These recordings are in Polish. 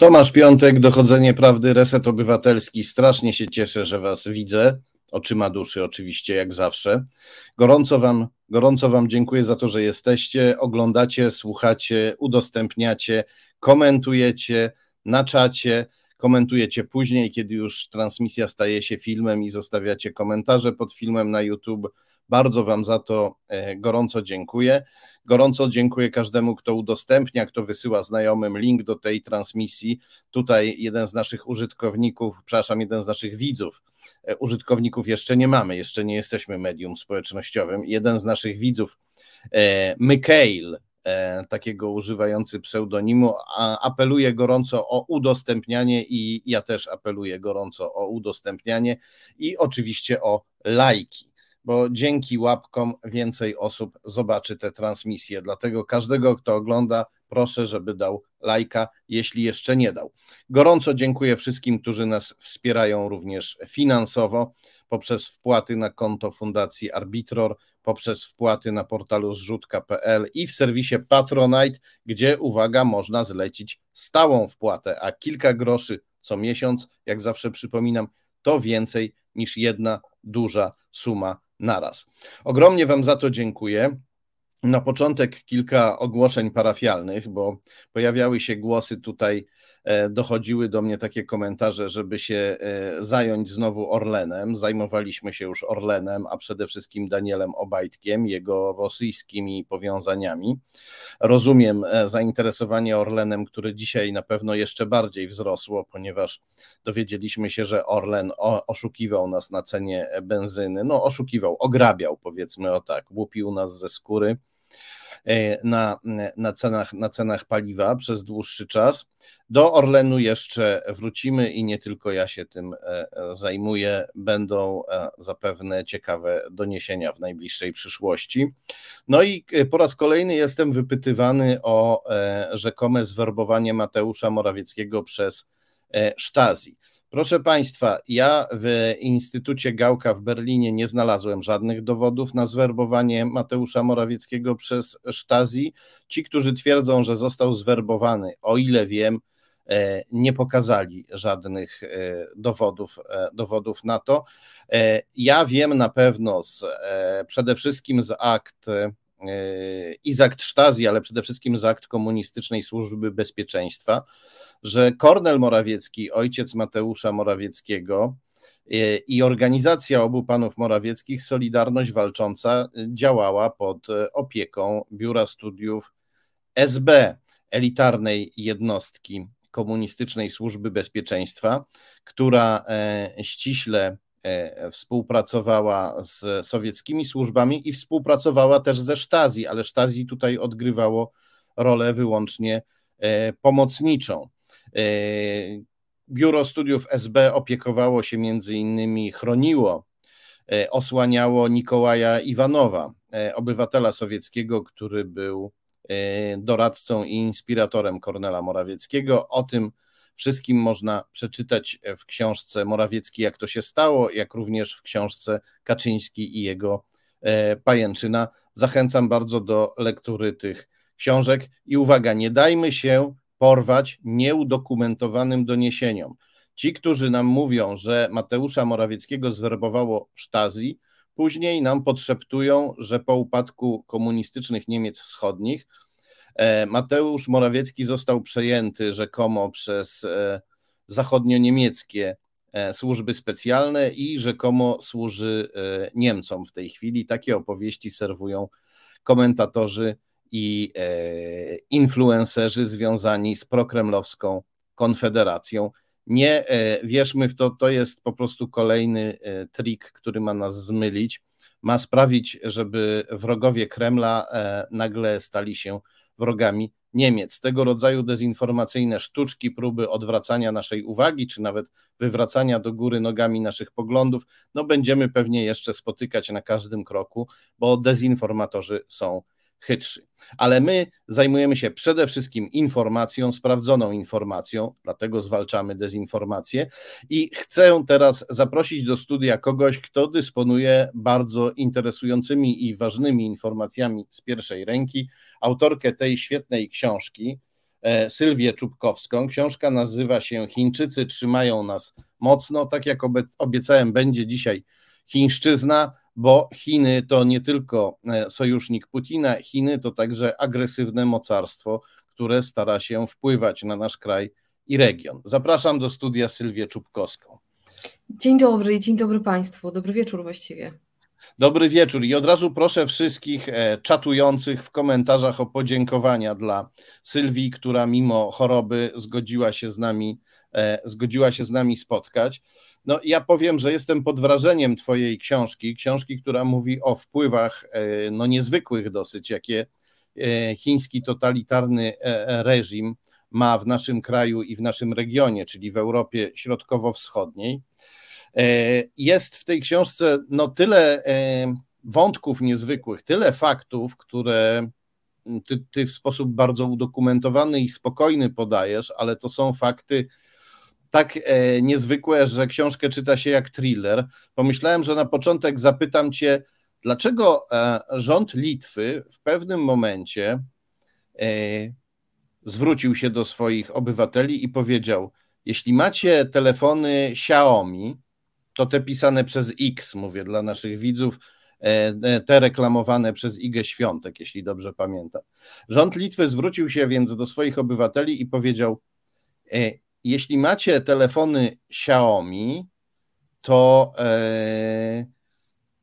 Tomasz Piątek, Dochodzenie Prawdy, Reset Obywatelski. Strasznie się cieszę, że Was widzę. Oczyma duszy, oczywiście, jak zawsze. Gorąco wam, gorąco wam dziękuję za to, że jesteście, oglądacie, słuchacie, udostępniacie, komentujecie na czacie, komentujecie później, kiedy już transmisja staje się filmem i zostawiacie komentarze pod filmem na YouTube. Bardzo Wam za to e, gorąco dziękuję. Gorąco dziękuję każdemu, kto udostępnia, kto wysyła znajomym link do tej transmisji. Tutaj jeden z naszych użytkowników, przepraszam, jeden z naszych widzów, e, użytkowników jeszcze nie mamy, jeszcze nie jesteśmy medium społecznościowym. Jeden z naszych widzów, e, Mikhail, takiego używający pseudonimu, apeluje gorąco o udostępnianie i ja też apeluję gorąco o udostępnianie i oczywiście o lajki bo dzięki łapkom więcej osób zobaczy te transmisje. Dlatego każdego, kto ogląda, proszę, żeby dał lajka, jeśli jeszcze nie dał. Gorąco dziękuję wszystkim, którzy nas wspierają również finansowo poprzez wpłaty na konto Fundacji Arbitror, poprzez wpłaty na portalu zrzutka.pl i w serwisie Patronite, gdzie uwaga, można zlecić stałą wpłatę, a kilka groszy co miesiąc, jak zawsze przypominam, to więcej niż jedna duża suma naraz. Ogromnie Wam za to dziękuję. Na początek kilka ogłoszeń parafialnych, bo pojawiały się głosy tutaj dochodziły do mnie takie komentarze, żeby się e, zająć znowu Orlenem. Zajmowaliśmy się już Orlenem, a przede wszystkim Danielem Obajtkiem, jego rosyjskimi powiązaniami. Rozumiem e, zainteresowanie Orlenem, które dzisiaj na pewno jeszcze bardziej wzrosło, ponieważ dowiedzieliśmy się, że Orlen oszukiwał nas na cenie benzyny. No, oszukiwał, ograbiał, powiedzmy o tak, łupił nas ze skóry E, na, na, cenach, na cenach paliwa przez dłuższy czas. Do Orlenu jeszcze wrócimy i nie tylko ja się tym e, zajmuję. Będą e, zapewne ciekawe doniesienia w najbliższej przyszłości. No i po raz kolejny jestem wypytywany o rzekome zwerbowanie Mateusza Morawieckiego przez Stasi. Proszę Państwa, ja w Instytucie Gałka w Berlinie nie znalazłem żadnych dowodów na zwerbowanie Mateusza Morawieckiego przez Stasi. Ci, którzy twierdzą, że został zwerbowany, o ile wiem, e, nie pokazali żadnych e, dowodów, e, dowodów na to. Ja wiem na pewno z, przede wszystkim z akt i z akt Stasi, ale przede wszystkim z akt Komunistycznej Służby Bezpieczeństwa, że Kornel Morawiecki, ojciec Mateusza Morawieckiego e, i organizacja obu panów Morawieckich, Solidarność Walcząca, działała pod e, opieką Biura Studiów SB, elitarnej jednostki Komunistycznej Służby Bezpieczeństwa, która e, ściśle współpracowała z sowieckimi służbami i współpracowała też ze Stasi, ale Stasi tutaj odgrywało rolę wyłącznie pomocniczą. E, Biuro Studiów SB opiekowało się między innymi, chroniło, e, osłaniało Nikołaja Iwanowa, e, obywatela sowieckiego, który był doradcą i inspiratorem Kornela Morawieckiego. O tym wszystkim można przeczytać w książce Morawiecki, jak to się stało, jak również w książce Kaczyński i jego pajęczyna. Zachęcam bardzo do lektury tych książek i uwaga, nie dajmy się porwać nieudokumentowanym doniesieniom. Ci, którzy nam mówią, że Mateusza Morawieckiego zwerbowało Stasi, później nam podszeptują, że po upadku komunistycznych Niemiec Wschodnich e, Mateusz Morawiecki został przejęty rzekomo przez e, zachodnio-niemieckie e, służby specjalne i rzekomo służy Niemcom w tej chwili. Takie opowieści serwują komentatorzy i e, influencerzy związani z prokremlowską konfederacją. Nie e, wierzmy w to, to jest po prostu kolejny e, trik, który ma nas zmylić, ma sprawić, żeby wrogowie Kremla nagle stali się wrogami Niemiec. Tego rodzaju dezinformacyjne sztuczki, próby odwracania naszej uwagi, czy nawet wywracania do góry nogami naszych poglądów, no będziemy pewnie jeszcze spotykać na każdym kroku, bo dezinformatorzy są chytrzy. Ale my zajmujemy się przede wszystkim informacją, sprawdzoną informacją, dlatego zwalczamy dezinformację. I chcę teraz zaprosić do studia kogoś, kto dysponuje bardzo interesującymi i ważnymi informacjami z pierwszej ręki, autorkę tej świetnej książki. e, Sylwię Czubkowską. Książka nazywa się Chińczycy trzymają nas mocno. Tak jak obiecałem, będzie dzisiaj chińszczyzna, bo Chiny to nie tylko e, sojusznik Putina, Chiny to także agresywne mocarstwo, które stara się wpływać na nasz kraj i region. Zapraszam do studia Sylwię Czubkowską. Dzień dobry, dzień dobry Państwu, dobry wieczór właściwie. Dobry wieczór i od razu proszę wszystkich e, czatujących w komentarzach o podziękowania dla Sylwii, która mimo choroby zgodziła się z nami, e, zgodziła się z nami spotkać. No, ja powiem, że jestem pod wrażeniem Twojej książki, książki, która mówi o wpływach e, no, niezwykłych dosyć, jakie chiński totalitarny reżim ma w naszym kraju i w naszym regionie, czyli w Europie Środkowo-Wschodniej. E, jest w tej książce no tyle e, wątków niezwykłych, tyle faktów, które ty, ty w sposób bardzo udokumentowany i spokojny podajesz, ale to są fakty tak e, niezwykłe, że książkę czyta się jak thriller. Pomyślałem, że na początek zapytam cię, dlaczego rząd Litwy w pewnym momencie zwrócił się do swoich obywateli i powiedział: Jeśli macie telefony Xiaomi, to te pisane przez X, mówię dla naszych widzów, e, e, te reklamowane przez Igę Świątek, jeśli dobrze pamiętam. Rząd Litwy zwrócił się więc do swoich obywateli i powiedział: e, Jeśli macie telefony Xiaomi, to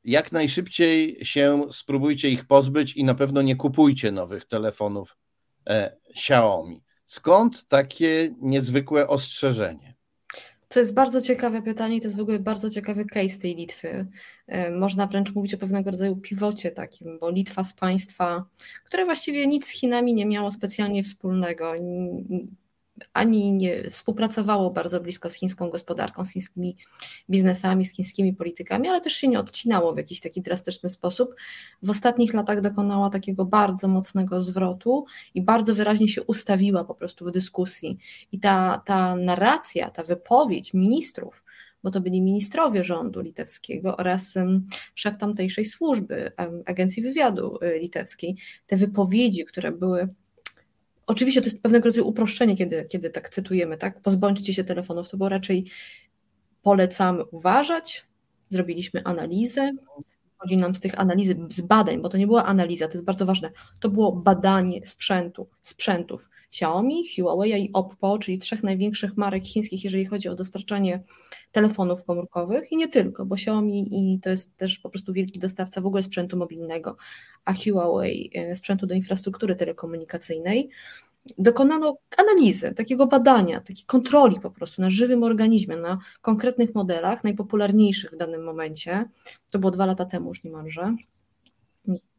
jak najszybciej się spróbujcie ich pozbyć i na pewno nie kupujcie nowych telefonów Xiaomi. Skąd takie niezwykłe ostrzeżenie? To jest bardzo ciekawe pytanie, to jest w ogóle bardzo ciekawy case tej Litwy. E, można wręcz mówić o pewnego rodzaju piwocie takim, bo Litwa z państwa, które właściwie nic z Chinami nie miało specjalnie wspólnego, ani nie współpracowało bardzo blisko z chińską gospodarką, z chińskimi biznesami, z chińskimi politykami, ale też się nie odcinało w jakiś taki drastyczny sposób. W ostatnich latach dokonała takiego bardzo mocnego zwrotu i bardzo wyraźnie się ustawiła po prostu w dyskusji. I ta, ta narracja, ta wypowiedź ministrów, bo to byli ministrowie rządu litewskiego oraz szef tamtejszej służby, agencji wywiadu y, litewskiej, te wypowiedzi, które były Oczywiście to jest pewnego rodzaju uproszczenie, kiedy, kiedy tak cytujemy, tak? Pozbądźcie się telefonów, to było raczej polecamy uważać, zrobiliśmy analizę, chodzi nam z tych analizy, z badań, bo to nie była analiza, to jest bardzo ważne, to było badanie sprzętu, sprzętów Xiaomi, Huawei i Oppo, czyli trzech największych marek chińskich, jeżeli chodzi o dostarczanie telefonów komórkowych i nie tylko, bo Xiaomi i to jest też po prostu wielki dostawca w ogóle sprzętu mobilnego, a Huawei e, sprzętu do infrastruktury telekomunikacyjnej. Dokonano analizy, takiego badania, takiej kontroli po prostu na żywym organizmie, na konkretnych modelach, najpopularniejszych w danym momencie. To było dwa lata temu już niemalże,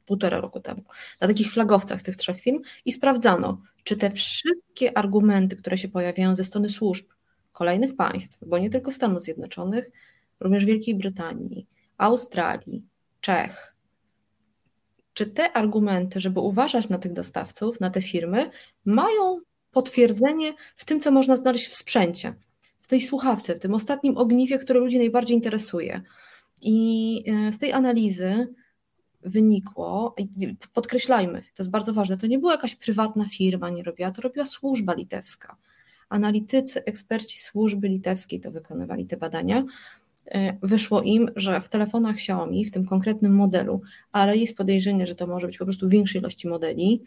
półtora roku temu, na takich flagowcach tych trzech firm i sprawdzano, czy te wszystkie argumenty, które się pojawiają ze strony służb kolejnych państw, bo nie tylko Stanów Zjednoczonych, również Wielkiej Brytanii, Australii, Czech, czy te argumenty, żeby uważać na tych dostawców, na te firmy, mają potwierdzenie w tym, co można znaleźć w sprzęcie, w tej słuchawce, w tym ostatnim ogniwie, które ludzi najbardziej interesuje. I e, z tej analizy wynikło, podkreślajmy, to jest bardzo ważne, to nie była jakaś prywatna firma, nie robiła, to robiła służba litewska. Analitycy, eksperci służby litewskiej to wykonywali te badania. E, wyszło im, że w telefonach Xiaomi, w tym konkretnym modelu, ale jest podejrzenie, że to może być po prostu większej ilości modeli,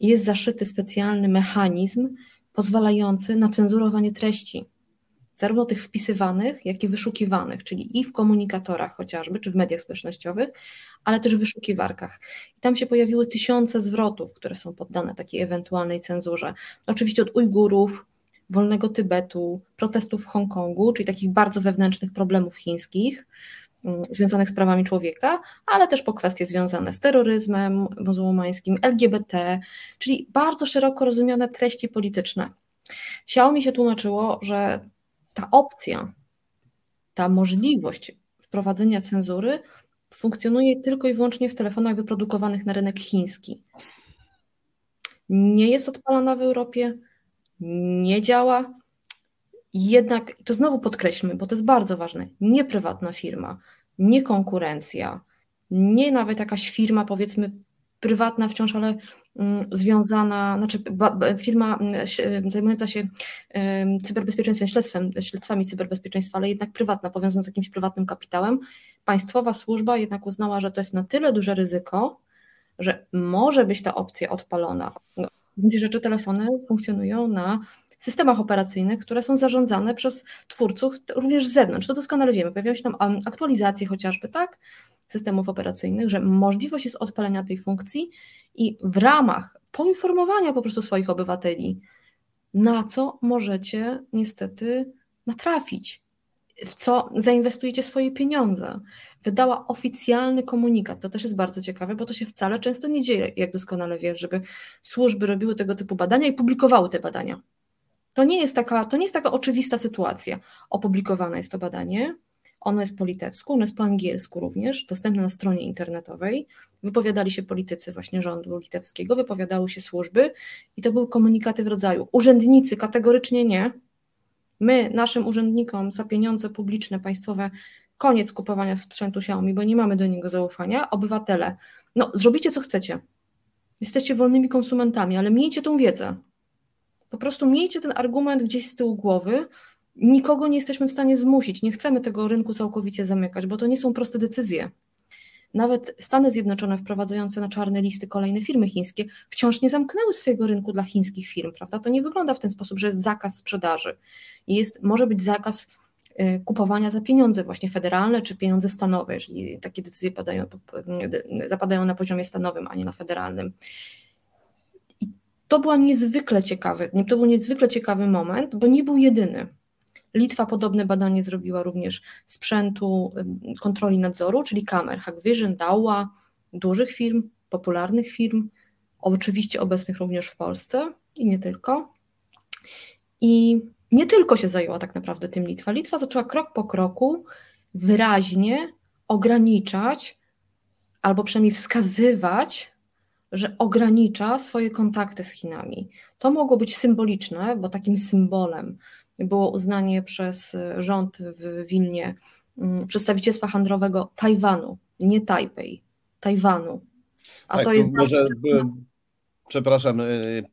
jest zaszyty specjalny mechanizm pozwalający na cenzurowanie treści zarówno tych wpisywanych, jak i wyszukiwanych, czyli i w komunikatorach chociażby, czy w mediach społecznościowych, ale też w wyszukiwarkach. I tam się pojawiły tysiące zwrotów, które są poddane takiej ewentualnej cenzurze. Oczywiście od Ujgurów, wolnego Tybetu, protestów w Hongkongu, czyli takich bardzo wewnętrznych problemów chińskich mm, związanych z prawami człowieka, ale też po kwestie związane z terroryzmem muzułmańskim, LGBT, czyli bardzo szeroko rozumiane treści polityczne. Xiaomi się tłumaczyło, że ta opcja, ta możliwość wprowadzenia cenzury funkcjonuje tylko i wyłącznie w telefonach wyprodukowanych na rynek chiński. Nie jest odpalana w Europie, nie działa. Jednak, to znowu podkreślmy, bo to jest bardzo ważne, nie prywatna firma, nie konkurencja, nie nawet jakaś firma, powiedzmy, prywatna wciąż, ale związana, znaczy firma mm, zajmująca się cyberbezpieczeństwem, śledztwem, śledztwami cyberbezpieczeństwa, ale jednak prywatna, powiązana z jakimś prywatnym kapitałem, państwowa służba jednak uznała, że to jest na tyle duże ryzyko, że może być ta opcja odpalona. No, w gruncie rzeczy telefony funkcjonują na systemach operacyjnych, które są zarządzane przez twórców również z zewnątrz. To doskonale wiemy. Pojawiają się tam aktualizacje chociażby, tak, systemów operacyjnych, że możliwość jest odpalenia tej funkcji i w ramach poinformowania po prostu swoich obywateli, na co możecie niestety natrafić, w co zainwestujecie swoje pieniądze. Wydała oficjalny komunikat. To też jest bardzo ciekawe, bo to się wcale często nie dzieje, jak doskonale wiesz, żeby służby robiły tego typu badania i publikowały te badania. To nie jest taka, to nie jest taka oczywista sytuacja. Opublikowane jest to badanie, ono jest po litewsku, ono jest po angielsku również, dostępne na stronie internetowej. Wypowiadali się politycy właśnie rządu litewskiego, wypowiadały się służby i to były komunikaty w rodzaju urzędnicy kategorycznie nie. My, naszym urzędnikom za pieniądze publiczne, państwowe, koniec kupowania sprzętu Xiaomi, bo nie mamy do niego zaufania. Obywatele, no zrobicie co chcecie. Jesteście wolnymi konsumentami, ale miejcie tą wiedzę. Po prostu miejcie ten argument gdzieś z tyłu głowy. Nikogo nie jesteśmy w stanie zmusić, nie chcemy tego rynku całkowicie zamykać, bo to nie są proste decyzje. Nawet Stany Zjednoczone wprowadzające na czarne listy kolejne firmy chińskie wciąż nie zamknęły swojego rynku dla chińskich firm, prawda? To nie wygląda w ten sposób, że jest zakaz sprzedaży. Jest, może być zakaz y, kupowania za pieniądze właśnie federalne czy pieniądze stanowe, jeżeli takie decyzje padają, zapadają na poziomie stanowym, a nie na federalnym. To była niezwykle ciekawy, to był niezwykle ciekawy moment, bo nie był jedyny. Litwa podobne badanie zrobiła również sprzętu kontroli nadzoru, czyli kamer Hikvision, Daua, dużych firm, popularnych firm, oczywiście obecnych również w Polsce i nie tylko. I nie tylko się zajęła tak naprawdę tym Litwa. Litwa zaczęła krok po kroku wyraźnie ograniczać albo przynajmniej wskazywać że ogranicza swoje kontakty z Chinami. To mogło być symboliczne, bo takim symbolem było uznanie przez rząd w Wilnie mm, przedstawicielstwa handlowego Tajwanu, nie Tajpej, Tajwanu. A tak, to jest. Może, przepraszam, y,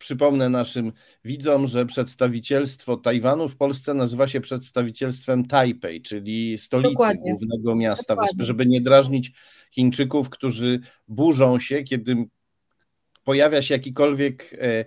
przypomnę naszym widzom, że przedstawicielstwo Tajwanu w Polsce nazywa się przedstawicielstwem Tajpej, czyli stolicy Dokładnie. głównego miasta Dokładnie. żeby nie drażnić Chińczyków, którzy burzą się, kiedy pojawia się jakikolwiek, e,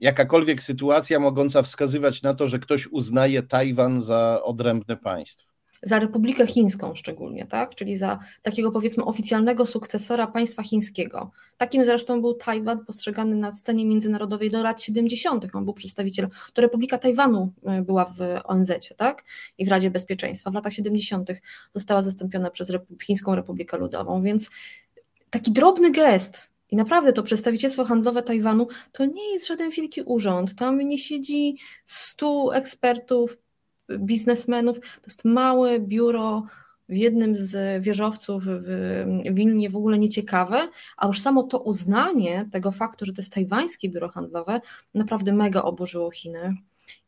jakakolwiek sytuacja mogąca wskazywać na to, że ktoś uznaje Tajwan za odrębne państwo za Republikę Chińską szczególnie, tak? czyli za takiego powiedzmy oficjalnego sukcesora państwa chińskiego. Takim zresztą był Tajwan postrzegany na scenie międzynarodowej do lat 70. On był przedstawicielem, to Republika Tajwanu e, była w ONZ tak? i w Radzie Bezpieczeństwa. W latach 70. została zastąpiona przez Chińską Republikę Ludową, więc taki drobny gest i naprawdę to przedstawicielstwo handlowe Tajwanu to nie jest żaden wielki urząd. Tam nie siedzi stu ekspertów, biznesmenów. To jest małe biuro w jednym z wieżowców w Wilnie w ogóle nieciekawe, a już samo to uznanie tego faktu, że to jest tajwańskie biuro handlowe, naprawdę mega oburzyło Chiny.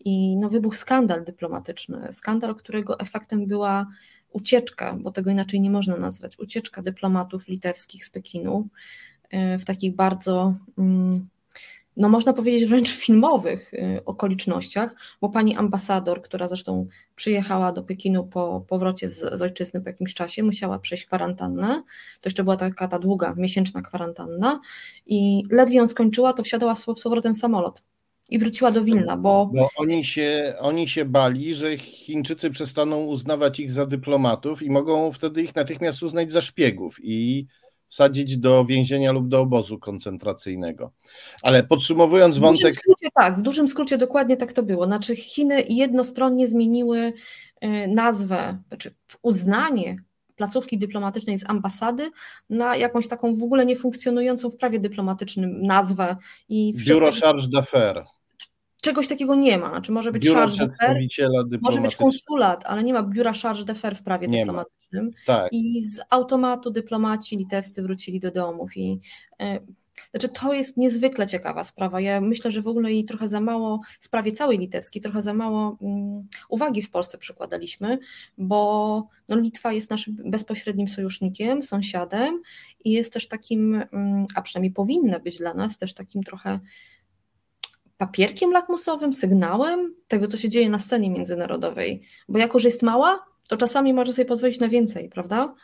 I no, wybuchł skandal dyplomatyczny, skandal, którego efektem była ucieczka, bo tego inaczej nie można nazwać, ucieczka dyplomatów litewskich z Pekinu w takich bardzo mm, no można powiedzieć wręcz filmowych y, okolicznościach, bo pani ambasador, która zresztą przyjechała do Pekinu po powrocie z, z ojczyzny po jakimś czasie, musiała przejść kwarantannę. To jeszcze była taka ta długa, miesięczna kwarantanna i ledwie ją skończyła, to wsiadała z powrotem w samolot i wróciła do Wilna, bo... bo oni, się, oni się bali, że Chińczycy przestaną uznawać ich za dyplomatów i mogą wtedy ich natychmiast uznać za szpiegów i wsadzić do więzienia lub do obozu koncentracyjnego. Ale podsumowując wątek. W dużym skrócie, tak, w dużym skrócie dokładnie tak to było. Znaczy, Chiny jednostronnie zmieniły e, nazwę, znaczy uznanie placówki dyplomatycznej z ambasady na jakąś taką w ogóle niefunkcjonującą w prawie dyplomatycznym nazwę. I Biuro Charge d'Affaires czegoś takiego nie ma. Znaczy może być Biuro charge d'affaires, może być konsulat, ale nie ma biura charge d'affaires w prawie nie Tak. I z automatu dyplomaci litewscy wrócili do domów i e, znaczy, to jest niezwykle ciekawa sprawa. Ja myślę, że w ogóle jej trochę za mało, sprawie całej litewskiej, trochę za mało um, uwagi w Polsce przykładaliśmy, bo no, Litwa jest naszym bezpośrednim sojusznikiem, sąsiadem i jest też takim, um, a przynajmniej powinna być dla nas, też takim trochę papierkiem lakmusowym, sygnałem tego, co się dzieje na scenie międzynarodowej. Bo jako, że jest mała, to czasami może sobie pozwolić na więcej, prawda?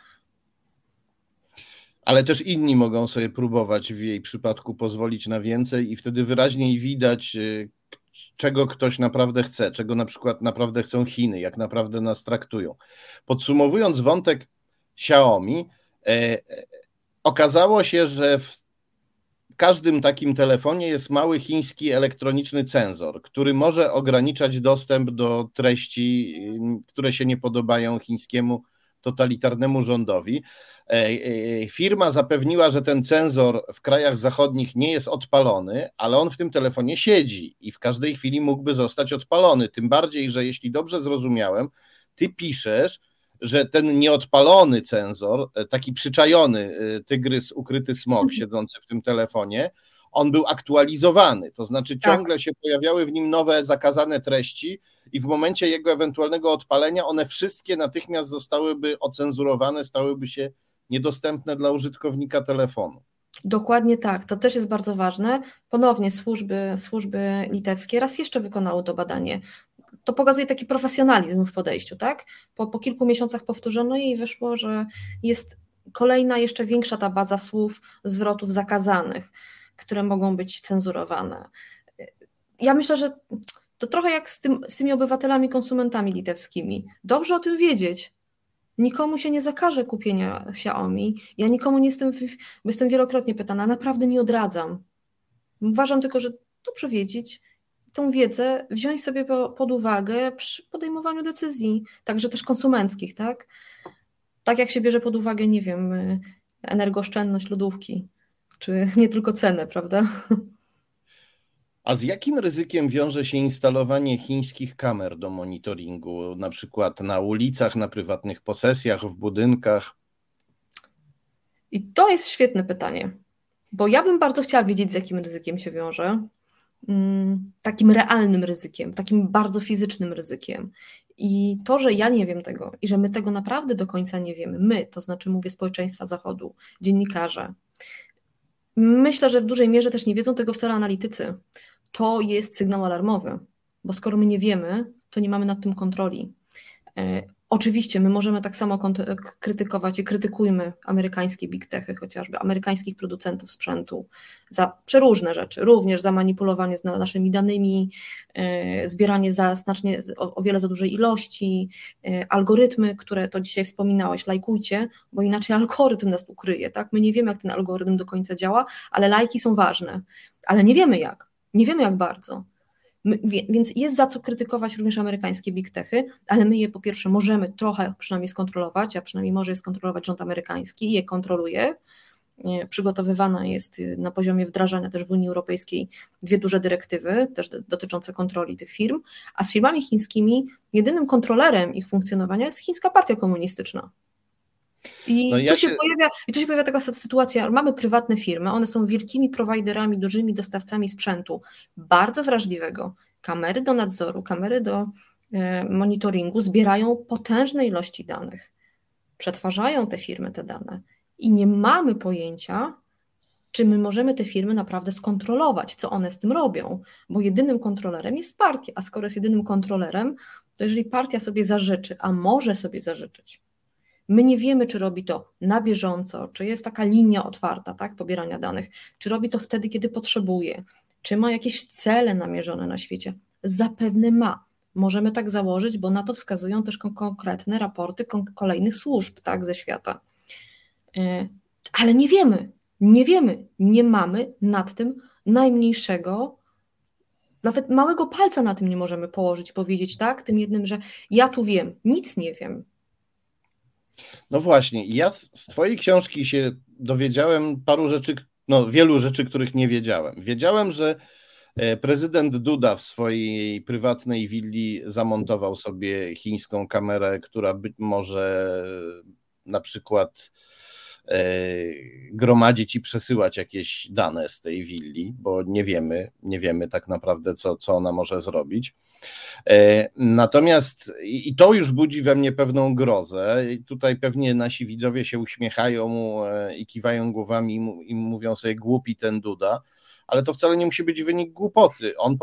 ale też inni mogą sobie próbować w jej przypadku pozwolić na więcej i wtedy wyraźniej widać, y, czego ktoś naprawdę chce, czego na przykład naprawdę chcą Chiny, jak naprawdę nas traktują. Podsumowując wątek Xiaomi, e, e, okazało się, że w każdym takim telefonie jest mały chiński elektroniczny cenzor, który może ograniczać dostęp do treści, które się nie podobają chińskiemu totalitarnemu rządowi. E, e, firma zapewniła, że ten cenzor w krajach zachodnich nie jest odpalony, ale on w tym telefonie siedzi i w każdej chwili mógłby zostać odpalony. Tym bardziej, że jeśli dobrze zrozumiałem, ty piszesz, że ten nieodpalony cenzor, e, taki przyczajony tygrys, ukryty smok mhm. siedzący w tym telefonie, on był aktualizowany, to znaczy tak. ciągle tak. się pojawiały w nim nowe zakazane treści i w momencie jego ewentualnego odpalenia one wszystkie natychmiast zostałyby ocenzurowane, stałyby się niedostępne dla użytkownika telefonu. Dokładnie tak, to też jest bardzo ważne. Ponownie służby, służby litewskie raz jeszcze wykonały to badanie. To pokazuje taki profesjonalizm w podejściu, tak? Po, po kilku miesiącach powtórzono i wyszło, że jest kolejna, jeszcze większa ta baza słów, zwrotów zakazanych które mogą być cenzurowane. Ja myślę, że to trochę jak z, tym, z tymi obywatelami, konsumentami litewskimi. Dobrze o tym wiedzieć. Nikomu się nie zakaże kupienia Xiaomi. Ja nikomu nie jestem, jestem wielokrotnie pytana, naprawdę nie odradzam. Uważam tylko, że dobrze wiedzieć, tą wiedzę wziąć sobie pod uwagę przy podejmowaniu decyzji, także też konsumenckich, tak? Tak jak się bierze pod uwagę, nie wiem, energooszczędność lodówki czy nie tylko cenę, prawda? A z jakim ryzykiem wiąże się instalowanie chińskich kamer do monitoringu, na przykład na ulicach, na prywatnych posesjach, w budynkach? I to jest świetne pytanie, bo ja bym bardzo chciała wiedzieć, z jakim ryzykiem się wiąże. Mm, takim realnym ryzykiem, takim bardzo fizycznym ryzykiem. I to, że ja nie wiem tego i że my tego naprawdę do końca nie wiemy, my, to znaczy mówię społeczeństwa Zachodu, dziennikarze, Myślę, że w dużej mierze też nie wiedzą tego wcale analitycy. To jest sygnał alarmowy, bo skoro my nie wiemy, to nie mamy nad tym kontroli. Oczywiście my możemy tak samo krytykować i krytykujmy amerykańskie big techy, chociażby amerykańskich producentów sprzętu za przeróżne rzeczy, również za manipulowanie z naszymi danymi, e, zbieranie za znacznie o, o wiele za dużej ilości, e, algorytmy, które to dzisiaj wspominałeś, lajkujcie, bo inaczej algorytm nas ukryje, tak? My nie wiemy, jak ten algorytm do końca działa, ale lajki są ważne, ale nie wiemy jak, nie wiemy jak bardzo. My, więc jest za co krytykować również amerykańskie big techy, ale my je po pierwsze możemy trochę przynajmniej skontrolować, a przynajmniej może je skontrolować rząd amerykański i je kontroluje. Przygotowywana jest y, na poziomie wdrażania też w Unii Europejskiej dwie duże dyrektywy, też dotyczące kontroli tych firm, a z firmami chińskimi jedynym kontrolerem ich funkcjonowania jest chińska partia komunistyczna. I, no ja tu się, się pojawia, I tu się pojawia taka sytuacja, mamy prywatne firmy, one są wielkimi prowajderami, dużymi dostawcami sprzętu, bardzo wrażliwego. Kamery do nadzoru, kamery do e, monitoringu zbierają potężne ilości danych, przetwarzają te firmy te dane. I nie mamy pojęcia, czy my możemy te firmy naprawdę skontrolować, co one z tym robią, bo jedynym kontrolerem jest partia, a skoro jest jedynym kontrolerem, to jeżeli partia sobie zażyczy, a może sobie zażyczyć, My nie wiemy, czy robi to na bieżąco, czy jest taka linia otwarta tak, pobierania danych, czy robi to wtedy, kiedy potrzebuje, czy ma jakieś cele namierzone na świecie. Zapewne ma. Możemy tak założyć, bo na to wskazują też konkretne raporty kolejnych służb tak, ze świata. E, ale nie wiemy, nie wiemy, nie mamy nad tym najmniejszego, nawet małego palca na tym nie możemy położyć, powiedzieć tak, tym jednym, że ja tu wiem, nic nie wiem, no właśnie, ja z Twojej książki się dowiedziałem paru rzeczy, no wielu rzeczy, których nie wiedziałem. Wiedziałem, że e, prezydent Duda w swojej prywatnej willi zamontował sobie chińską kamerę, która być może na przykład gromadzić i przesyłać jakieś dane z tej willi, bo nie wiemy, nie wiemy tak naprawdę, co, co ona może zrobić. E, natomiast i to już budzi we mnie pewną grozę. I tutaj pewnie nasi widzowie się uśmiechają e, i kiwają głowami i mówią sobie głupi ten Duda, ale to wcale nie musi być wynik głupoty. On,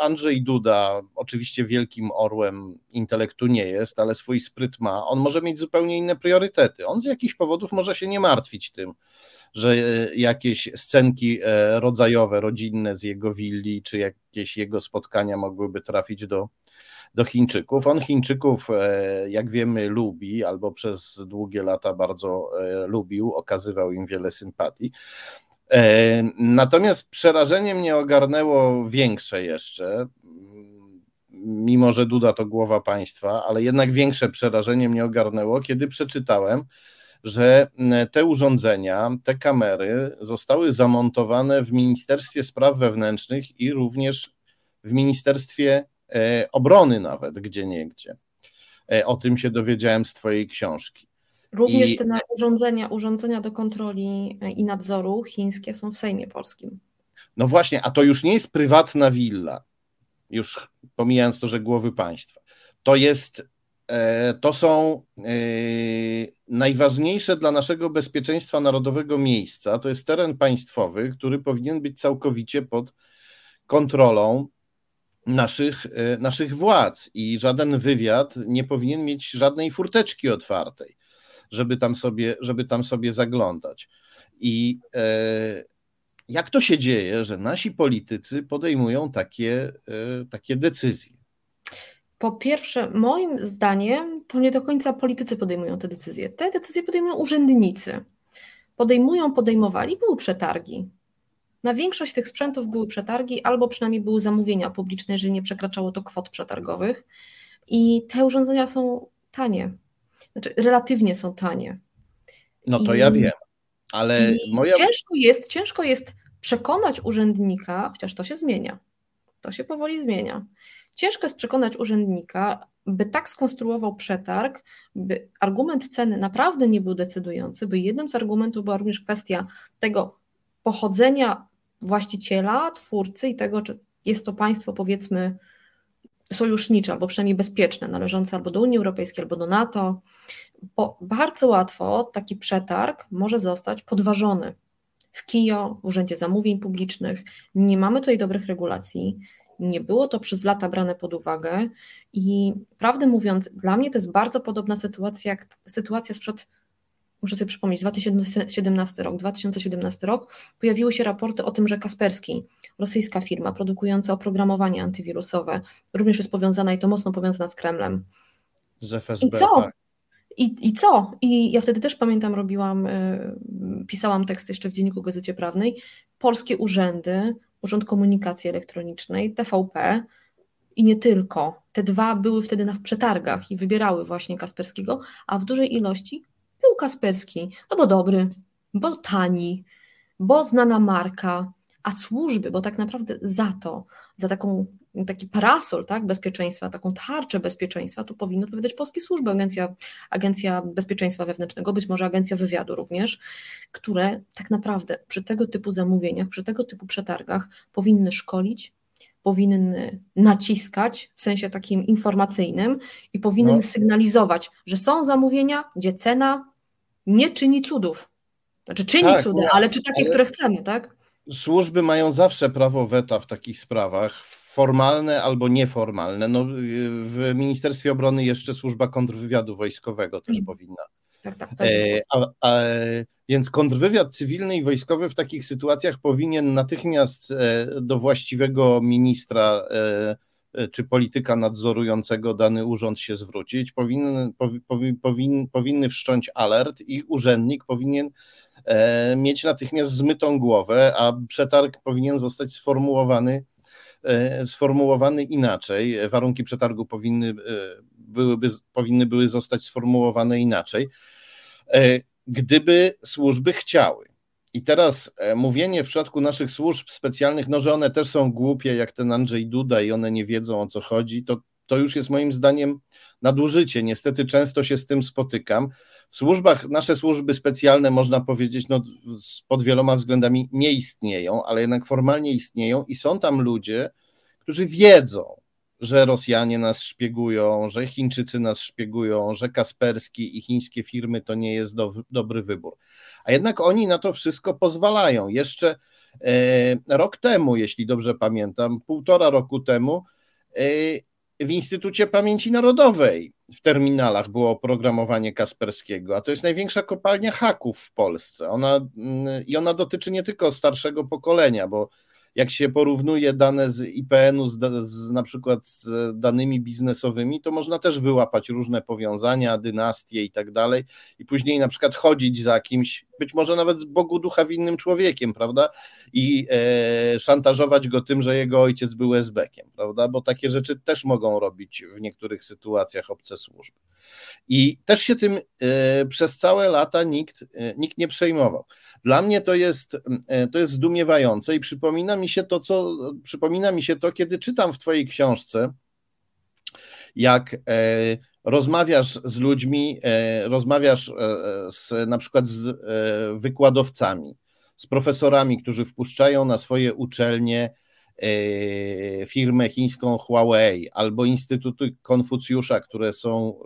Andrzej Duda, oczywiście wielkim orłem intelektu nie jest, ale swój spryt ma. On może mieć zupełnie inne priorytety. On z jakichś powodów może się nie martwić tym, że e, jakieś scenki e, rodzajowe, rodzinne z jego willi, czy jakieś jego spotkania mogłyby trafić do, do Chińczyków. On Chińczyków, e, jak wiemy, lubi, albo przez długie lata bardzo lubił, okazywał im wiele sympatii. Natomiast przerażenie mnie ogarnęło większe jeszcze, mimo że Duda to głowa państwa, ale jednak większe przerażenie mnie ogarnęło, kiedy przeczytałem, że te urządzenia, te kamery zostały zamontowane w Ministerstwie Spraw Wewnętrznych i również w Ministerstwie e, Obrony, nawet gdzie niegdzie. E, o tym się dowiedziałem z Twojej książki. Również I... te urządzenia, urządzenia do kontroli e, i nadzoru chińskie są w Sejmie Polskim. No właśnie, a to już nie jest prywatna willa, już pomijając to, że głowy państwa. To jest to są e, najważniejsze dla naszego bezpieczeństwa narodowego miejsca. To jest teren państwowy, który powinien być całkowicie pod kontrolą naszych, e, naszych władz i żaden wywiad nie powinien mieć żadnej furteczki otwartej, żeby tam sobie, żeby tam sobie zaglądać. I jak to się dzieje, że nasi politycy podejmują takie, takie decyzje? Po pierwsze, moim zdaniem to nie do końca politycy podejmują te decyzje. Te decyzje podejmują urzędnicy. Podejmują, podejmowali, były przetargi. Na większość tych sprzętów były przetargi, albo przynajmniej były zamówienia publiczne, jeżeli nie przekraczało to kwot przetargowych. I te urządzenia są tanie. Znaczy, relatywnie są tanie. No to I, ja wiem, ale moja. Ciężko jest, ciężko jest przekonać urzędnika, chociaż to się zmienia. To się powoli zmienia. Ciężko jest przekonać urzędnika, by tak skonstruował przetarg, by argument ceny naprawdę nie był decydujący, by jednym z argumentów była również kwestia tego pochodzenia właściciela, twórcy i tego, czy jest to państwo powiedzmy sojusznicze albo przynajmniej bezpieczne, należące albo do Unii Europejskiej, albo do NATO, bo bardzo łatwo taki przetarg może zostać podważony. W KIO, w Urzędzie Zamówień Publicznych, nie mamy tutaj dobrych regulacji, nie było to przez lata brane pod uwagę i prawdę mówiąc, dla mnie to jest bardzo podobna sytuacja jak sytuacja sprzed, muszę sobie przypomnieć, 2017 rok. 2017 rok pojawiły się raporty o tym, że Kasperski, rosyjska firma produkująca oprogramowanie antywirusowe, również jest powiązana i to mocno powiązana z Kremlem. Z FSB, I co? Tak. I, I co? I ja wtedy też pamiętam, robiłam, y, pisałam tekst jeszcze w Dzienniku Gazecie Prawnej. Polskie urzędy Urząd Komunikacji Elektronicznej, TVP i nie tylko. Te dwa były wtedy na przetargach i wybierały właśnie Kasperskiego, a w dużej ilości był Kasperski, no bo dobry, bo tani, bo znana marka, a służby, bo tak naprawdę za to, za taką, taki parasol tak, bezpieczeństwa, taką tarczę bezpieczeństwa, tu powinny odpowiadać polskie służby, Agencja, Agencja Bezpieczeństwa Wewnętrznego, być może Agencja Wywiadu również, które tak naprawdę przy tego typu zamówieniach, przy tego typu przetargach powinny szkolić, powinny naciskać w sensie takim informacyjnym i powinny no. sygnalizować, że są zamówienia, gdzie cena nie czyni cudów. Znaczy czyni tak, cudy, ale czy takie, ale... które chcemy, tak? służby mają zawsze prawo weta w takich sprawach, formalne albo nieformalne. No, w Ministerstwie Obrony jeszcze służba kontrwywiadu wojskowego też hmm. powinna. Tak, tak, e, a, a, więc kontrwywiad cywilny i wojskowy w takich sytuacjach powinien natychmiast e, do właściwego ministra e, czy polityka nadzorującego dany urząd się zwrócić. Powinny, powi, powin, powinny wszcząć alert i urzędnik powinien E, mieć natychmiast zmytą głowę, a przetarg powinien zostać sformułowany, sformułowany inaczej. Warunki przetargu powinny, e, byłyby, powinny były zostać sformułowane inaczej, gdyby służby chciały. I teraz mówienie w przypadku naszych służb specjalnych, no że one też są głupie, jak ten Andrzej Duda i one nie wiedzą o co chodzi, to, to już jest moim zdaniem nadużycie. Niestety często się z tym spotykam w służbach, nasze służby specjalne, można powiedzieć, no, pod wieloma względami nie istnieją, ale jednak formalnie istnieją i są tam ludzie, którzy wiedzą, że Rosjanie nas szpiegują, że Chińczycy nas szpiegują, że Kasperski i chińskie firmy to nie jest do, dobry wybór. A jednak oni na to wszystko pozwalają. Jeszcze e, rok temu, jeśli dobrze pamiętam, półtora roku temu, e, w Instytucie Pamięci Narodowej w terminalach było oprogramowanie Kasperskiego, a to jest największa kopalnia haków w Polsce. Ona, mm, I ona dotyczy nie tylko starszego pokolenia, bo jak się porównuje dane z IPN-u z, z, na przykład z danymi biznesowymi, to można też wyłapać różne powiązania, dynastie i tak dalej i później na przykład chodzić za kimś, być może nawet Bogu ducha winnym człowiekiem, prawda? I e, szantażować go tym, że jego ojciec był esbekiem, prawda? Bo takie rzeczy też mogą robić w niektórych sytuacjach obce służby. I też się tym e, przez całe lata nikt, e, nikt nie przejmował. Dla mnie to jest, e, to jest zdumiewające i przypomina mi się to, co przypomina mi się to, kiedy czytam w Twojej książce, jak rozmawiasz z ludźmi, rozmawiasz z, na przykład z wykładowcami, z profesorami, którzy wpuszczają na swoje uczelnie E, firmę chińską Huawei albo Instytuty Konfucjusza, które są,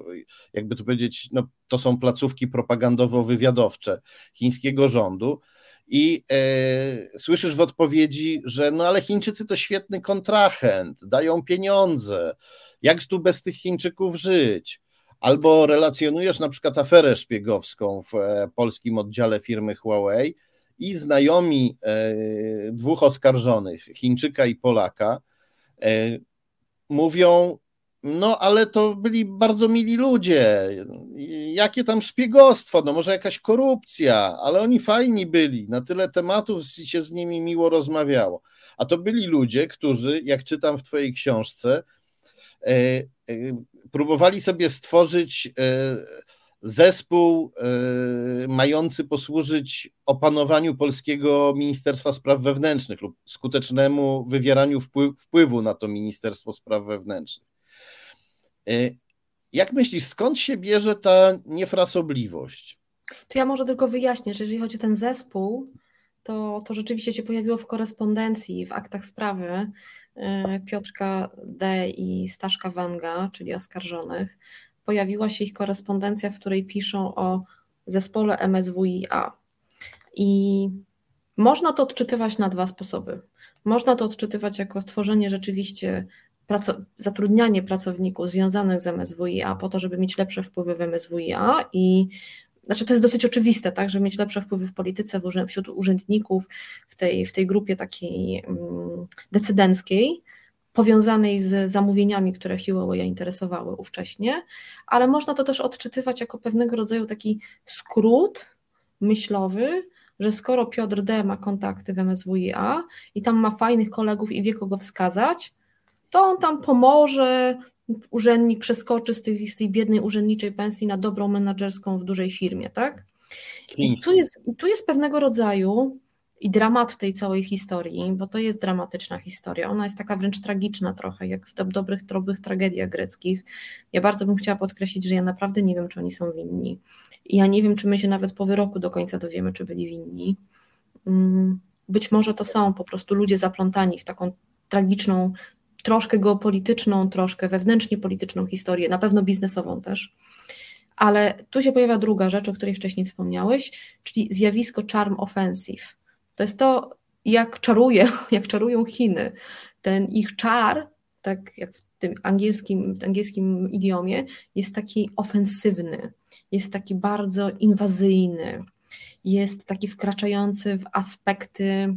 jakby to powiedzieć, no, to są placówki propagandowo-wywiadowcze chińskiego rządu. I e, słyszysz w odpowiedzi, że no ale Chińczycy to świetny kontrahent, dają pieniądze. Jak tu bez tych Chińczyków żyć? Albo relacjonujesz na przykład aferę szpiegowską w e, polskim oddziale firmy Huawei, i znajomi e, dwóch oskarżonych, Chińczyka i Polaka, e, mówią, no ale to byli bardzo mili ludzie. Jakie tam szpiegostwo, no może jakaś korupcja, ale oni fajni byli. Na tyle tematów się z nimi miło rozmawiało. A to byli ludzie, którzy, jak czytam w Twojej książce, e, próbowali sobie stworzyć zespół y, mający posłużyć opanowaniu polskiego Ministerstwa Spraw Wewnętrznych lub skutecznemu wywieraniu wpływu na to Ministerstwo Spraw Wewnętrznych. Y, jak myślisz, skąd się bierze ta niefrasobliwość? To ja może tylko wyjaśnię, że jeżeli chodzi o ten zespół, to, to rzeczywiście się pojawiło w korespondencji, w aktach sprawy y, Piotrka D. i Staszka Wanga, czyli oskarżonych pojawiła się ich korespondencja, w której piszą o zespole MSWiA. I można to odczytywać na dwa sposoby. Można to odczytywać jako tworzenie rzeczywiście, zatrudnianie pracowników związanych z MSWiA po to, żeby mieć lepsze wpływy w MSWiA i znaczy to jest dosyć oczywiste, tak, żeby mieć lepsze wpływy w polityce, wśród urzędników, w tej, w tej grupie takiej mm, decydenckiej, powiązanej z zamówieniami, które Huawei interesowały ówcześnie, ale można to też odczytywać jako pewnego rodzaju taki skrót myślowy, że skoro Piotr D. ma kontakty w MSWiA i tam ma fajnych kolegów i wie kogo wskazać, to on tam pomoże, urzędnik przeskoczy z tej, z tej biednej urzędniczej pensji na dobrą menadżerską w dużej firmie, tak? I tu jest, tu jest pewnego rodzaju i dramat tej całej historii, bo to jest dramatyczna historia. Ona jest taka wręcz tragiczna trochę, jak w dobrych, dobrych tragediach greckich. Ja bardzo bym chciała podkreślić, że ja naprawdę nie wiem, czy oni są winni. I ja nie wiem, czy my się nawet po wyroku do końca dowiemy, czy byli winni. Mm, być może to są po prostu ludzie zaplątani w taką tragiczną, troszkę geopolityczną, troszkę wewnętrznie polityczną historię, na pewno biznesową też. Ale tu się pojawia druga rzecz, o której wcześniej wspomniałeś, czyli zjawisko charm offensive to jest to, jak czaruje, jak czarują Chiny. Ten ich czar, tak jak w tym angielskim, w angielskim idiomie, jest taki ofensywny, jest taki bardzo inwazyjny, jest taki wkraczający w aspekty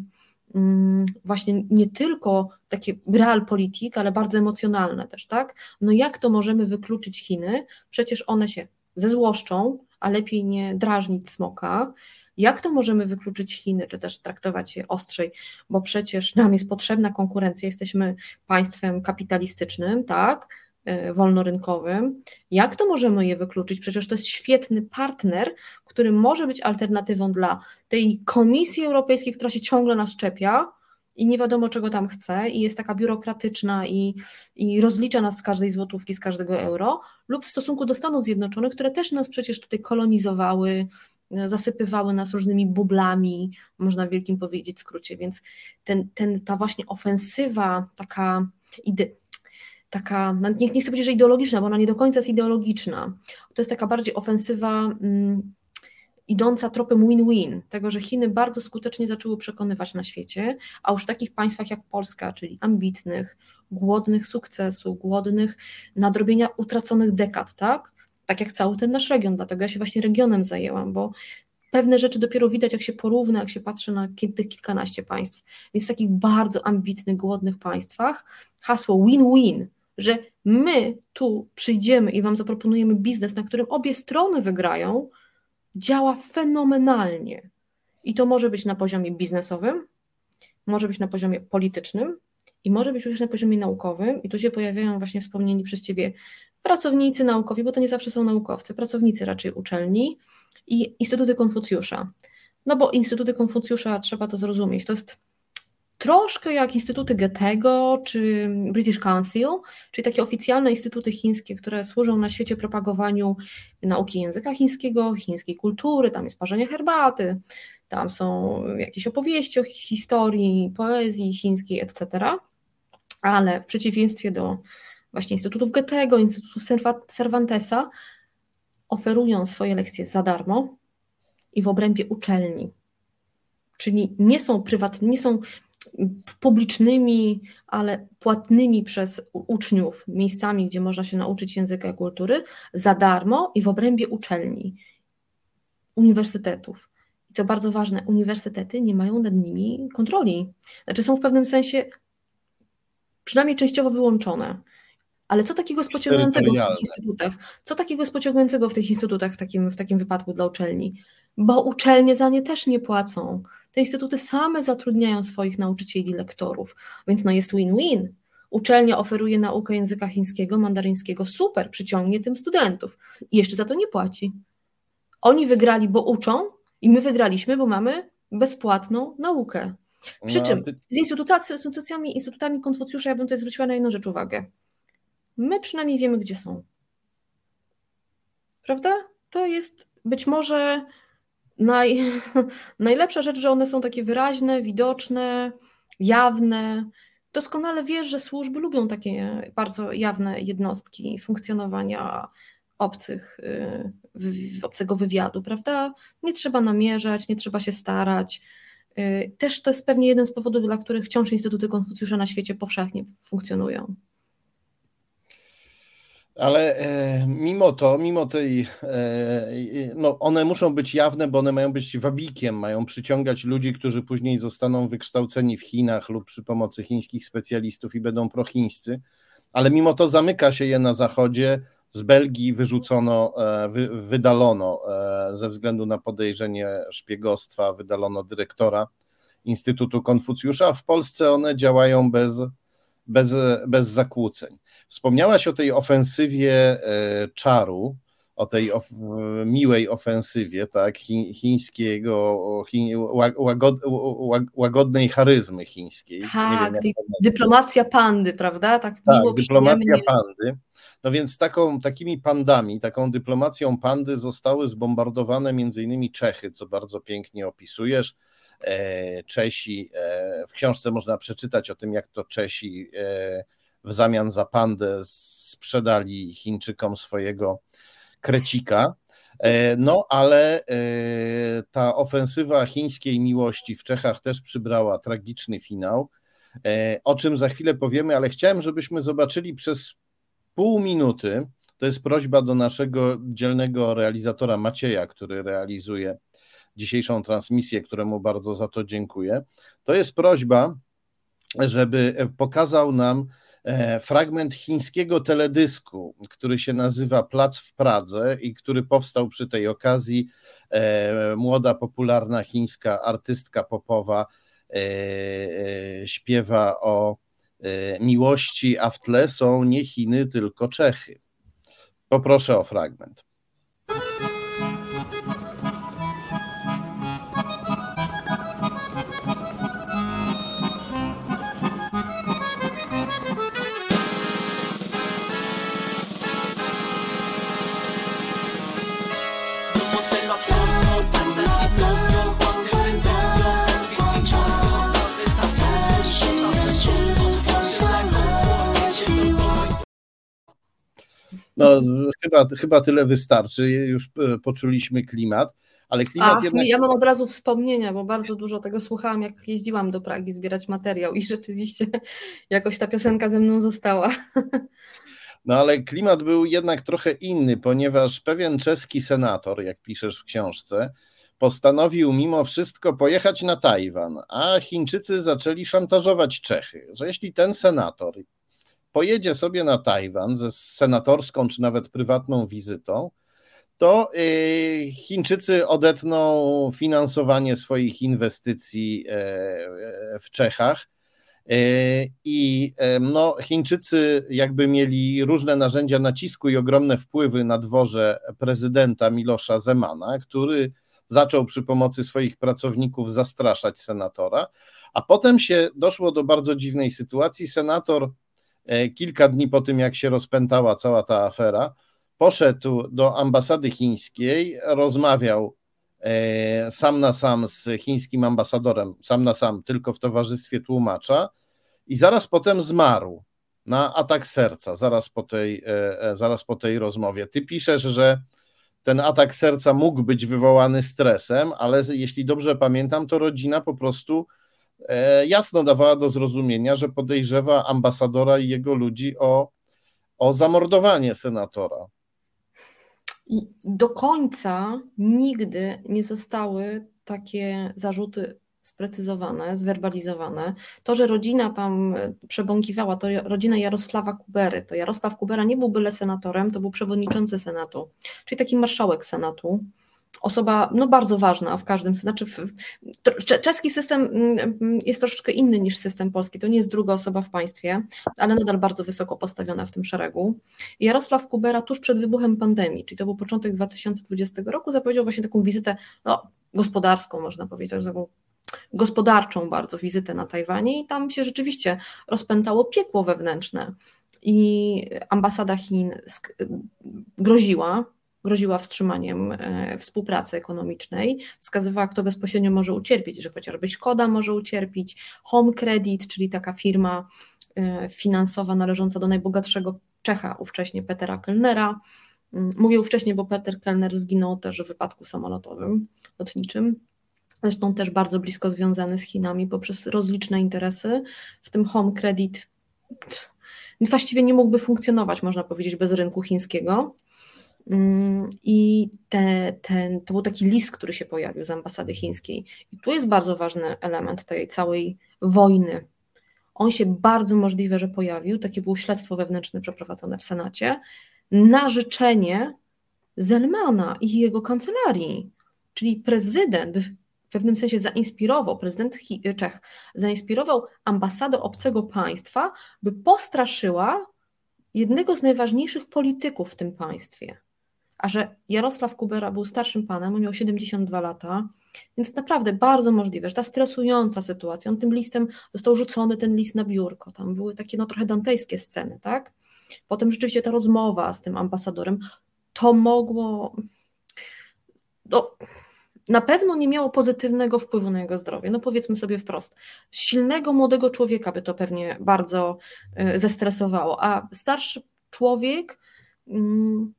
właśnie nie tylko takie realpolitik, ale bardzo emocjonalne też, tak? No jak to możemy wykluczyć Chiny? Przecież one się zezłoszczą, a lepiej nie drażnić smoka, jak to możemy wykluczyć Chiny, czy też traktować je ostrzej, bo przecież nam jest potrzebna konkurencja, jesteśmy państwem kapitalistycznym, tak, wolnorynkowym. Jak to możemy je wykluczyć? Przecież to jest świetny partner, który może być alternatywą dla tej Komisji Europejskiej, która się ciągle nas czepia, i nie wiadomo, czego tam chce, i jest taka biurokratyczna i, i rozlicza nas z każdej złotówki, z każdego euro, lub w stosunku do Stanów Zjednoczonych, które też nas przecież tutaj kolonizowały, zasypywały nas różnymi bublami, można w wielkim powiedzieć skrócie, więc ten, ten, ta właśnie ofensywa, taka ide, taka, no nie, nie chcę powiedzieć, że ideologiczna, bo ona nie do końca jest ideologiczna, to jest taka bardziej ofensywa mm, idąca tropem win-win, tego, że Chiny bardzo skutecznie zaczęły przekonywać na świecie, a już w takich państwach jak Polska, czyli ambitnych, głodnych sukcesu, głodnych nadrobienia utraconych dekad, tak? Tak jak cały ten nasz region, dlatego ja się właśnie regionem zajęłam, bo pewne rzeczy dopiero widać, jak się porówna, jak się patrzy na tych kilkanaście państw. Więc w takich bardzo ambitnych, głodnych państwach hasło win-win, że my tu przyjdziemy i Wam zaproponujemy biznes, na którym obie strony wygrają, działa fenomenalnie. I to może być na poziomie biznesowym, może być na poziomie politycznym i może być również na poziomie naukowym. I tu się pojawiają właśnie wspomnieni przez Ciebie pracownicy naukowi, bo to nie zawsze są naukowcy, pracownicy raczej uczelni i Instytuty Konfucjusza. No bo Instytuty Konfucjusza, trzeba to zrozumieć, to jest troszkę jak Instytuty Goethego czy British Council, czyli takie oficjalne instytuty chińskie, które służą na świecie propagowaniu nauki języka chińskiego, chińskiej kultury, tam jest parzenie herbaty, tam są jakieś opowieści o historii, poezji chińskiej, etc. Ale w przeciwieństwie do właśnie Instytutów Goethego, Instytutu Cervantesa, oferują swoje lekcje za darmo i w obrębie uczelni. Czyli nie są prywatne, nie są publicznymi, ale płatnymi przez uczniów miejscami, gdzie można się nauczyć języka i kultury, za darmo i w obrębie uczelni, uniwersytetów. I co bardzo ważne, uniwersytety nie mają nad nimi kontroli. Znaczy są w pewnym sensie przynajmniej częściowo wyłączone. Ale co takiego jest pociągającego w tych instytutach? Co takiego jest pociągającego w tych instytutach w takim, w takim wypadku dla uczelni? Bo uczelnie za nie też nie płacą. Te instytuty same zatrudniają swoich nauczycieli, lektorów, więc no jest win-win. Uczelnia oferuje naukę języka chińskiego, mandaryńskiego, super, przyciągnie tym studentów i jeszcze za to nie płaci. Oni wygrali, bo uczą i my wygraliśmy, bo mamy bezpłatną naukę. Przy no, czym z instytucjami, instytutami Konfucjusza ja bym tutaj zwróciła na jedną rzecz uwagę. My przynajmniej wiemy, gdzie są. Prawda? To jest być może naj, najlepsza rzecz, że one są takie wyraźne, widoczne, jawne. Doskonale wiesz, że służby lubią takie bardzo jawne jednostki funkcjonowania obcych, y, obcego wywiadu, prawda? Nie trzeba namierzać, nie trzeba się starać. Y, też to jest pewnie jeden z powodów, dla których wciąż Instytuty Konfucjusza na świecie powszechnie funkcjonują. Ale e, mimo to, mimo tej, e, no one muszą być jawne, bo one mają być wabikiem, mają przyciągać ludzi, którzy później zostaną wykształceni w Chinach lub przy pomocy chińskich specjalistów i będą prochińscy, ale mimo to zamyka się je na zachodzie. Z Belgii wyrzucono, e, wy, wydalono ze względu na podejrzenie szpiegostwa, wydalono dyrektora Instytutu Konfucjusza. W Polsce one działają bez, bez, bez zakłóceń. Wspomniałaś o tej ofensywie e, czaru, o tej of, miłej ofensywie, tak, chińskiego, chi, łagod, łagodnej charyzmy chińskiej. Tak, wiem, dyplomacja pandy, prawda? Tak, tak miło dyplomacja pandy. No więc taką, takimi pandami, taką dyplomacją pandy zostały zbombardowane między innymi Czechy, co bardzo pięknie opisujesz. E, Czesi, e, w książce można przeczytać o tym, jak to Czesi w zamian za pandę sprzedali Chińczykom swojego krecika. E, no, ale e, ta ofensywa chińskiej miłości w Czechach też przybrała tragiczny finał, e, o czym za chwilę powiemy, ale chciałem, żebyśmy zobaczyli przez pół minuty. To jest prośba do naszego dzielnego realizatora Macieja, który realizuje dzisiejszą transmisję, któremu bardzo za to dziękuję. To jest prośba, żeby pokazał nam E, fragment chińskiego teledysku, który się nazywa Plac w Pradze i który powstał przy tej okazji. E, młoda, popularna chińska artystka popowa e, śpiewa o miłości, a w tle są nie Chiny, tylko Czechy. Poproszę o fragment. No, chyba, chyba tyle wystarczy. Już e, poczuliśmy klimat. Ale klimat Ach, jednak... Ja mam od razu wspomnienia, bo bardzo dużo tego słuchałam, jak jeździłam do Pragi zbierać materiał i rzeczywiście jakoś ta piosenka ze mną została. No ale klimat był jednak trochę inny, ponieważ pewien czeski senator, jak piszesz w książce, postanowił mimo wszystko pojechać na Tajwan, a Chińczycy zaczęli szantażować Czechy, że jeśli ten senator pojedzie sobie na Tajwan ze senatorską czy nawet prywatną wizytą, to y, Chińczycy odetną finansowanie swoich inwestycji e, e, w Czechach. E, I no, Chińczycy jakby mieli różne narzędzia nacisku i ogromne wpływy na dworze prezydenta Milosza Zemana, który zaczął przy pomocy swoich pracowników zastraszać senatora, a potem się doszło do bardzo dziwnej sytuacji. Senator kilka dni po tym, jak się rozpętała cała ta afera, poszedł do ambasady chińskiej, rozmawiał e, sam na sam z chińskim ambasadorem, sam na sam, tylko w towarzystwie tłumacza, i zaraz potem zmarł na atak serca, zaraz po tej, e, e, zaraz po tej rozmowie. Ty piszesz, że ten atak serca mógł być wywołany stresem, ale jeśli dobrze pamiętam, to rodzina po prostu jasno dawała do zrozumienia, że podejrzewa ambasadora i jego ludzi o, o zamordowanie senatora. Do końca nigdy nie zostały takie zarzuty sprecyzowane, zwerbalizowane. To, że rodzina tam przebąkiwała, to rodzina Jarosława Kubery, to Jarosław Kubera nie był byle senatorem, to był przewodniczący Senatu, czyli taki marszałek Senatu osoba no, bardzo ważna w każdym, znaczy w, czeski system mm, jest troszeczkę inny niż system polski, to nie jest druga osoba w państwie, ale nadal bardzo wysoko postawiona w tym szeregu. Jarosław Kubera tuż przed wybuchem pandemii, czyli to był początek 2020 roku, zapowiedział właśnie taką wizytę no, gospodarską, można powiedzieć, taką gospodarczą bardzo wizytę na Tajwanie i tam się rzeczywiście rozpętało piekło wewnętrzne i ambasada Chin groziła groziła wstrzymaniem e, współpracy ekonomicznej, wskazywała, kto bezpośrednio może ucierpieć, że chociażby Szkoda może ucierpieć, Home Credit, czyli taka firma e, finansowa należąca do najbogatszego Czecha ówcześnie Petera Kellnera. Mm, mówię ówcześnie, bo Peter Kellner zginął też w wypadku samolotowym, lotniczym. Zresztą też bardzo blisko związany z Chinami poprzez rozliczne interesy, w tym Home Credit właściwie nie mógłby funkcjonować, można powiedzieć, bez rynku chińskiego. Mm, I te, ten, to był taki list, który się pojawił z ambasady chińskiej. I tu jest bardzo ważny element tej całej wojny. On się bardzo możliwe, że pojawił, takie było śledztwo wewnętrzne przeprowadzone w Senacie, na życzenie Zelmana i jego kancelarii. Czyli prezydent w pewnym sensie zainspirował, prezydent Czech zainspirował ambasadę obcego państwa, by postraszyła jednego z najważniejszych polityków w tym państwie a że Jarosław Kubera był starszym panem, on miał 72 lata, więc naprawdę bardzo możliwe, że ta stresująca sytuacja, on tym listem został rzucony ten list na biurko, tam były takie no trochę dantejskie sceny, tak? Potem rzeczywiście ta rozmowa z tym ambasadorem, to mogło, no, na pewno nie miało pozytywnego wpływu na jego zdrowie. No powiedzmy sobie wprost. Silnego, młodego człowieka by to pewnie bardzo y, zestresowało, a starszy człowiek mm,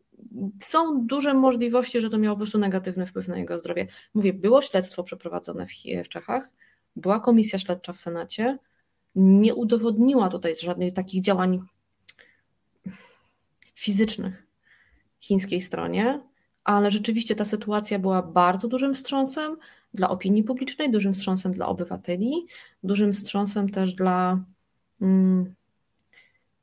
są duże możliwości, że to miało po prostu negatywny wpływ na jego zdrowie. Mówię, było śledztwo przeprowadzone w, w Czechach, była komisja śledcza w Senacie, nie udowodniła tutaj żadnych takich działań fizycznych chińskiej stronie, ale rzeczywiście ta sytuacja była bardzo dużym wstrząsem dla opinii publicznej, dużym wstrząsem dla obywateli, dużym wstrząsem też dla mm,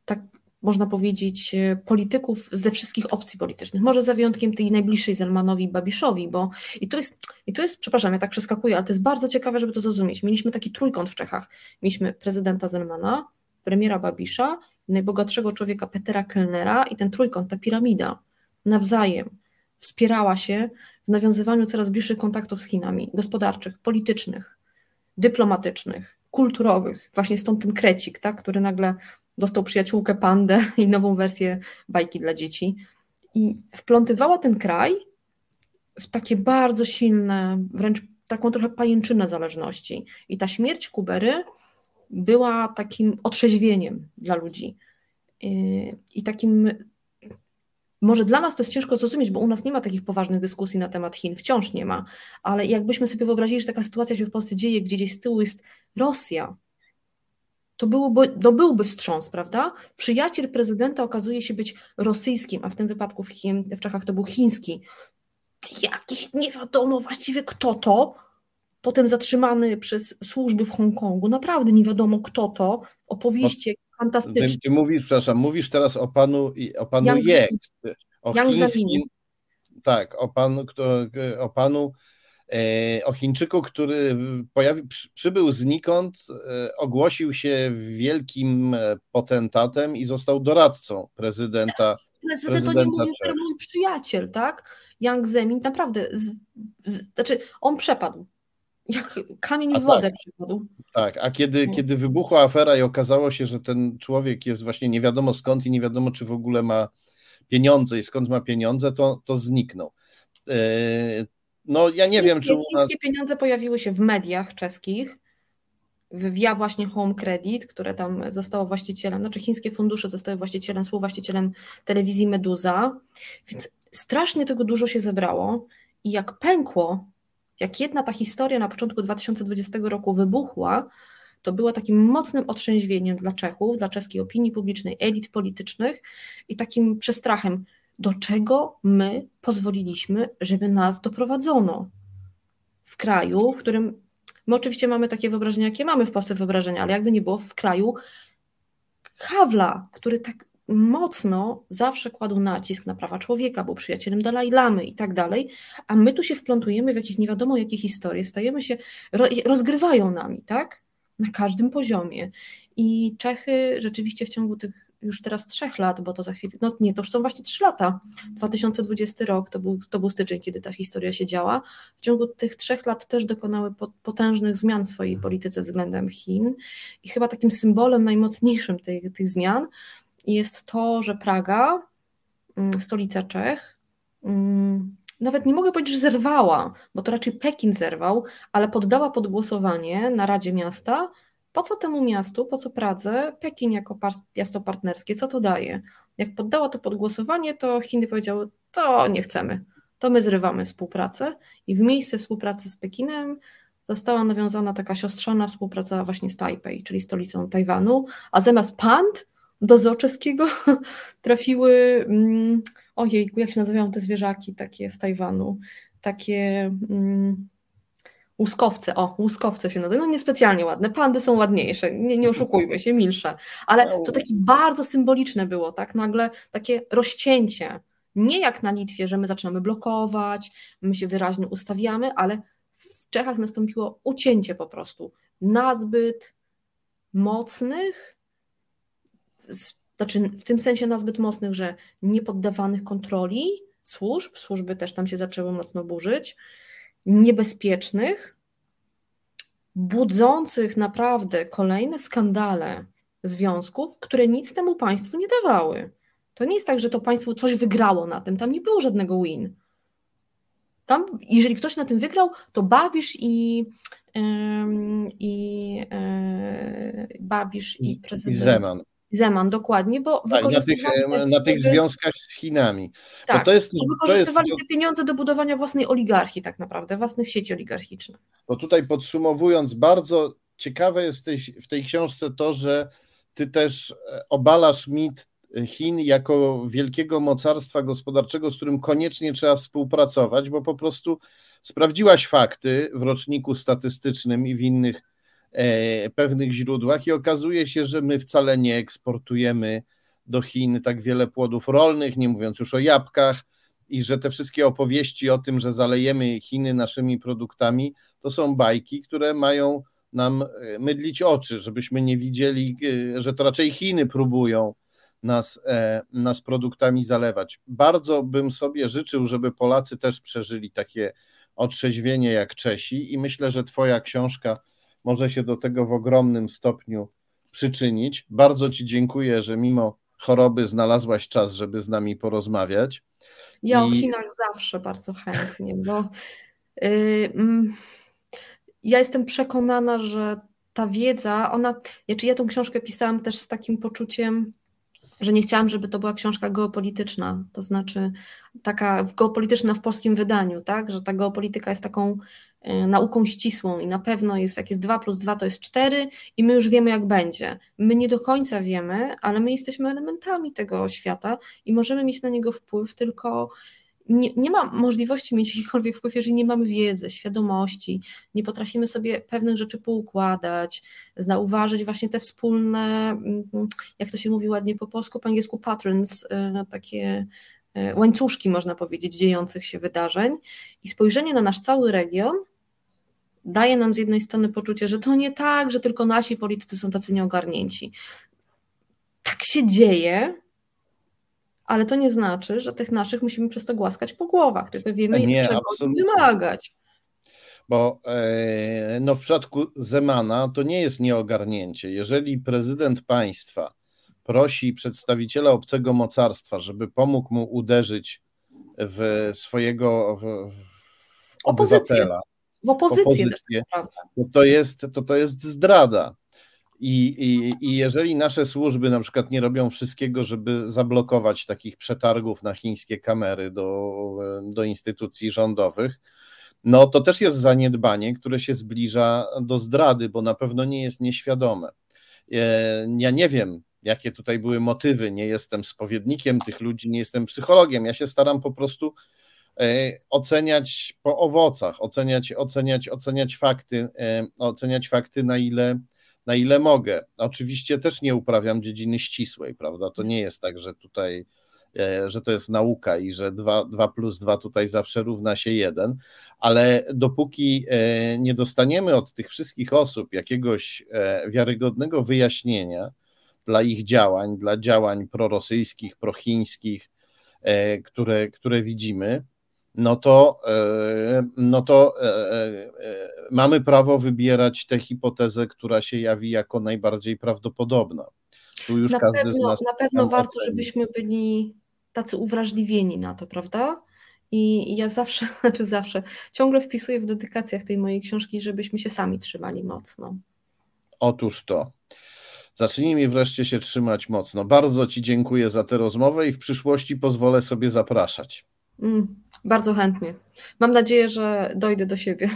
tak można powiedzieć, e, polityków ze wszystkich opcji politycznych. Może za wyjątkiem tej najbliższej Zelmanowi Babiszowi, bo i to jest, i to jest, przepraszam, ja tak przeskakuję, ale to jest bardzo ciekawe, żeby to zrozumieć. Mieliśmy taki trójkąt w Czechach. Mieliśmy prezydenta Zelmana, premiera Babisza, najbogatszego człowieka Petera Kellnera i ten trójkąt, ta piramida nawzajem wspierała się w nawiązywaniu coraz bliższych kontaktów z Chinami, gospodarczych, politycznych, dyplomatycznych, kulturowych. Właśnie stąd ten krecik, tak, który nagle dostał przyjaciółkę pandę i nową wersję bajki dla dzieci. I wplątywała ten kraj w takie bardzo silne, wręcz taką trochę pajęczynę zależności. I ta śmierć Kubery była takim otrzeźwieniem dla ludzi. I takim może dla nas to jest ciężko zrozumieć, bo u nas nie ma takich poważnych dyskusji na temat Chin, wciąż nie ma, ale jakbyśmy sobie wyobrazili, że taka sytuacja się w Polsce dzieje, gdzie gdzieś z tyłu jest Rosja, to, byłoby, to byłby wstrząs, prawda? Przyjaciel prezydenta okazuje się być rosyjskim, a w tym wypadku w, Chin, w Czechach to był chiński. Jakiś nie wiadomo właściwie kto to, potem zatrzymany przez służby w Hongkongu, naprawdę nie wiadomo kto to, opowieści fantastyczne. Ty, ty mówisz, przepraszam, mówisz teraz o panu, o panu Yang o Yang chińskim, tak, o panu, kto, o panu o Chińczyku, który pojawi, przybył znikąd, e, ogłosił się wielkim e, potentatem i został doradcą prezydenta. Prezydent prezydenta to nie mówił, mój przyjaciel, tak? Yang Zemin naprawdę, z, z, znaczy on przepadł. Jak kamień w wodę tak, przypadł. Tak, a kiedy, no. kiedy wybuchła afera i okazało się, że ten człowiek jest właśnie nie wiadomo skąd i nie wiadomo, czy w ogóle ma pieniądze i skąd ma pieniądze, to, to zniknął. No ja nie chińskie, wiem, czy. Chińskie pieniądze pojawiły się w mediach czeskich, Via właśnie Home Credit, które tam zostało właścicielem, znaczy chińskie fundusze zostały właścicielem, współwłaścicielem telewizji Meduza, więc strasznie tego dużo się zebrało i jak pękło, jak jedna ta historia na początku 2020 roku wybuchła, to była takim mocnym otrzeźwieniem dla Czechów, dla czeskiej opinii publicznej, elit politycznych i takim przestrachem, do czego my pozwoliliśmy, żeby nas doprowadzono w kraju, w którym my oczywiście mamy takie wyobrażenia, jakie mamy w Polsce wyobrażenia, ale jakby nie było w kraju Hawla, który tak mocno zawsze kładł nacisk na prawa człowieka, był przyjacielem Dalaj Lamy i tak dalej, a my tu się wplątujemy w jakieś nie wiadomo jakie historie, stajemy się, rozgrywają nami, tak? Na każdym poziomie. I Czechy rzeczywiście w ciągu tych już teraz trzech lat, bo to za chwilę, no nie, to już są właśnie trzy lata. 2020 rok to był, to był styczeń, kiedy ta historia się działa. W ciągu tych trzech lat też dokonały potężnych zmian w swojej polityce względem Chin i chyba takim symbolem najmocniejszym tych, tych zmian jest to, że Praga, mm, stolica Czech, mm, nawet nie mogę powiedzieć, że zerwała, bo to raczej Pekin zerwał, ale poddała pod głosowanie na Radzie Miasta po co temu miastu, po co Pradze, Pekin jako miasto partnerskie, co to daje? Jak poddała to pod głosowanie, to Chiny powiedziały, to nie chcemy, to my zrywamy współpracę i w miejsce współpracy z Pekinem została nawiązana taka siostrzana współpraca właśnie z Tajpej, czyli stolicą Tajwanu, a zamiast pand do zoo czeskiego trafiły, mm, ojej, jak się nazywają te zwierzaki takie z Tajwanu, takie... Mm, Łuskowce, o, łuskowce się nazywa, no niespecjalnie ładne, pandy są ładniejsze, nie, nie oszukujmy się, milsze, ale to takie bardzo symboliczne było, tak, nagle takie rozcięcie, nie jak na Litwie, że my zaczynamy blokować, my się wyraźnie ustawiamy, ale w Czechach nastąpiło ucięcie po prostu. Nazbyt mocnych, znaczy w tym sensie nazbyt mocnych, że niepoddawanych kontroli służb, służby też tam się zaczęły mocno burzyć, niebezpiecznych, budzących naprawdę kolejne skandale związków, które nic temu państwu nie dawały. To nie jest tak, że to państwo coś wygrało na tym, tam nie było żadnego win. Tam, jeżeli ktoś na tym wygrał, to Babisz i, i e, Babisz i prezydent. I Zeman. Zeman, dokładnie, bo tak, na tych, na tych związkach z Chinami. Tak, to jest, wykorzystywali to jest, te pieniądze do budowania własnej oligarchii tak naprawdę, własnych sieci oligarchicznych. To tutaj podsumowując, bardzo ciekawe jest w tej, książce to, że ty też e, obalasz mit Chin jako wielkiego mocarstwa gospodarczego, z którym koniecznie trzeba współpracować, bo po prostu sprawdziłaś fakty w roczniku statystycznym i w innych E, pewnych źródłach i okazuje się, że my wcale nie eksportujemy do Chin tak wiele płodów rolnych, nie mówiąc już o jabłkach, i że te wszystkie opowieści o tym, że zalejemy Chiny naszymi produktami, to są bajki, które mają nam e, mydlić oczy, żebyśmy nie widzieli, e, że to raczej Chiny próbują nas, nas produktami zalewać. Bardzo bym sobie życzył, żeby Polacy też przeżyli takie otrzeźwienie jak Czesi i myślę, że Twoja książka może się do tego w ogromnym stopniu przyczynić. Bardzo Ci dziękuję, że mimo choroby znalazłaś czas, żeby z nami porozmawiać. Ja I... o Chinach zawsze bardzo chętnie, bo yy, ja jestem przekonana, że ta wiedza, ona, znaczy ja tą książkę pisałam też z takim poczuciem że nie chciałam, żeby to była książka geopolityczna, to znaczy taka geopolityczna w polskim wydaniu, tak, że ta geopolityka jest taką y, nauką ścisłą i na pewno jest, jak jest 2 plus 2 to jest 4 i my już wiemy jak będzie. My nie do końca wiemy, ale my jesteśmy elementami tego świata i możemy mieć na niego wpływ tylko nie, nie ma możliwości mieć jakikolwiek wpływ, jeżeli nie mamy wiedzy, świadomości, nie potrafimy sobie pewnych rzeczy poukładać, zauważyć właśnie te wspólne, mm, jak to się mówi ładnie po polsku, po angielsku patterns, y, takie y, łańcuszki, można powiedzieć, dziejących się wydarzeń i spojrzenie na nasz cały region daje nam z jednej strony poczucie, że to nie tak, że tylko nasi politycy są tacy nieogarnięci. Tak się dzieje, ale to nie znaczy, że tych naszych musimy przez to głaskać po głowach, tylko wiemy, nie, czego wymagać. Bo e, no w przypadku Zemana to nie jest nieogarnięcie. Jeżeli prezydent państwa prosi przedstawiciela obcego mocarstwa, żeby pomógł mu uderzyć w swojego w, w obywatela, w opozycję, opozycję to, to, jest, to to jest zdrada. I, i, I jeżeli nasze służby na przykład nie robią wszystkiego, żeby zablokować takich przetargów na chińskie kamery do, do instytucji rządowych, no to też jest zaniedbanie, które się zbliża do zdrady, bo na pewno nie jest nieświadome. E, ja nie wiem, jakie tutaj były motywy, nie jestem spowiednikiem tych ludzi, nie jestem psychologiem. Ja się staram po prostu e, oceniać po owocach, oceniać, oceniać, oceniać fakty, e, oceniać fakty, na ile na ile mogę. Oczywiście też nie uprawiam dziedziny ścisłej, prawda? To nie jest tak, że tutaj, e, że to jest nauka i że 2, 2 plus 2 tutaj zawsze równa się 1, ale dopóki e, nie dostaniemy od tych wszystkich osób jakiegoś e, wiarygodnego wyjaśnienia dla ich działań, dla działań prorosyjskich, prochińskich, które, które widzimy, no to, e, no to e, e, mamy prawo wybierać tę hipotezę, która się jawi jako najbardziej prawdopodobna. Tu już na każdy pewno, z nas na pewno warto, oceni. żebyśmy byli tacy uwrażliwieni na to, prawda? I ja zawsze, znaczy zawsze, ciągle wpisuję w dedykacjach tej mojej książki, żebyśmy się sami trzymali mocno. Otóż to. Zacznijmy wreszcie się trzymać mocno. Bardzo Ci dziękuję za tę rozmowę i w przyszłości pozwolę sobie zapraszać. Mm, bardzo chętnie. Mam nadzieję, że dojdę do siebie.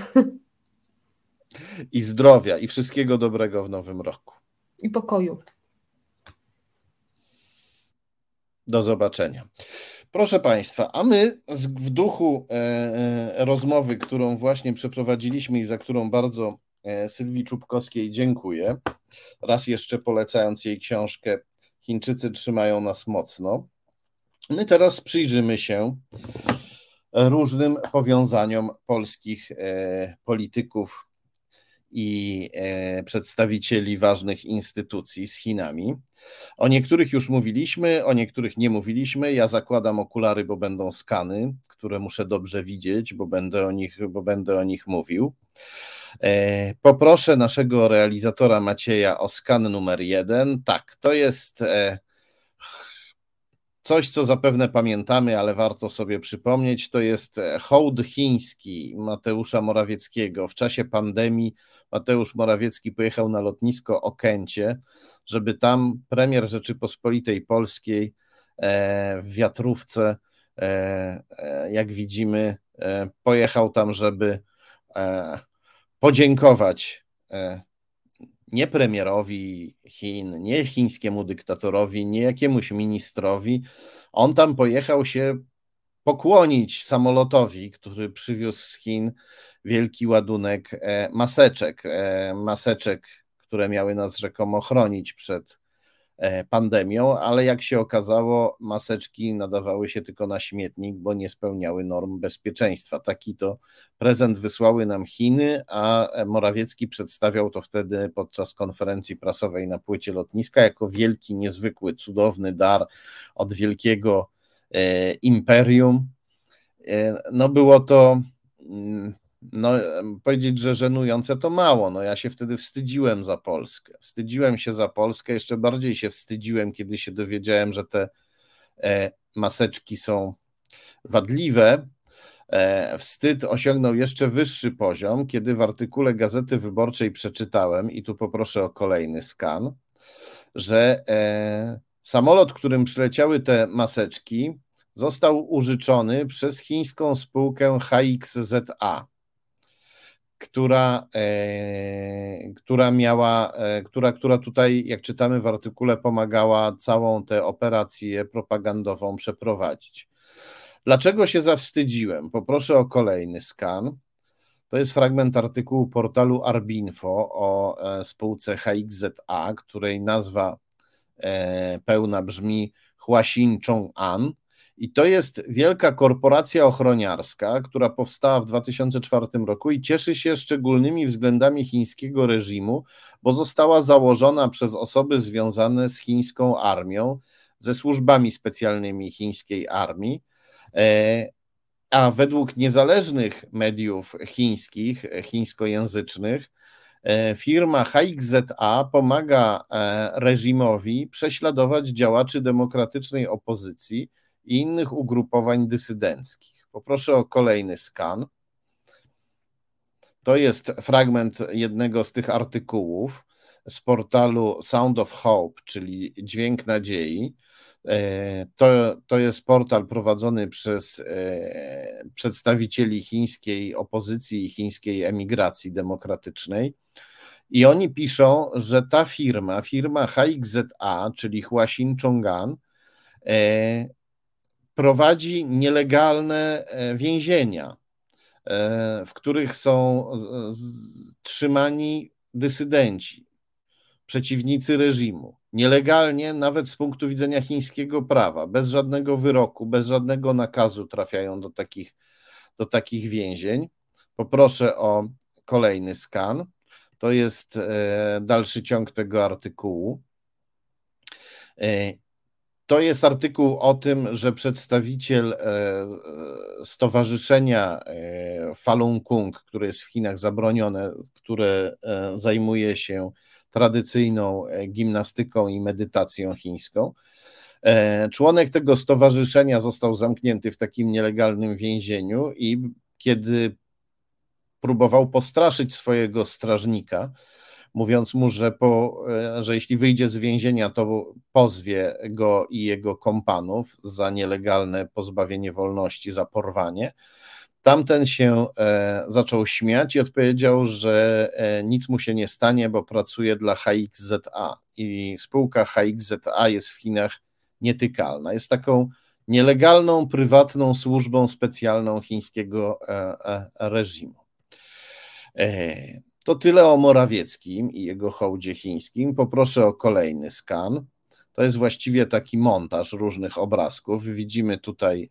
I zdrowia, i wszystkiego dobrego w nowym roku. I pokoju. Do zobaczenia. Proszę Państwa, a my w duchu e, e, rozmowy, którą właśnie przeprowadziliśmy i za którą bardzo e, Sylwii Czubkowskiej dziękuję, raz jeszcze polecając jej książkę Chińczycy trzymają nas mocno. My teraz przyjrzymy się różnym powiązaniom polskich e, polityków i e, przedstawicieli ważnych instytucji z Chinami. O niektórych już mówiliśmy, o niektórych nie mówiliśmy. Ja zakładam okulary, bo będą skany, które muszę dobrze widzieć, bo będę o nich, bo będę o nich mówił. E, poproszę naszego realizatora Macieja o skan numer jeden. Tak, to jest Coś, co zapewne pamiętamy, ale warto sobie przypomnieć, to jest e, hołd chiński Mateusza Morawieckiego. W czasie pandemii Mateusz Morawiecki pojechał na lotnisko Okęcie, żeby tam premier Rzeczypospolitej Polskiej e, w wiatrówce, e, jak widzimy, pojechał tam, żeby podziękować nie premierowi Chin, nie chińskiemu dyktatorowi, nie jakiemuś ministrowi. On tam pojechał się pokłonić samolotowi, który przywiózł z Chin wielki ładunek e, maseczek. E, maseczek, które miały nas rzekomo chronić przed pandemią, ale jak się okazało, maseczki nadawały się tylko na śmietnik, bo nie spełniały norm bezpieczeństwa. Taki to prezent wysłały nam Chiny, a Morawiecki przedstawiał to wtedy podczas konferencji prasowej na płycie lotniska jako wielki, niezwykły, cudowny dar od wielkiego e, imperium. E, no było to mm, no, powiedzieć, że żenujące to mało. No, ja się wtedy wstydziłem za Polskę. Wstydziłem się za Polskę, jeszcze bardziej się wstydziłem, kiedy się dowiedziałem, że te e, maseczki są wadliwe. E, wstyd osiągnął jeszcze wyższy poziom, kiedy w artykule Gazety Wyborczej przeczytałem, i tu poproszę o kolejny skan, że e, Samolot, którym przyleciały te maseczki, został użyczony przez chińską spółkę HXZA, która, e, która miała, e, która, która tutaj, jak czytamy w artykule, pomagała całą tę operację propagandową przeprowadzić. Dlaczego się zawstydziłem? Poproszę o kolejny skan. To jest fragment artykułu portalu Arbinfo o e, spółce HXZA, której nazwa e, pełna brzmi Huaxin Chong'an. I to jest wielka korporacja ochroniarska, która powstała w 2004 roku i cieszy się szczególnymi względami chińskiego reżimu, bo została założona przez osoby związane z chińską armią, ze służbami specjalnymi chińskiej armii. E, a według niezależnych mediów chińskich, chińskojęzycznych, e, firma HXZA pomaga e, reżimowi prześladować działaczy demokratycznej opozycji i innych ugrupowań dysydenckich. Poproszę o kolejny skan. To jest fragment jednego z tych artykułów z portalu Sound of Hope, czyli Dźwięk Nadziei. E, to, to jest portal prowadzony przez e, przedstawicieli chińskiej opozycji i chińskiej emigracji demokratycznej. I oni piszą, że ta firma, firma HXZA, czyli Huaxin Chong'an, e, prowadzi nielegalne więzienia, w których są trzymani dysydenci, przeciwnicy reżimu nielegalnie, nawet z punktu widzenia chińskiego prawa, bez żadnego wyroku, bez żadnego nakazu trafiają do takich, do takich więzień. Poproszę o kolejny skan. To jest e, dalszy ciąg tego artykułu. E, to jest artykuł o tym, że przedstawiciel e, stowarzyszenia Falun Gong, które jest w Chinach zabronione, które zajmuje się tradycyjną e, gimnastyką i medytacją chińską. E, członek tego stowarzyszenia został zamknięty w takim nielegalnym więzieniu i kiedy próbował postraszyć swojego strażnika, mówiąc mu, że, po, e, że jeśli wyjdzie z więzienia, to pozwie go i jego kompanów za nielegalne pozbawienie wolności, za porwanie. Tamten się e, zaczął śmiać i odpowiedział, że e, nic mu się nie stanie, bo pracuje dla HXZA i spółka HXZA jest w Chinach nietykalna. Jest taką nielegalną, prywatną służbą specjalną chińskiego reżimu. To tyle o Morawieckim i jego hołdzie chińskim. Poproszę o kolejny skan. To jest właściwie taki montaż różnych obrazków. Widzimy tutaj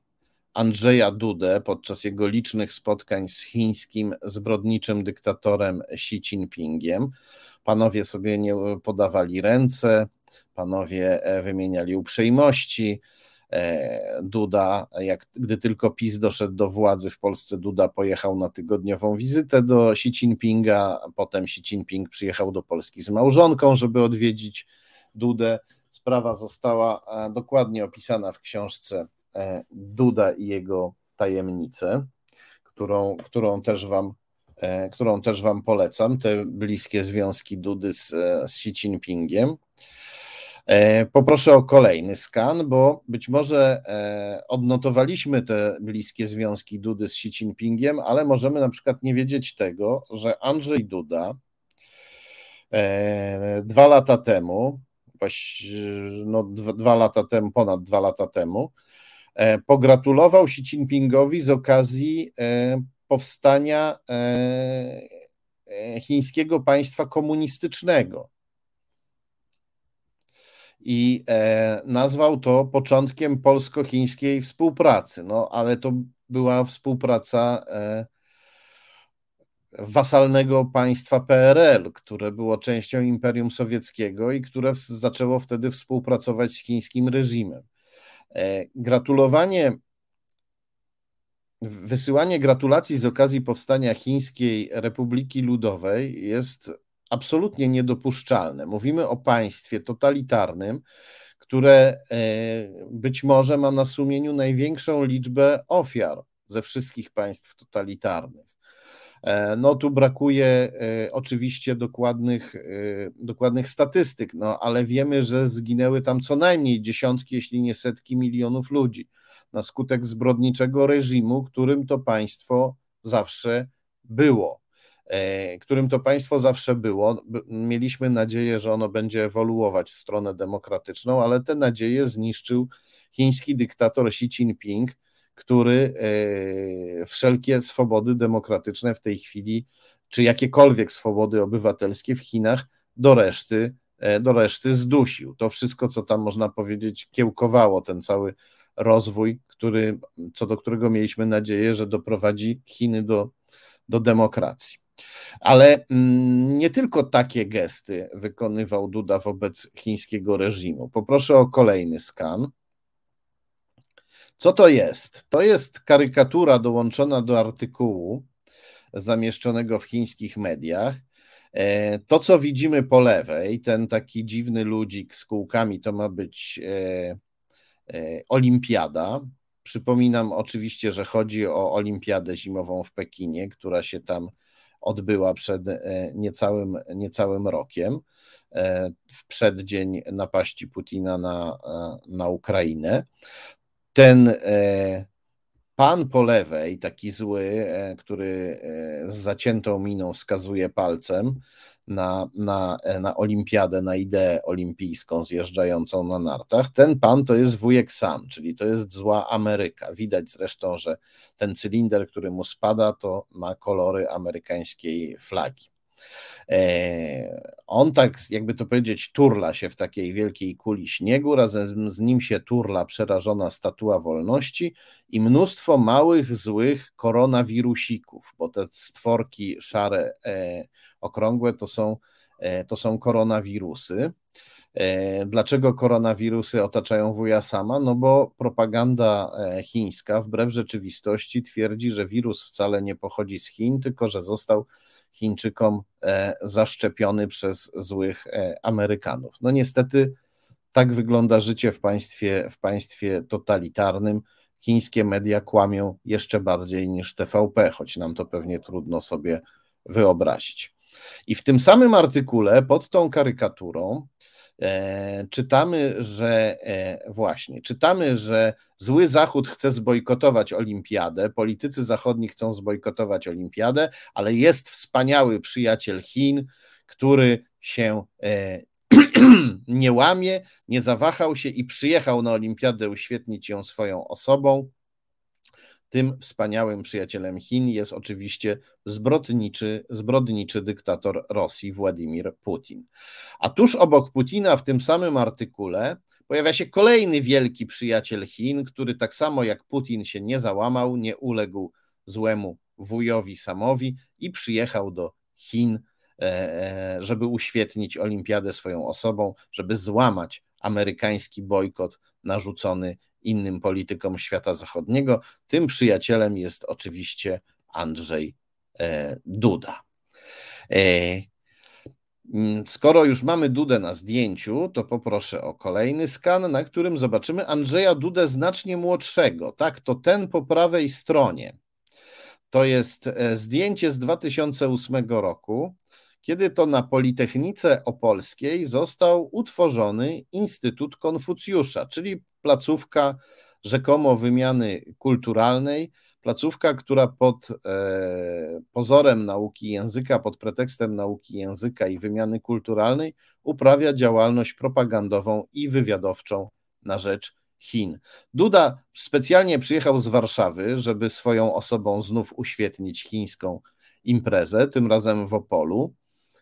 Andrzeja Dudę podczas jego licznych spotkań z chińskim zbrodniczym dyktatorem Xi Jinpingiem. Panowie sobie nie podawali ręce, panowie e, wymieniali uprzejmości. E, Duda, jak gdy tylko PiS doszedł do władzy w Polsce, Duda pojechał na tygodniową wizytę do Xi Jinpinga, potem Xi Jinping przyjechał do Polski z małżonką, żeby odwiedzić Dudę. Sprawa została e, dokładnie opisana w książce E, Duda i jego tajemnice, którą, którą, też wam, którą też Wam polecam, te bliskie związki Dudy z, z Xi Jinpingiem. E, poproszę o kolejny skan, bo być może odnotowaliśmy te bliskie związki Dudy z Xi Jinpingiem, ale możemy na przykład nie wiedzieć tego, że Andrzej Duda dwa lata temu, no dwa lata temu, ponad dwa lata temu, E, pogratulował Xi Jinpingowi z okazji e, powstania e, chińskiego państwa komunistycznego. I nazwał to początkiem polsko-chińskiej współpracy. No, ale to była współpraca wasalnego państwa PRL, które było częścią Imperium Sowieckiego i które zaczęło wtedy współpracować z chińskim reżimem. E, gratulowanie, wysyłanie gratulacji z okazji powstania Chińskiej Republiki Ludowej jest absolutnie niedopuszczalne. Mówimy o państwie totalitarnym, które e, być może ma na sumieniu największą liczbę ofiar ze wszystkich państw totalitarnych. E, no tu brakuje e, oczywiście dokładnych, dokładnych statystyk, no ale wiemy, że zginęły tam co najmniej dziesiątki, jeśli nie setki milionów ludzi na skutek zbrodniczego reżimu, którym to państwo zawsze było. Którym to państwo zawsze było. Mieliśmy nadzieję, że ono będzie ewoluować w stronę demokratyczną, ale te nadzieje zniszczył chiński dyktator Xi Jinping, który e, wszelkie swobody demokratyczne w tej chwili, czy jakiekolwiek swobody obywatelskie w Chinach do reszty, e, do reszty zdusił. To wszystko, co tam można powiedzieć, kiełkowało ten cały rozwój, który, co do którego mieliśmy nadzieję, że doprowadzi Chiny do, do demokracji. Ale mm, nie tylko takie gesty wykonywał Duda wobec chińskiego reżimu. Poproszę o kolejny skan. Co to jest? To jest karykatura dołączona do artykułu zamieszczonego w chińskich mediach. E, to, co widzimy po lewej, ten taki dziwny ludzik z kółkami, to ma być e, e, olimpiada. Przypominam oczywiście, że chodzi o olimpiadę zimową w Pekinie, która się tam odbyła przed niecałym, niecałym rokiem, w przeddzień napaści Putina na, na Ukrainę. Ten e, pan po lewej, taki zły, e, który e, z zaciętą miną wskazuje palcem na, na, na olimpiadę, na ideę olimpijską zjeżdżającą na nartach, ten pan to jest wujek sam, czyli to jest zła Ameryka. Widać zresztą, że ten cylinder, który mu spada, to ma kolory amerykańskiej flagi. E, on tak, jakby to powiedzieć, turla się w takiej wielkiej kuli śniegu, razem z nim się turla przerażona statua wolności i mnóstwo małych, złych koronawirusików, bo te stworki szare, e, okrągłe to są, e, to są koronawirusy. Dlaczego koronawirusy otaczają wuja sama? No bo propaganda chińska wbrew rzeczywistości twierdzi, że wirus wcale nie pochodzi z Chin, tylko że został Chińczykom e, zaszczepiony przez złych e, Amerykanów. No niestety tak wygląda życie w państwie, w państwie totalitarnym. Chińskie media kłamią jeszcze bardziej niż TVP, choć nam to pewnie trudno sobie wyobrazić. I w tym samym artykule pod tą karykaturą E, czytamy, że e, właśnie, czytamy, że zły Zachód chce zbojkotować olimpiadę, politycy zachodni chcą zbojkotować olimpiadę, ale jest wspaniały przyjaciel Chin, który się e, nie łamie, nie zawahał się i przyjechał na olimpiadę uświetnić ją swoją osobą. Tym wspaniałym przyjacielem Chin jest oczywiście zbrodniczy, zbrodniczy dyktator Rosji Władimir Putin. A tuż obok Putina w tym samym artykule pojawia się kolejny wielki przyjaciel Chin, który tak samo jak Putin się nie załamał, nie uległ złemu wujowi Samowi i przyjechał do Chin, e, e, żeby uświetnić olimpiadę swoją osobą, żeby złamać amerykański bojkot narzucony innym politykom świata zachodniego. Tym przyjacielem jest oczywiście Andrzej e, Duda. E, mm, skoro już mamy Dudę na zdjęciu, to poproszę o kolejny skan, na którym zobaczymy Andrzeja Dudę znacznie młodszego. Tak, to ten po prawej stronie. To jest e, zdjęcie z 2008 roku, kiedy to na Politechnice Opolskiej został utworzony Instytut Konfucjusza, czyli placówka rzekomo wymiany kulturalnej, placówka, która pod e, pozorem nauki języka, pod pretekstem nauki języka i wymiany kulturalnej uprawia działalność propagandową i wywiadowczą na rzecz Chin. Duda specjalnie przyjechał z Warszawy, żeby swoją osobą znów uświetnić chińską imprezę, tym razem w Opolu.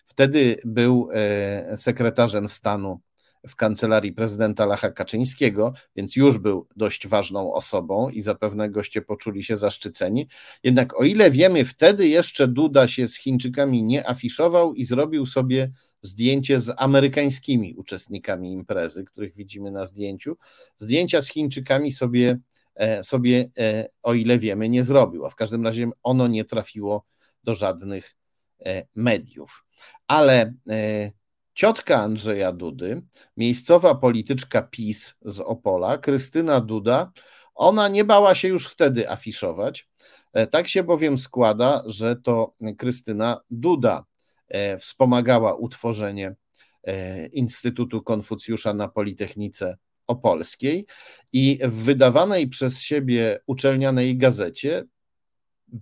Wtedy był e, sekretarzem stanu w kancelarii prezydenta Lacha Kaczyńskiego, więc już był dość ważną osobą i zapewne goście poczuli się zaszczyceni. Jednak o ile wiemy, wtedy jeszcze Duda się z Chińczykami nie afiszował i zrobił sobie zdjęcie z amerykańskimi uczestnikami imprezy, których widzimy na zdjęciu. Zdjęcia z Chińczykami sobie, e, sobie e, o ile wiemy, nie zrobił, a w każdym razie ono nie trafiło do żadnych e, mediów. Ale Ciotka Andrzeja Dudy, miejscowa polityczka PiS z Opola, Krystyna Duda, Ona nie bała się już wtedy afiszować. Tak się bowiem składa, że to Krystyna Duda wspomagała utworzenie Instytutu Konfucjusza na Politechnice Opolskiej i w wydawanej przez siebie uczelnianej gazecie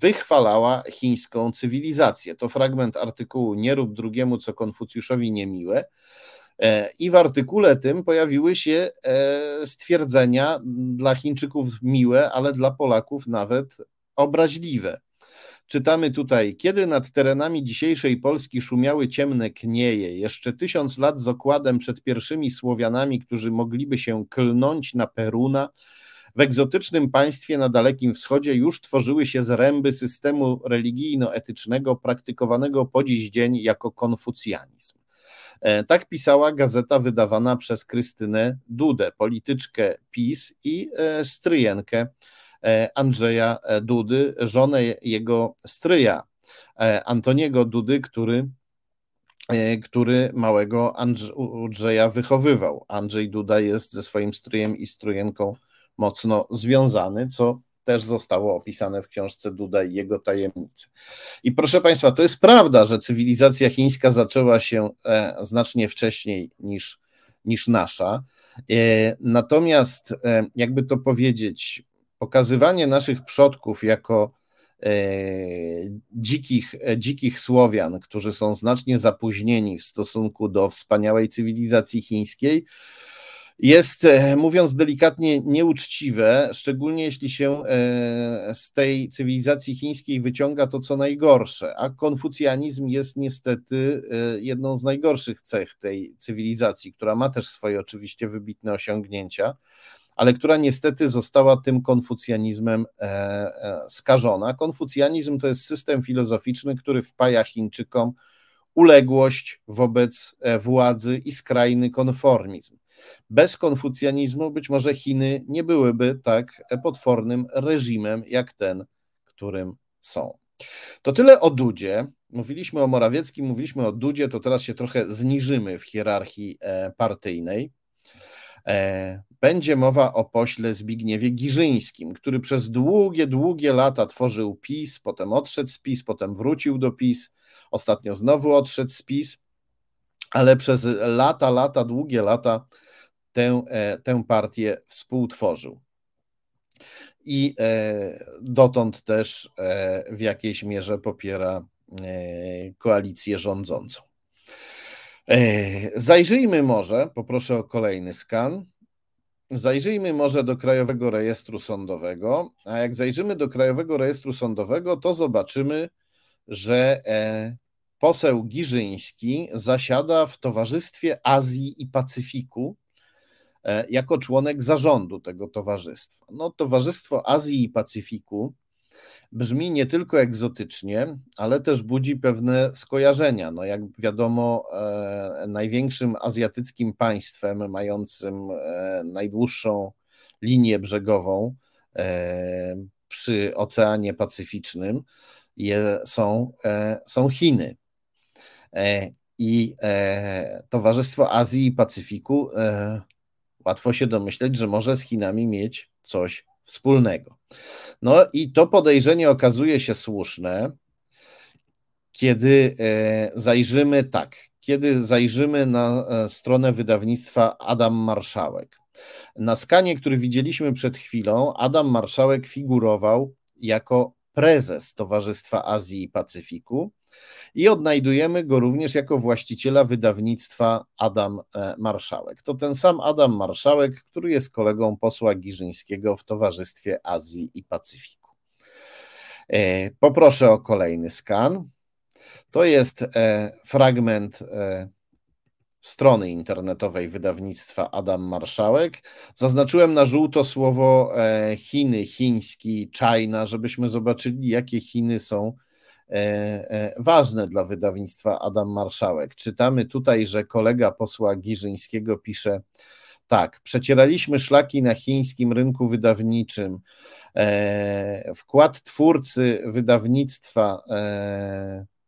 wychwalała chińską cywilizację. To fragment artykułu Nie rób drugiemu, co Konfucjuszowi niemiłe. E, I w artykule tym pojawiły się e, stwierdzenia dla Chińczyków miłe, ale dla Polaków nawet obraźliwe. Czytamy tutaj, kiedy nad terenami dzisiejszej Polski szumiały ciemne knieje, jeszcze tysiąc lat z okładem przed pierwszymi Słowianami, którzy mogliby się klnąć na Peruna, w egzotycznym państwie na Dalekim Wschodzie już tworzyły się zręby systemu religijno-etycznego praktykowanego po dziś dzień jako konfucjanizm. E, tak pisała gazeta wydawana przez Krystynę Dudę, polityczkę PiS i e, stryjenkę e, Andrzeja Dudy, żonę jego stryja Antoniego Dudy, który który małego Andrzeja wychowywał. Andrzej Duda jest ze swoim stryjem i stryjenką mocno związany, co też zostało opisane w książce Duda i jego tajemnice. I proszę Państwa, to jest prawda, że cywilizacja chińska zaczęła się e, znacznie wcześniej niż, niż nasza. E, natomiast, e, jakby to powiedzieć, pokazywanie naszych przodków jako dzikich, dzikich Słowian, którzy są znacznie zapóźnieni w stosunku do wspaniałej cywilizacji chińskiej, jest, e, mówiąc delikatnie, nieuczciwe, szczególnie jeśli się e, z tej cywilizacji chińskiej wyciąga to, co najgorsze. A konfucjanizm jest niestety e, jedną z najgorszych cech tej cywilizacji, która ma też swoje oczywiście wybitne osiągnięcia, ale która niestety została tym konfucjanizmem skażona. Konfucjanizm to jest system filozoficzny, który wpaja Chińczykom uległość wobec władzy i skrajny konformizm. Bez konfucjanizmu być może Chiny nie byłyby tak potwornym reżimem jak ten, którym są. To tyle o Dudzie. Mówiliśmy o Morawieckim, mówiliśmy o Dudzie, to teraz się trochę zniżymy w hierarchii e, partyjnej. E, będzie mowa o pośle Zbigniewie Giżyńskim, który przez długie, długie lata tworzył PiS, potem odszedł z PiS, potem wrócił do PiS, ostatnio znowu odszedł z PiS, ale przez lata, lata, długie lata tę, e, tę partię współtworzył. I e, dotąd też e, w jakiejś mierze popiera koalicję rządzącą. Zajrzyjmy może, poproszę o kolejny skan. Zajrzyjmy może do Krajowego Rejestru Sądowego, a jak zajrzymy do Krajowego Rejestru Sądowego, to zobaczymy, że poseł Giżyński zasiada w Towarzystwie Azji i Pacyfiku, jako członek zarządu tego towarzystwa. No, Towarzystwo Azji i Pacyfiku brzmi nie tylko egzotycznie, ale też budzi pewne skojarzenia. No, jak wiadomo, e, największym azjatyckim państwem mającym e, najdłuższą linię brzegową e, przy Oceanie Pacyficznym je, są, e, są Chiny. E, I Towarzystwo Azji i Pacyfiku łatwo się domyśleć, że może z Chinami mieć coś wspólnego. No i to podejrzenie okazuje się słuszne, kiedy e, zajrzymy tak, kiedy zajrzymy na e, stronę wydawnictwa Adam Marszałek. Na skanie, który widzieliśmy przed chwilą, Adam Marszałek figurował jako prezes Towarzystwa Azji i Pacyfiku i odnajdujemy go również jako właściciela wydawnictwa Adam e, Marszałek. To ten sam Adam Marszałek, który jest kolegą posła Giżyńskiego w Towarzystwie Azji i Pacyfiku. E, poproszę o kolejny skan. To jest e, fragment strony internetowej wydawnictwa Adam Marszałek. Zaznaczyłem na żółto słowo Chiny, chiński, China, żebyśmy zobaczyli, jakie Chiny są E, e, ważne dla wydawnictwa Adam Marszałek. Czytamy tutaj, że kolega posła Giżyńskiego pisze tak, przecieraliśmy szlaki na chińskim rynku wydawniczym. E, wkład twórcy wydawnictwa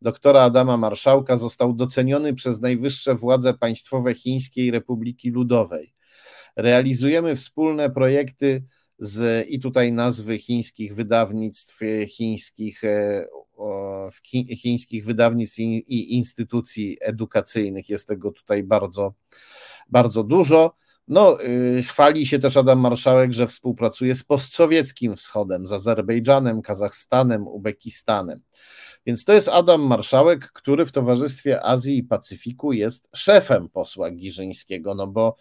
doktora Adama Marszałka został doceniony przez najwyższe władze państwowe Chińskiej Republiki Ludowej. Realizujemy wspólne projekty z, i tutaj nazwy chińskich wydawnictw, chińskich, chińskich wydawnictw i instytucji edukacyjnych. Jest tego tutaj bardzo, bardzo dużo. No, y, chwali się też Adam Marszałek, że współpracuje z postsowieckim wschodem, z Azerbejdżanem, Kazachstanem, Uzbekistanem. Więc to jest Adam Marszałek, który w Towarzystwie Azji i Pacyfiku jest szefem posła Giżyńskiego, no bo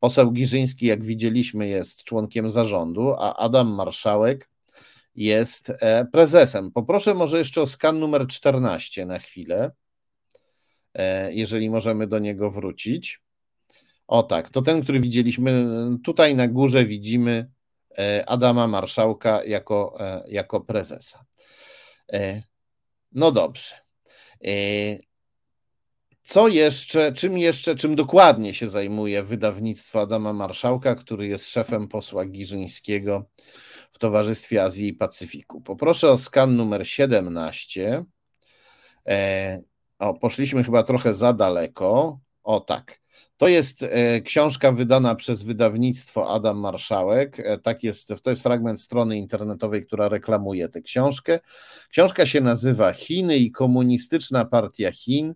poseł Giżyński, jak widzieliśmy, jest członkiem zarządu, a Adam Marszałek jest e, prezesem. Poproszę może jeszcze o skan numer 14 na chwilę, e, jeżeli możemy do niego wrócić. O tak, to ten, który widzieliśmy. Tutaj na górze widzimy e, Adama Marszałka jako, e, jako prezesa. E, no dobrze. Co jeszcze, czym jeszcze, czym dokładnie się zajmuje wydawnictwo Adama Marszałka, który jest szefem posła Giżyńskiego w Towarzystwie Azji i Pacyfiku? Poproszę o skan numer 17. O, poszliśmy chyba trochę za daleko. O tak. To jest e, książka wydana przez wydawnictwo Adam Marszałek. E, tak jest, to jest fragment strony internetowej, która reklamuje tę książkę. Książka się nazywa Chiny i komunistyczna partia Chin.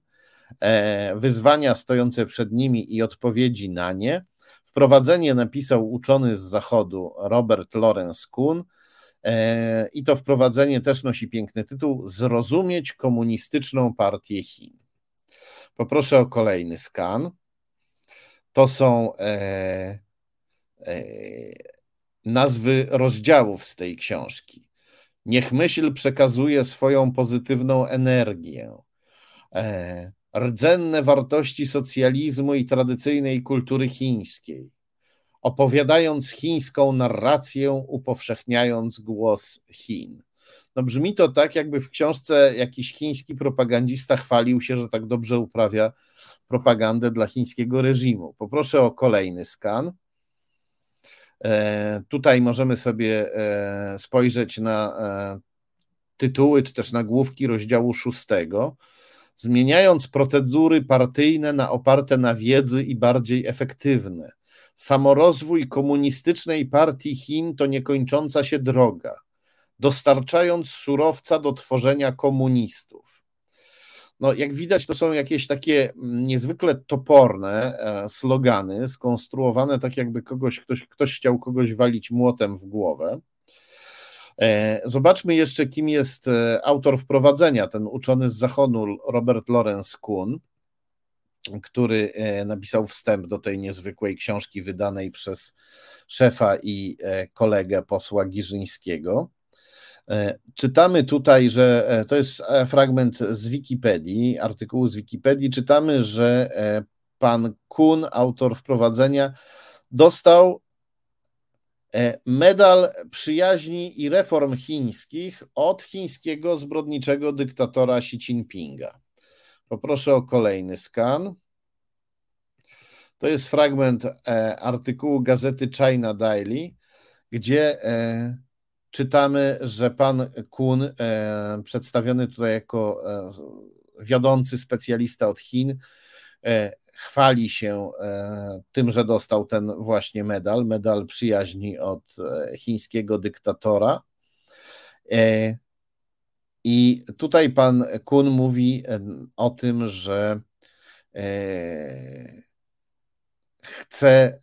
E, wyzwania stojące przed nimi i odpowiedzi na nie. Wprowadzenie napisał uczony z zachodu Robert Lawrence Kuhn. I to wprowadzenie też nosi piękny tytuł Zrozumieć komunistyczną partię Chin. Poproszę o kolejny skan to są e, e, nazwy rozdziałów z tej książki. Niech myśl przekazuje swoją pozytywną energię. E, rdzenne wartości socjalizmu i tradycyjnej kultury chińskiej. Opowiadając chińską narrację, upowszechniając głos Chin. No brzmi to tak, jakby w książce jakiś chiński propagandista chwalił się, że tak dobrze uprawia propagandę dla chińskiego reżimu. Poproszę o kolejny skan. E, tutaj możemy sobie e, spojrzeć na e, tytuły, czy też nagłówki rozdziału szóstego. Zmieniając procedury partyjne na oparte na wiedzy i bardziej efektywne. Samorozwój komunistycznej partii Chin to niekończąca się droga, dostarczając surowca do tworzenia komunistów no jak widać, to są jakieś takie niezwykle toporne e, slogany, skonstruowane tak, jakby kogoś, ktoś, ktoś chciał kogoś walić młotem w głowę. E, zobaczmy jeszcze, kim jest e, autor wprowadzenia, ten uczony z zachodu, Robert Lawrence Kuhn, który napisał wstęp do tej niezwykłej książki wydanej przez szefa i kolegę posła Giżyńskiego. E, czytamy tutaj, że e, to jest e, fragment z Wikipedii, artykułu z Wikipedii. Czytamy, że pan Kun, autor wprowadzenia, dostał medal przyjaźni i reform chińskich od chińskiego zbrodniczego dyktatora Xi Jinpinga. Poproszę o kolejny skan. To jest fragment artykułu gazety China Daily, gdzie czytamy, że pan Kun, e, przedstawiony tutaj jako e, wiodący specjalista od Chin, e, chwali się tym, że dostał ten właśnie medal, medal przyjaźni od chińskiego dyktatora. I tutaj pan Kun mówi o tym, że chce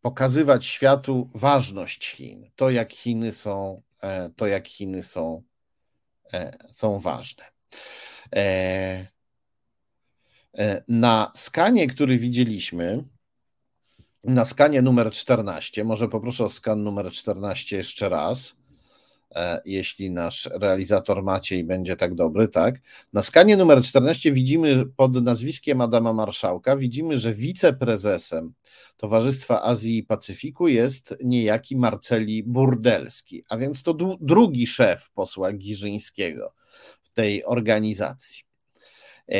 pokazywać światu ważność Chin, to jak Chiny są, e, to jak Chiny są, e, są ważne. Na skanie, który widzieliśmy, na skanie numer 14, może poproszę o skan numer 14 jeszcze raz. E, jeśli nasz realizator Maciej będzie tak dobry, tak. Na skanie numer 14 widzimy pod nazwiskiem Adama Marszałka, widzimy, że wiceprezesem Towarzystwa Azji i Pacyfiku jest niejaki Marceli Burdelski, a więc to drugi szef posła Giżyńskiego w tej organizacji. E,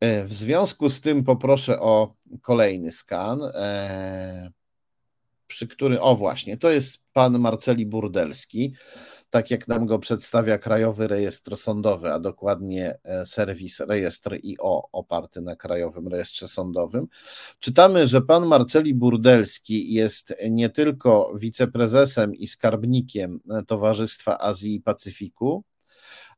e, w związku z tym poproszę o kolejny skan przy którym, o właśnie, to jest pan Marceli Burdelski. tak jak nam go przedstawia Krajowy Rejestr Sądowy, a dokładnie e, serwis Rejestr IO oparty na Krajowym Rejestrze Sądowym, czytamy, że pan Marceli Burdelski jest nie tylko wiceprezesem i skarbnikiem Towarzystwa Azji i Pacyfiku,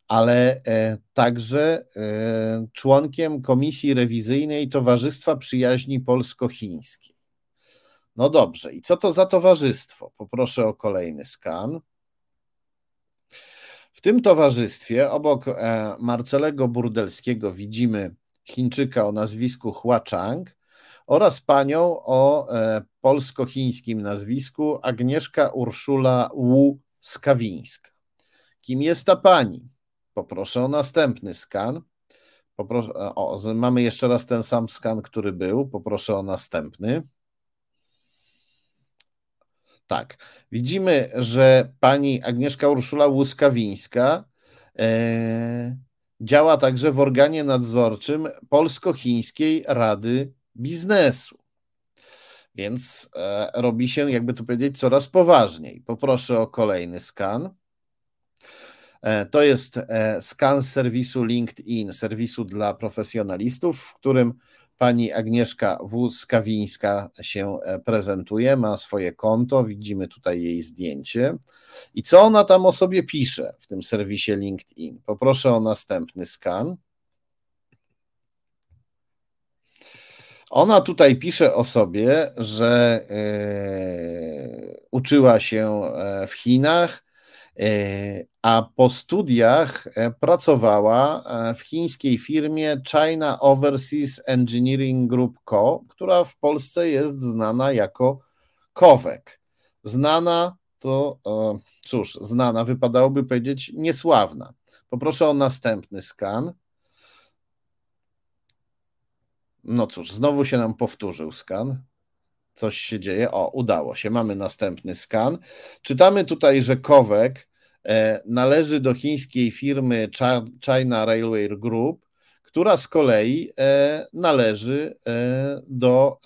ale e, także e, członkiem Komisji Rewizyjnej Towarzystwa Przyjaźni Polsko-Chińskiej. No dobrze, i co to za towarzystwo? Poproszę o kolejny skan. W tym towarzystwie obok e, Marcelego Burdelskiego widzimy Chińczyka o nazwisku Hua Chang oraz panią o polsko-chińskim nazwisku Agnieszka Urszula Wu Skawińska. Kim jest ta pani? Poproszę o następny skan. Poproszę, o, mamy jeszcze raz ten sam skan, który był. Poproszę o następny. Tak. Widzimy, że pani Agnieszka Urszula Łuskawińska e, działa także w organie nadzorczym Polsko-Chińskiej Rady Biznesu. Więc e, robi się, jakby tu powiedzieć, coraz poważniej. Poproszę o kolejny skan. E, to jest e, skan serwisu LinkedIn, serwisu dla profesjonalistów, w którym pani Agnieszka Wóz-Kawińska się e, prezentuje, ma swoje konto, widzimy tutaj jej zdjęcie. I co ona tam o sobie pisze w tym serwisie LinkedIn? Poproszę o następny skan. Ona tutaj pisze o sobie, że uczyła się w Chinach, E, a po studiach e, pracowała e, w chińskiej firmie China Overseas Engineering Group Co., która w Polsce jest znana jako Kowek. Znana to, cóż, znana wypadałoby powiedzieć niesławna. Poproszę o następny skan. No cóż, znowu się nam powtórzył skan coś się dzieje. O, udało się, mamy następny skan. Czytamy tutaj, że Kowek e, należy do chińskiej firmy China Railway Group, która z kolei e, należy e, do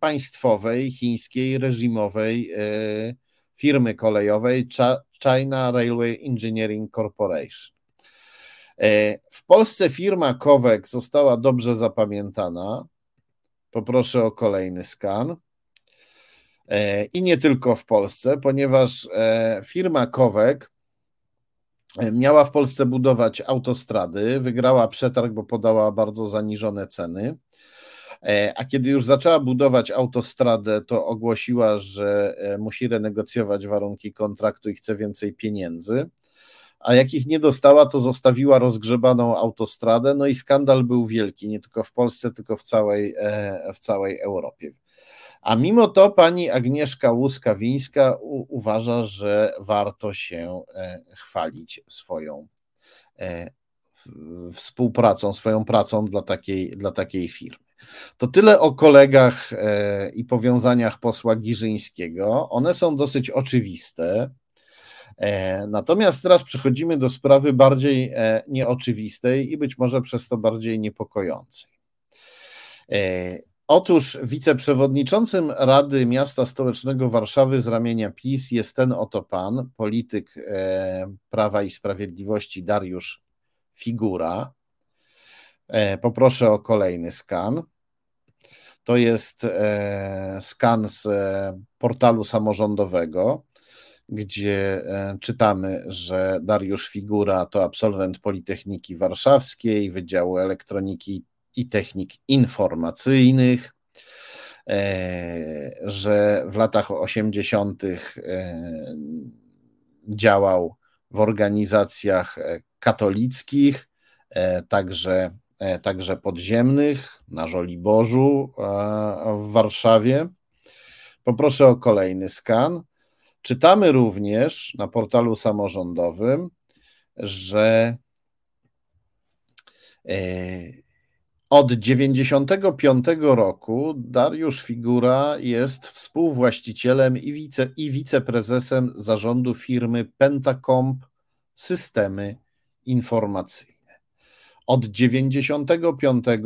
państwowej chińskiej reżimowej firmy kolejowej China Railway Engineering Corporation. W Polsce firma Kowek została dobrze zapamiętana. Poproszę o kolejny skan. E, I nie tylko w Polsce, ponieważ e, firma Kowek e, miała w Polsce budować autostrady, wygrała przetarg, bo podała bardzo zaniżone ceny. A kiedy już zaczęła budować autostradę, to ogłosiła, że musi renegocjować warunki kontraktu i chce więcej pieniędzy a jak ich nie dostała, to zostawiła rozgrzebaną autostradę, no i skandal był wielki, nie tylko w Polsce, tylko w całej, e, w całej Europie. A mimo to pani Agnieszka Łuskawińska uważa, że warto się e, chwalić swoją e, współpracą, swoją pracą dla takiej, dla takiej firmy. To tyle o kolegach i powiązaniach posła Giżyńskiego. One są dosyć oczywiste. E, natomiast teraz przechodzimy do sprawy bardziej e, nieoczywistej i być może przez to bardziej niepokojącej. E, otóż wiceprzewodniczącym Rady Miasta Stołecznego Warszawy z ramienia PiS jest ten oto pan, polityk Prawa i Sprawiedliwości Dariusz Figura. Poproszę o kolejny skan. To jest skan z portalu samorządowego gdzie e, czytamy, że Dariusz Figura to absolwent Politechniki Warszawskiej, Wydziału Elektroniki i Technik Informacyjnych, e, że w latach 80. E, działał w organizacjach katolickich, także, także podziemnych na Żoliborzu w Warszawie. Poproszę o kolejny skan. Czytamy również na portalu samorządowym, że e, od 95 roku Dariusz Figura jest współwłaścicielem i, wice, i wiceprezesem zarządu firmy Pentacomp Systemy Informacyjne. Od 95 e,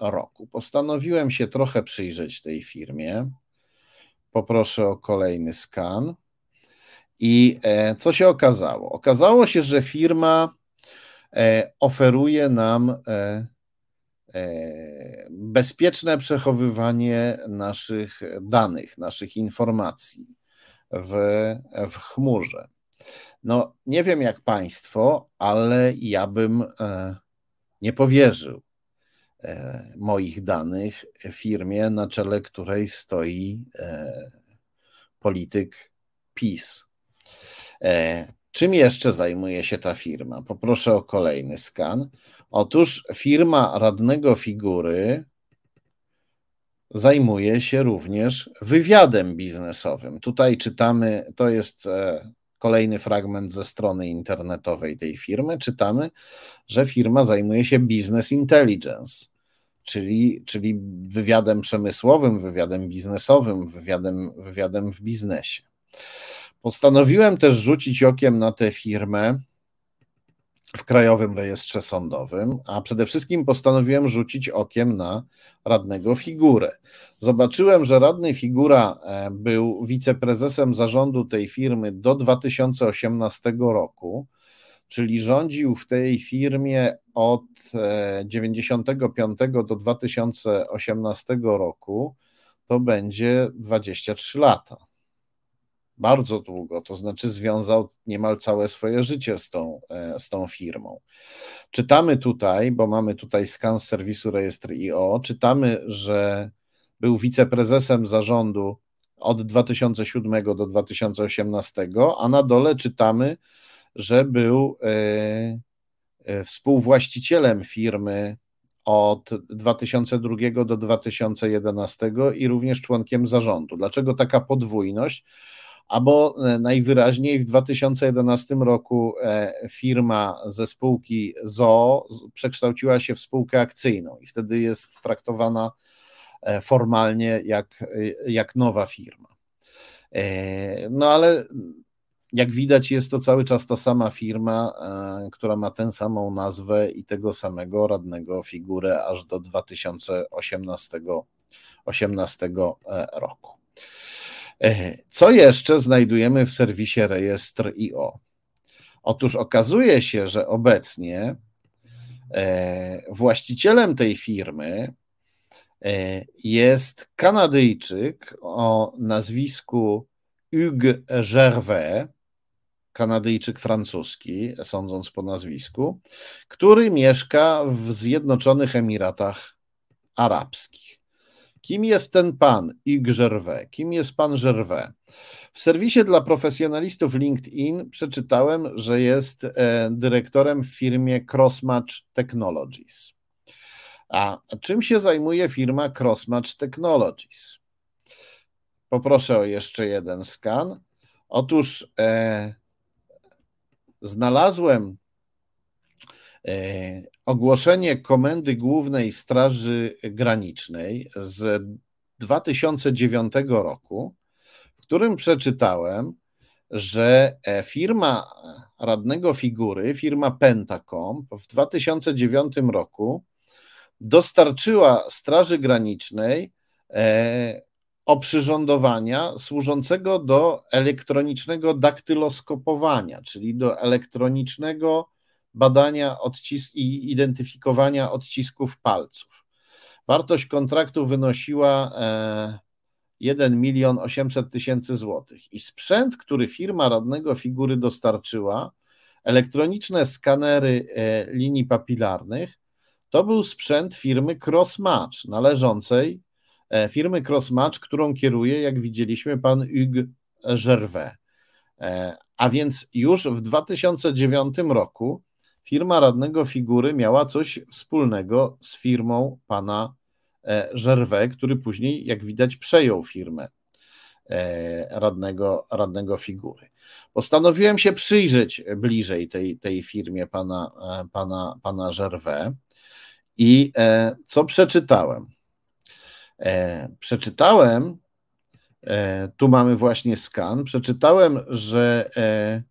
roku postanowiłem się trochę przyjrzeć tej firmie. Poproszę o kolejny skan. I co się okazało? Okazało się, że firma oferuje nam bezpieczne przechowywanie naszych danych, naszych informacji w, w chmurze. No, nie wiem jak Państwo, ale ja bym e, nie powierzył e, moich danych firmie, na czele której stoi e, polityk PiS. Czym jeszcze zajmuje się ta firma? Poproszę o kolejny skan. Otóż firma radnego figury zajmuje się również wywiadem biznesowym. Tutaj czytamy, to jest kolejny fragment ze strony internetowej tej firmy, czytamy, że firma zajmuje się business intelligence, czyli, czyli wywiadem przemysłowym, wywiadem biznesowym, wywiadem, wywiadem w biznesie. Postanowiłem też rzucić okiem na tę firmę w Krajowym Rejestrze Sądowym, a przede wszystkim postanowiłem rzucić okiem na radnego figurę. Zobaczyłem, że radny figura e, był wiceprezesem zarządu tej firmy do 2018 roku, czyli rządził w tej firmie od 95 e, do 2018 roku. To będzie 23 lata bardzo długo, to znaczy związał niemal całe swoje życie z tą, e, z tą firmą. Czytamy tutaj, bo mamy tutaj skan z serwisu rejestr IO, czytamy, że był wiceprezesem zarządu od 2007 do 2018, a na dole czytamy, że był e, e, współwłaścicielem firmy od 2002 do 2011 i również członkiem zarządu. Dlaczego taka podwójność? Albo e, najwyraźniej w 2011 roku e, firma ze spółki ZOO przekształciła się w spółkę akcyjną i wtedy jest traktowana e, formalnie jak, jak nowa firma. No ale jak widać, jest to cały czas ta sama firma, która ma tę samą nazwę i tego samego radnego figurę aż do 2018 18 roku. Co jeszcze znajdujemy w serwisie rejestr IO? Otóż okazuje się, że obecnie e, właścicielem tej firmy e, jest Kanadyjczyk o nazwisku Hugues Gervais, Kanadyjczyk francuski, sądząc po nazwisku, który mieszka w Zjednoczonych Emiratach Arabskich. Kim jest ten pan Hugues Gervais? Kim jest pan Gervais? W serwisie dla profesjonalistów LinkedIn przeczytałem, że jest e, dyrektorem w firmie Crossmatch Technologies. A czym się zajmuje firma Crossmatch Technologies? Poproszę o jeszcze jeden skan. Otóż e, znalazłem e, ogłoszenie Komendy Głównej Straży Granicznej z 2009 roku, w którym przeczytałem, że e, firma radnego figury, firma Pentacom w 2009 roku dostarczyła Straży Granicznej e, oprzyrządowania służącego do elektronicznego daktyloskopowania, czyli do elektronicznego badania odcis- i identyfikowania odcisków palców. Wartość kontraktu wynosiła 1 e, milion 800 tysięcy złotych i sprzęt, który firma radnego figury dostarczyła, elektroniczne skanery e, linii papilarnych, to był sprzęt firmy Crossmatch, należącej e, firmy Crossmatch, którą kieruje, jak widzieliśmy, pan Hugues Gervais. A więc już w 2009 roku firma radnego figury miała coś wspólnego z firmą pana e, Gervais, który później, jak widać, przejął firmę e, radnego, radnego figury. Postanowiłem się przyjrzeć bliżej tej, tej firmie pana, e, pana, pana Gervais i co przeczytałem? Przeczytałem, tu mamy właśnie skan, przeczytałem, że E,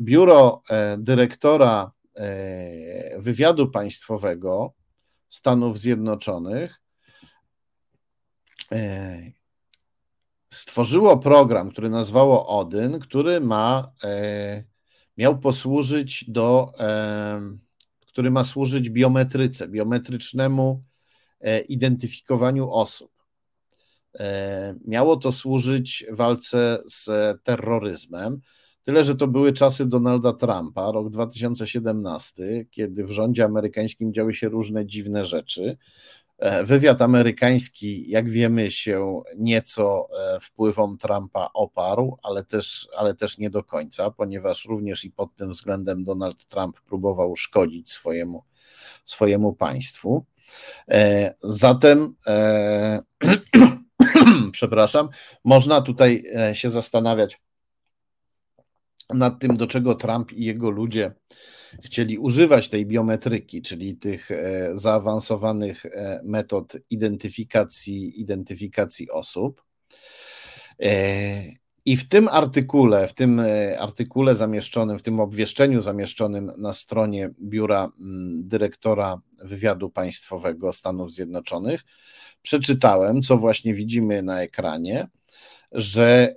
biuro e, dyrektora e, wywiadu państwowego Stanów Zjednoczonych stworzyło program, który nazwało Odyn, który ma, miał posłużyć do, który ma służyć biometryce, biometrycznemu identyfikowaniu osób. Miało to służyć walce z terroryzmem. Tyle, że to były czasy Donalda Trumpa, rok 2017, kiedy w rządzie amerykańskim działy się różne dziwne rzeczy. E, wywiad amerykański, jak wiemy, się nieco e, wpływom Trumpa oparł, ale też, ale też nie do końca, ponieważ również i pod tym względem Donald Trump próbował szkodzić swojemu, swojemu państwu. E, zatem, przepraszam, można tutaj się zastanawiać, nad tym, do czego Trump i jego ludzie chcieli używać tej biometryki, czyli tych e, zaawansowanych e, metod identyfikacji, identyfikacji osób. E, I w tym artykule, w tym artykule zamieszczonym, w tym obwieszczeniu zamieszczonym na stronie biura mm, dyrektora wywiadu państwowego Stanów Zjednoczonych, przeczytałem, co właśnie widzimy na ekranie, że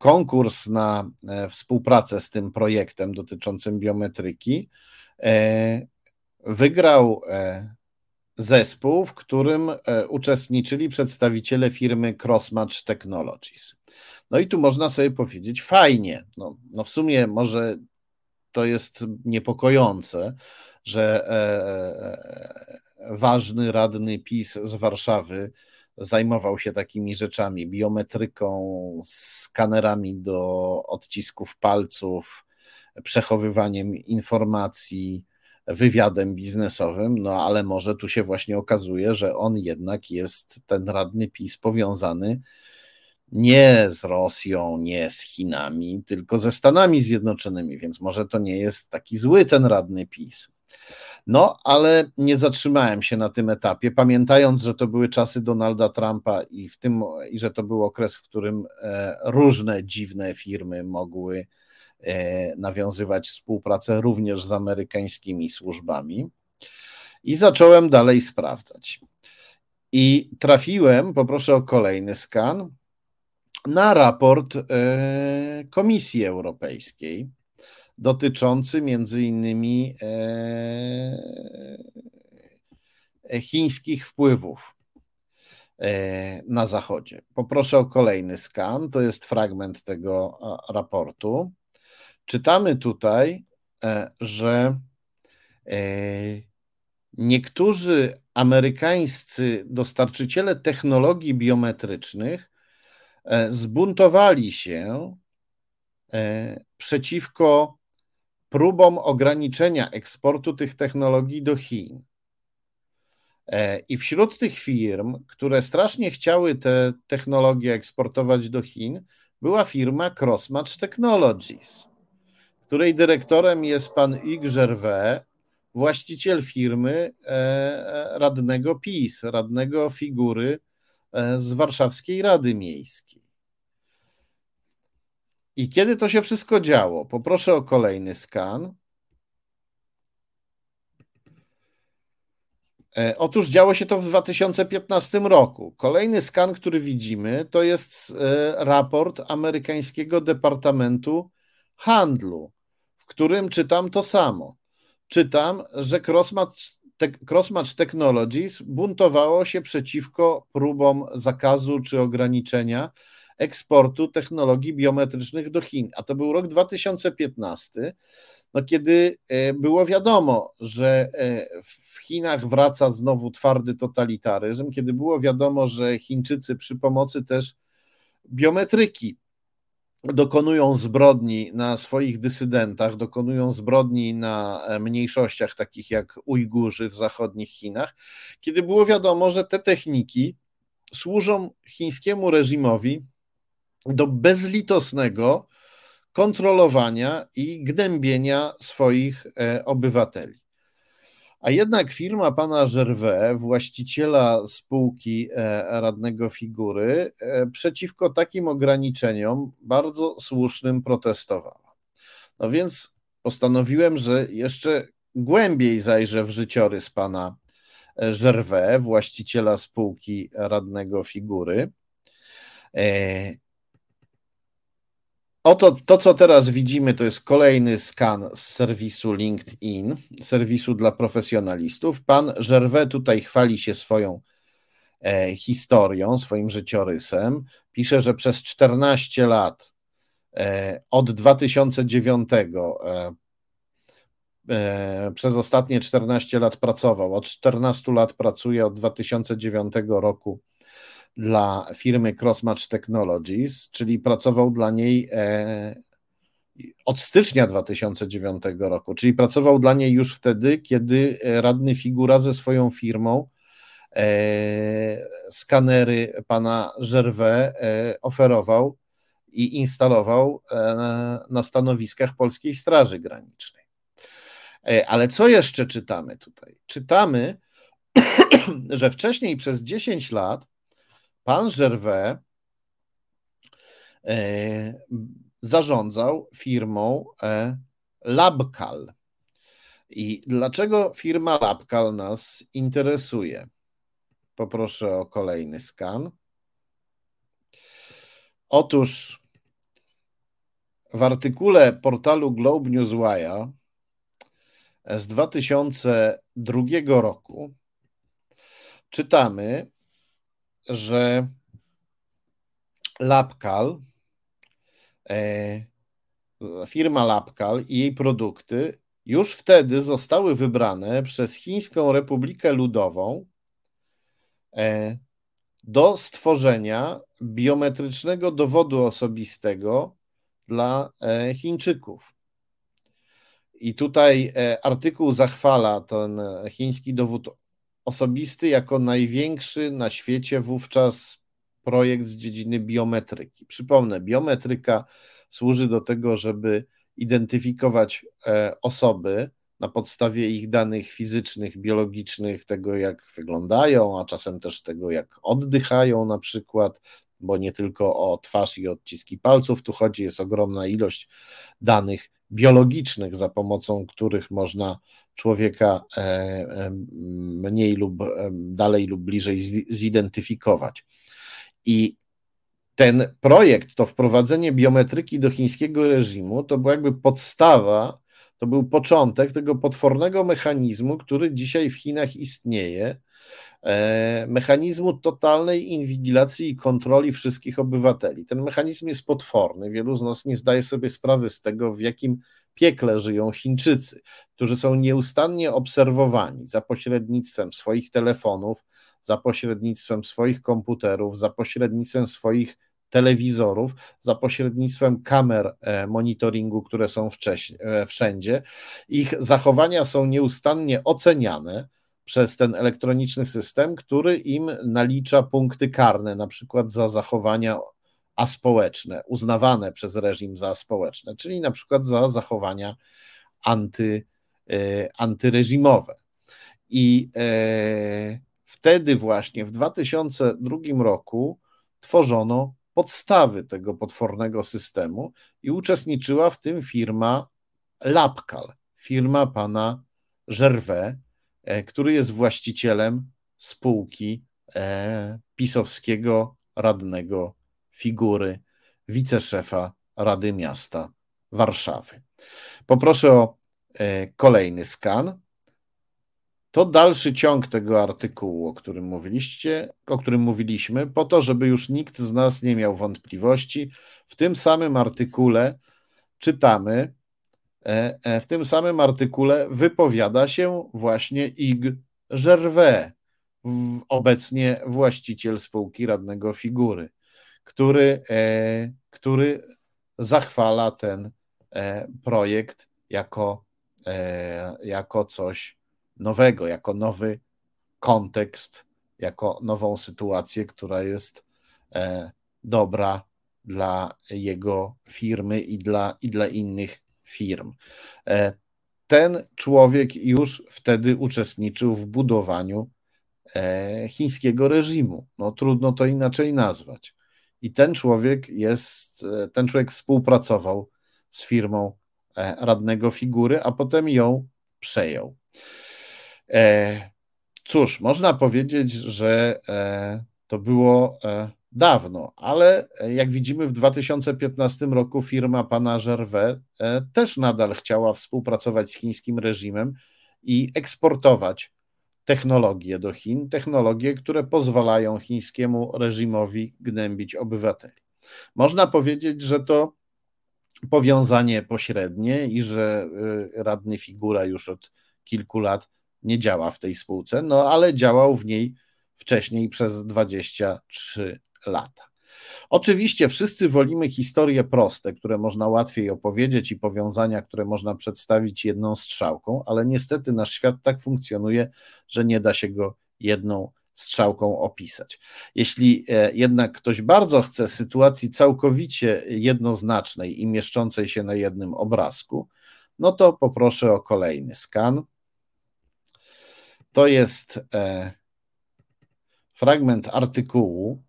konkurs na e, współpracę z tym projektem dotyczącym biometryki e, wygrał e, zespół, w którym uczestniczyli przedstawiciele firmy Crossmatch Technologies. No i tu można sobie powiedzieć, fajnie. No, no w sumie może to jest niepokojące, że ważny radny PiS z Warszawy zajmował się takimi rzeczami, biometryką, skanerami do odcisków palców, przechowywaniem informacji, wywiadem biznesowym, no ale może tu się właśnie okazuje, że on jednak jest ten radny PiS powiązany nie z Rosją, nie z Chinami, tylko ze Stanami Zjednoczonymi, więc może to nie jest taki zły ten radny PiS. No, ale nie zatrzymałem się na tym etapie, pamiętając, że to były czasy Donalda Trumpa i, w tym, i że to był okres, w którym e, różne dziwne firmy mogły e, nawiązywać współpracę również z amerykańskimi służbami. I zacząłem dalej sprawdzać. I trafiłem, poproszę o kolejny skan, na raport e, Komisji Europejskiej dotyczący między innymi e, e, chińskich wpływów e, na Zachodzie. Poproszę o kolejny skan. To jest fragment tego raportu. Czytamy tutaj, że niektórzy amerykańscy dostarczyciele technologii biometrycznych zbuntowali się przeciwko próbom ograniczenia eksportu tych technologii do Chin. E, I wśród tych firm, które strasznie chciały te technologie eksportować do Chin, była firma Crossmatch Technologies, której dyrektorem jest pan Hugues Gervais, właściciel firmy e, e, radnego PiS, radnego figury z Warszawskiej Rady Miejskiej. I kiedy to się wszystko działo? Poproszę o kolejny skan. E, otóż działo się to w 2015 roku. Kolejny skan, który widzimy, to jest e, raport amerykańskiego Departamentu Handlu, w którym czytam to samo. Czytam, że Crossmatch, Crossmatch Technologies buntowało się przeciwko próbom zakazu czy ograniczenia eksportu technologii biometrycznych do Chin. A to był rok 2015, no kiedy e, było wiadomo, że e, w Chinach wraca znowu twardy totalitaryzm, kiedy było wiadomo, że Chińczycy przy pomocy też biometryki dokonują zbrodni na swoich dysydentach, dokonują zbrodni na e, mniejszościach takich jak Ujgurzy w zachodnich Chinach, kiedy było wiadomo, że te techniki służą chińskiemu reżimowi do bezlitosnego kontrolowania i gnębienia swoich e, obywateli. A jednak firma pana Gervais, właściciela spółki e, radnego figury, e, przeciwko takim ograniczeniom bardzo słusznym protestowała. No więc postanowiłem, że jeszcze głębiej zajrzę w życiorys pana Gervais, właściciela spółki radnego figury. Oto to, co teraz widzimy, to jest kolejny skan z serwisu LinkedIn, serwisu dla profesjonalistów. Pan Gervais tutaj chwali się swoją e, historią, swoim życiorysem. Pisze, że przez 14 lat, e, od 2009, e, e, przez ostatnie 14 lat pracował, od 14 lat pracuje, od 2009 roku dla firmy Crossmatch Technologies, czyli pracował dla niej e, od stycznia 2009 roku, czyli pracował dla niej już wtedy, kiedy radny Figura ze swoją firmą e, skanery pana Gervais e, oferował i instalował na stanowiskach Polskiej Straży Granicznej. Ale co jeszcze czytamy tutaj? Czytamy, że wcześniej przez 10 lat pan Gervais e, zarządzał firmą e, Labcal. I dlaczego firma Labcal nas interesuje? Poproszę o kolejny skan. Otóż w artykule portalu Globe Newswire z 2002 roku czytamy, że Lapkal, e, firma Lapkal i jej produkty już wtedy zostały wybrane przez Chińską Republikę Ludową e, do stworzenia biometrycznego dowodu osobistego dla e, Chińczyków. I tutaj artykuł zachwala ten chiński dowód osobisty jako największy na świecie wówczas projekt z dziedziny biometryki. Przypomnę, biometryka służy do tego, żeby identyfikować e, osoby na podstawie ich danych fizycznych, biologicznych, tego jak wyglądają, a czasem też tego jak oddychają na przykład, bo nie tylko o twarz i odciski palców tu chodzi, jest ogromna ilość danych biologicznych, za pomocą których można człowieka e, e, mniej lub e, dalej lub bliżej zidentyfikować. I ten projekt, to wprowadzenie biometryki do chińskiego reżimu, to była jakby podstawa, to był początek tego potwornego mechanizmu, który dzisiaj w Chinach istnieje, mechanizmu totalnej inwigilacji i kontroli wszystkich obywateli. Ten mechanizm jest potworny. Wielu z nas nie zdaje sobie sprawy z tego, w jakim piekle żyją Chińczycy, którzy są nieustannie obserwowani za pośrednictwem swoich telefonów, za pośrednictwem swoich komputerów, za pośrednictwem swoich telewizorów, za pośrednictwem kamer e, monitoringu, które są e, wszędzie. Ich zachowania są nieustannie oceniane przez ten elektroniczny system, który im nalicza punkty karne, na przykład za zachowania aspołeczne, uznawane przez reżim za aspołeczne, czyli na przykład za zachowania anty, e, antyreżimowe. I e, wtedy właśnie w 2002 roku tworzono podstawy tego potwornego systemu i uczestniczyła w tym firma Lapkal, firma pana Gervais, który jest właścicielem spółki pisowskiego radnego figury wiceszefa Rady Miasta Warszawy. Poproszę o e, kolejny skan. To dalszy ciąg tego artykułu, o którym mówiliście, o którym mówiliśmy, po to, żeby już nikt z nas nie miał wątpliwości. W tym samym artykule czytamy, e, e, w tym samym artykule wypowiada się właśnie Ig Gervais, obecnie właściciel spółki radnego figury który, e, który zachwala ten e, projekt jako, e, jako coś nowego, jako nowy kontekst, jako nową sytuację, która jest dobra dla jego firmy i dla, i dla innych firm. Ten człowiek już wtedy uczestniczył w budowaniu chińskiego reżimu. No, trudno to inaczej nazwać. I ten człowiek jest, e, ten człowiek współpracował z firmą e, radnego figury, a potem ją przejął. E, Cóż, można powiedzieć, że e, to było e, dawno, ale jak widzimy w 2015 roku firma pana Gervais też nadal chciała współpracować z chińskim reżimem i eksportować technologie do Chin, technologie, które pozwalają chińskiemu reżimowi gnębić obywateli. Można powiedzieć, że to powiązanie pośrednie i że y, radny figura już od kilku lat nie działa w tej spółce, no ale działał w niej wcześniej przez 23 lata. Oczywiście wszyscy wolimy historie proste, które można łatwiej opowiedzieć i powiązania, które można przedstawić jedną strzałką, ale niestety nasz świat tak funkcjonuje, że nie da się go jedną strzałką opisać. Jeśli e, jednak ktoś bardzo chce sytuacji całkowicie jednoznacznej i mieszczącej się na jednym obrazku, no to poproszę o kolejny skan. To jest e, fragment artykułu,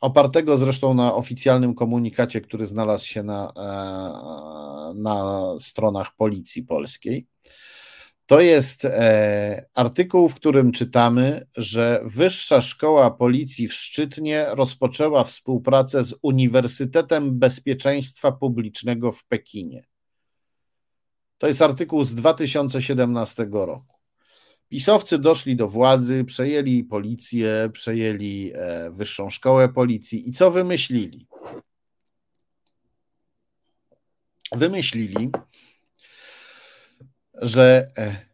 opartego zresztą na oficjalnym komunikacie, który znalazł się na, e, na stronach policji polskiej. To jest e, artykuł, w którym czytamy, że Wyższa Szkoła Policji w Szczytnie rozpoczęła współpracę z Uniwersytetem Bezpieczeństwa Publicznego w Pekinie. To jest artykuł z 2017 roku. Pisowcy doszli do władzy, przejęli policję, przejęli e, wyższą szkołę policji i co wymyślili? Wymyślili, że e,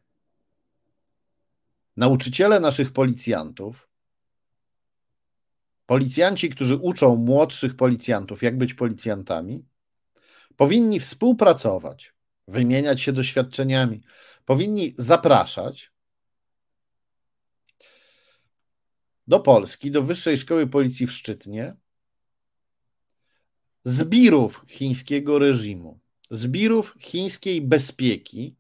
nauczyciele naszych policjantów, policjanci, którzy uczą młodszych policjantów, jak być policjantami, powinni współpracować, wymieniać się doświadczeniami, powinni zapraszać do Polski, do Wyższej Szkoły Policji w Szczytnie, zbirów chińskiego reżimu, zbirów chińskiej bezpieki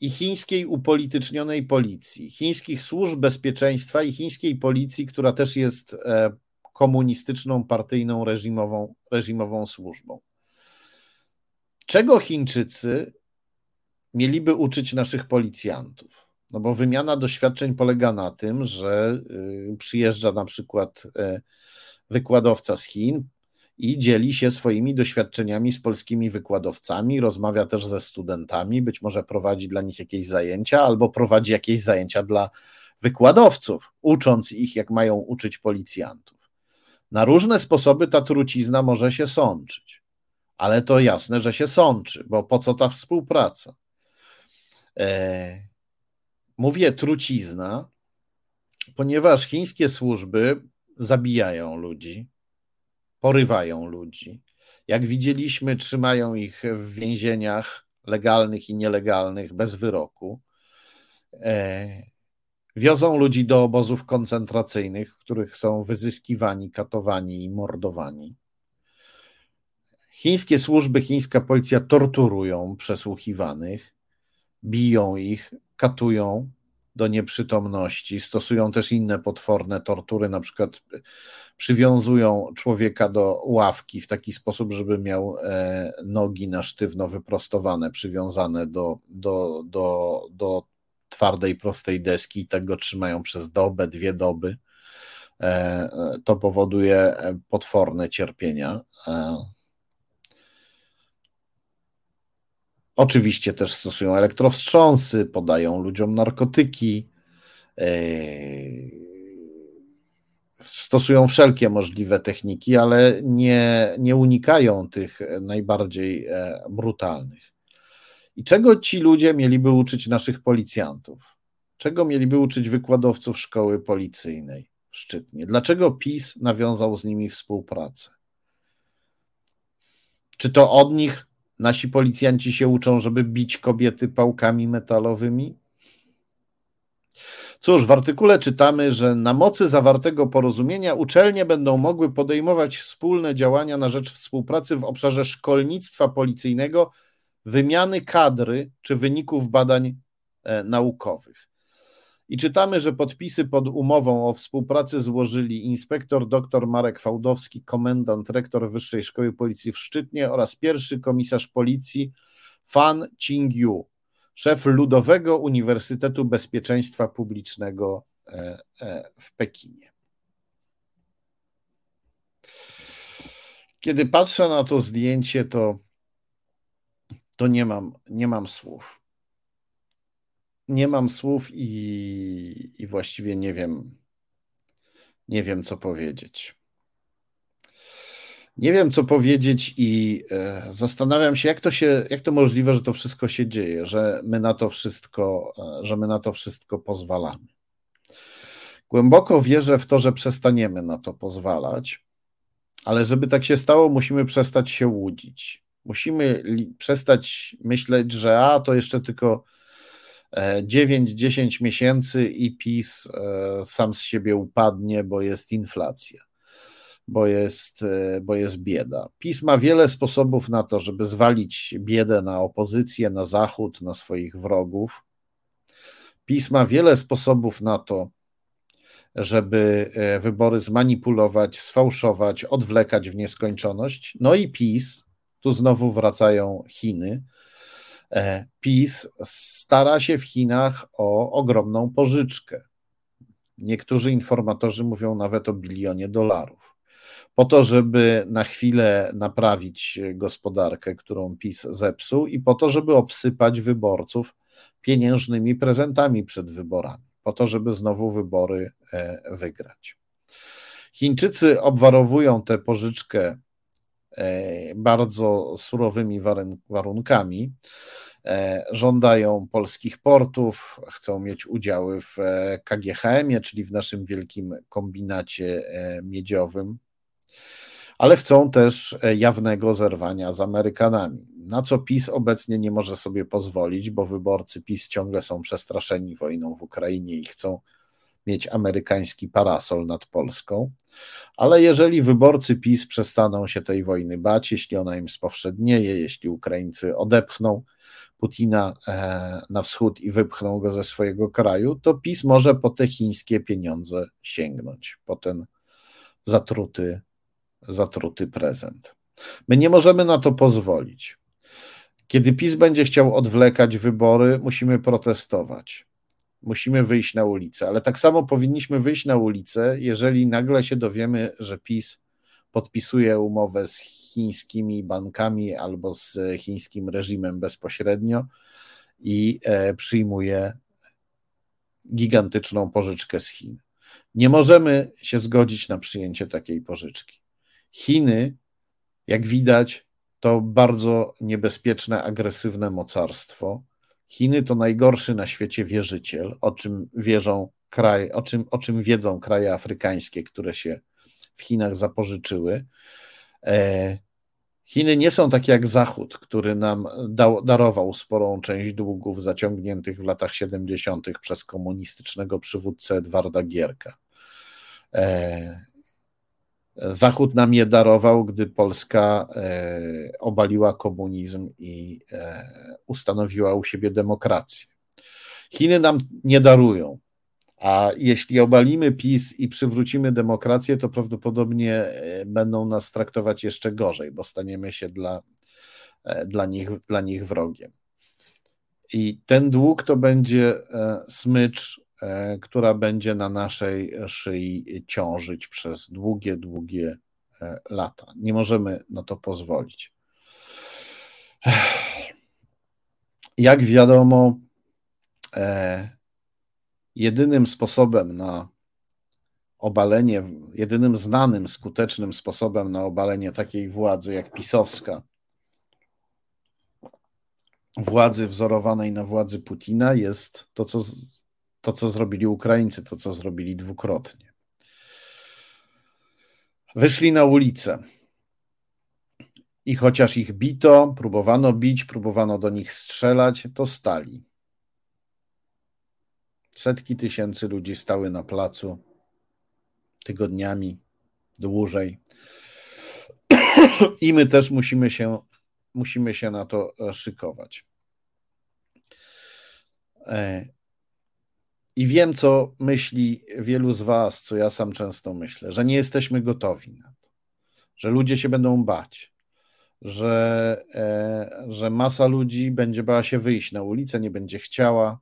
i chińskiej upolitycznionej policji, chińskich służb bezpieczeństwa i chińskiej policji, która też jest e, komunistyczną, partyjną, reżimową, reżimową służbą. Czego Chińczycy mieliby uczyć naszych policjantów? No bo wymiana doświadczeń polega na tym, że y, przyjeżdża na przykład e, wykładowca z Chin i dzieli się swoimi doświadczeniami z polskimi wykładowcami, rozmawia też ze studentami, być może prowadzi dla nich jakieś zajęcia albo prowadzi jakieś zajęcia dla wykładowców, ucząc ich, jak mają uczyć policjantów. Na różne sposoby ta trucizna może się sączyć, ale to jasne, że się sączy, bo po co ta współpraca? E, Mówię trucizna, ponieważ chińskie służby zabijają ludzi, porywają ludzi. Jak widzieliśmy, trzymają ich w więzieniach legalnych i nielegalnych bez wyroku. E, wiozą ludzi do obozów koncentracyjnych, w których są wyzyskiwani, katowani i mordowani. Chińskie służby, chińska policja torturują przesłuchiwanych, biją ich, katują do nieprzytomności, stosują też inne potworne tortury, na przykład przywiązują człowieka do ławki w taki sposób, żeby miał e, nogi na sztywno wyprostowane, przywiązane do, do, do, do twardej, prostej deski i tak go trzymają przez dobę, dwie doby. E, to powoduje potworne cierpienia. E, Oczywiście też stosują elektrowstrząsy, podają ludziom narkotyki, e, stosują wszelkie możliwe techniki, ale nie, nie unikają tych najbardziej e, brutalnych. I czego ci ludzie mieliby uczyć naszych policjantów? Czego mieliby uczyć wykładowców szkoły policyjnej w Szczytnie? Dlaczego PiS nawiązał z nimi współpracę? Czy to od nich Nasi policjanci się uczą, żeby bić kobiety pałkami metalowymi? Cóż, w artykule czytamy, że na mocy zawartego porozumienia uczelnie będą mogły podejmować wspólne działania na rzecz współpracy w obszarze szkolnictwa policyjnego, wymiany kadry czy wyników badań e, naukowych. I czytamy, że podpisy pod umową o współpracy złożyli inspektor dr Marek Fałdowski, komendant rektor Wyższej Szkoły Policji w Szczytnie oraz pierwszy komisarz policji Fan Qingyu, szef Ludowego Uniwersytetu Bezpieczeństwa Publicznego w Pekinie. Kiedy patrzę na to zdjęcie, to, to nie, mam, nie mam słów. Nie mam słów i, i właściwie nie wiem, nie wiem, co powiedzieć. Nie wiem, co powiedzieć, i e, zastanawiam się, jak to się, jak to możliwe, że to wszystko się dzieje, że my na to wszystko, e, że my na to wszystko pozwalamy. Głęboko wierzę w to, że przestaniemy na to pozwalać, ale żeby tak się stało, musimy przestać się łudzić. Musimy przestać myśleć, że a to jeszcze tylko 9-10 e, miesięcy i PiS e, sam z siebie upadnie, bo jest inflacja, bo jest, e, bo jest bieda. PiS ma wiele sposobów na to, żeby zwalić biedę na opozycję, na Zachód, na swoich wrogów. PiS ma wiele sposobów na to, żeby wybory zmanipulować, sfałszować, odwlekać w nieskończoność. No i PiS, tu znowu wracają Chiny. E, PiS stara się w Chinach o ogromną pożyczkę. Niektórzy informatorzy mówią nawet o bilionie dolarów. Po to, żeby na chwilę naprawić gospodarkę, którą PiS zepsuł, i po to, żeby obsypać wyborców pieniężnymi prezentami przed wyborami po to, żeby znowu wybory e, wygrać. Chińczycy obwarowują tę pożyczkę bardzo surowymi warunkami. E, żądają polskich portów, chcą mieć udziały w KGHM-ie, czyli w naszym wielkim kombinacie miedziowym, ale chcą też jawnego zerwania z Amerykanami na co PiS obecnie nie może sobie pozwolić, bo wyborcy PiS ciągle są przestraszeni wojną w Ukrainie i chcą mieć amerykański parasol nad Polską. Ale jeżeli wyborcy PiS przestaną się tej wojny bać, jeśli ona im spowszednieje, jeśli Ukraińcy odepchną Putina e, na wschód i wypchną go ze swojego kraju, to PiS może po te chińskie pieniądze sięgnąć, po ten zatruty, zatruty prezent. My nie możemy na to pozwolić. Kiedy PiS będzie chciał odwlekać wybory, musimy protestować. Musimy wyjść na ulicę, ale tak samo powinniśmy wyjść na ulicę, jeżeli nagle się dowiemy, że PiS podpisuje umowę z chińskimi bankami albo z chińskim reżimem bezpośrednio i e, przyjmuje gigantyczną pożyczkę z Chin. Nie możemy się zgodzić na przyjęcie takiej pożyczki. Chiny, jak widać, to bardzo niebezpieczne, agresywne mocarstwo. Chiny to najgorszy na świecie wierzyciel, o czym wierzą o czym, o czym wiedzą kraje afrykańskie, które się w Chinach zapożyczyły. E, Chiny nie są takie jak Zachód, który nam dał, darował sporą część długów zaciągniętych w latach 70. przez komunistycznego przywódcę Edwarda Gierka. Zachód nam je darował, gdy Polska e, obaliła komunizm i e, ustanowiła u siebie demokrację. Chiny nam nie darują, a jeśli obalimy PiS i przywrócimy demokrację, to prawdopodobnie e, będą nas traktować jeszcze gorzej, bo staniemy się dla, dla, nich, dla nich wrogiem. I ten dług to będzie smycz która będzie na naszej szyi ciążyć przez długie, długie e, lata. Nie możemy na to pozwolić. Jak wiadomo, e, jedynym sposobem na obalenie, jedynym znanym, skutecznym sposobem na obalenie takiej władzy jak pisowska, władzy wzorowanej na władzy Putina, jest to, co to, co zrobili Ukraińcy, to, co zrobili dwukrotnie. Wyszli na ulicę. I chociaż ich bito, próbowano bić, próbowano do nich strzelać, to stali. Setki tysięcy ludzi stały na placu tygodniami, dłużej. I my też musimy się, musimy się na to szykować. I wiem, co myśli wielu z Was, co ja sam często myślę, że nie jesteśmy gotowi na to, że ludzie się będą bać, że, e, że masa ludzi będzie bała się wyjść na ulicę, nie będzie chciała.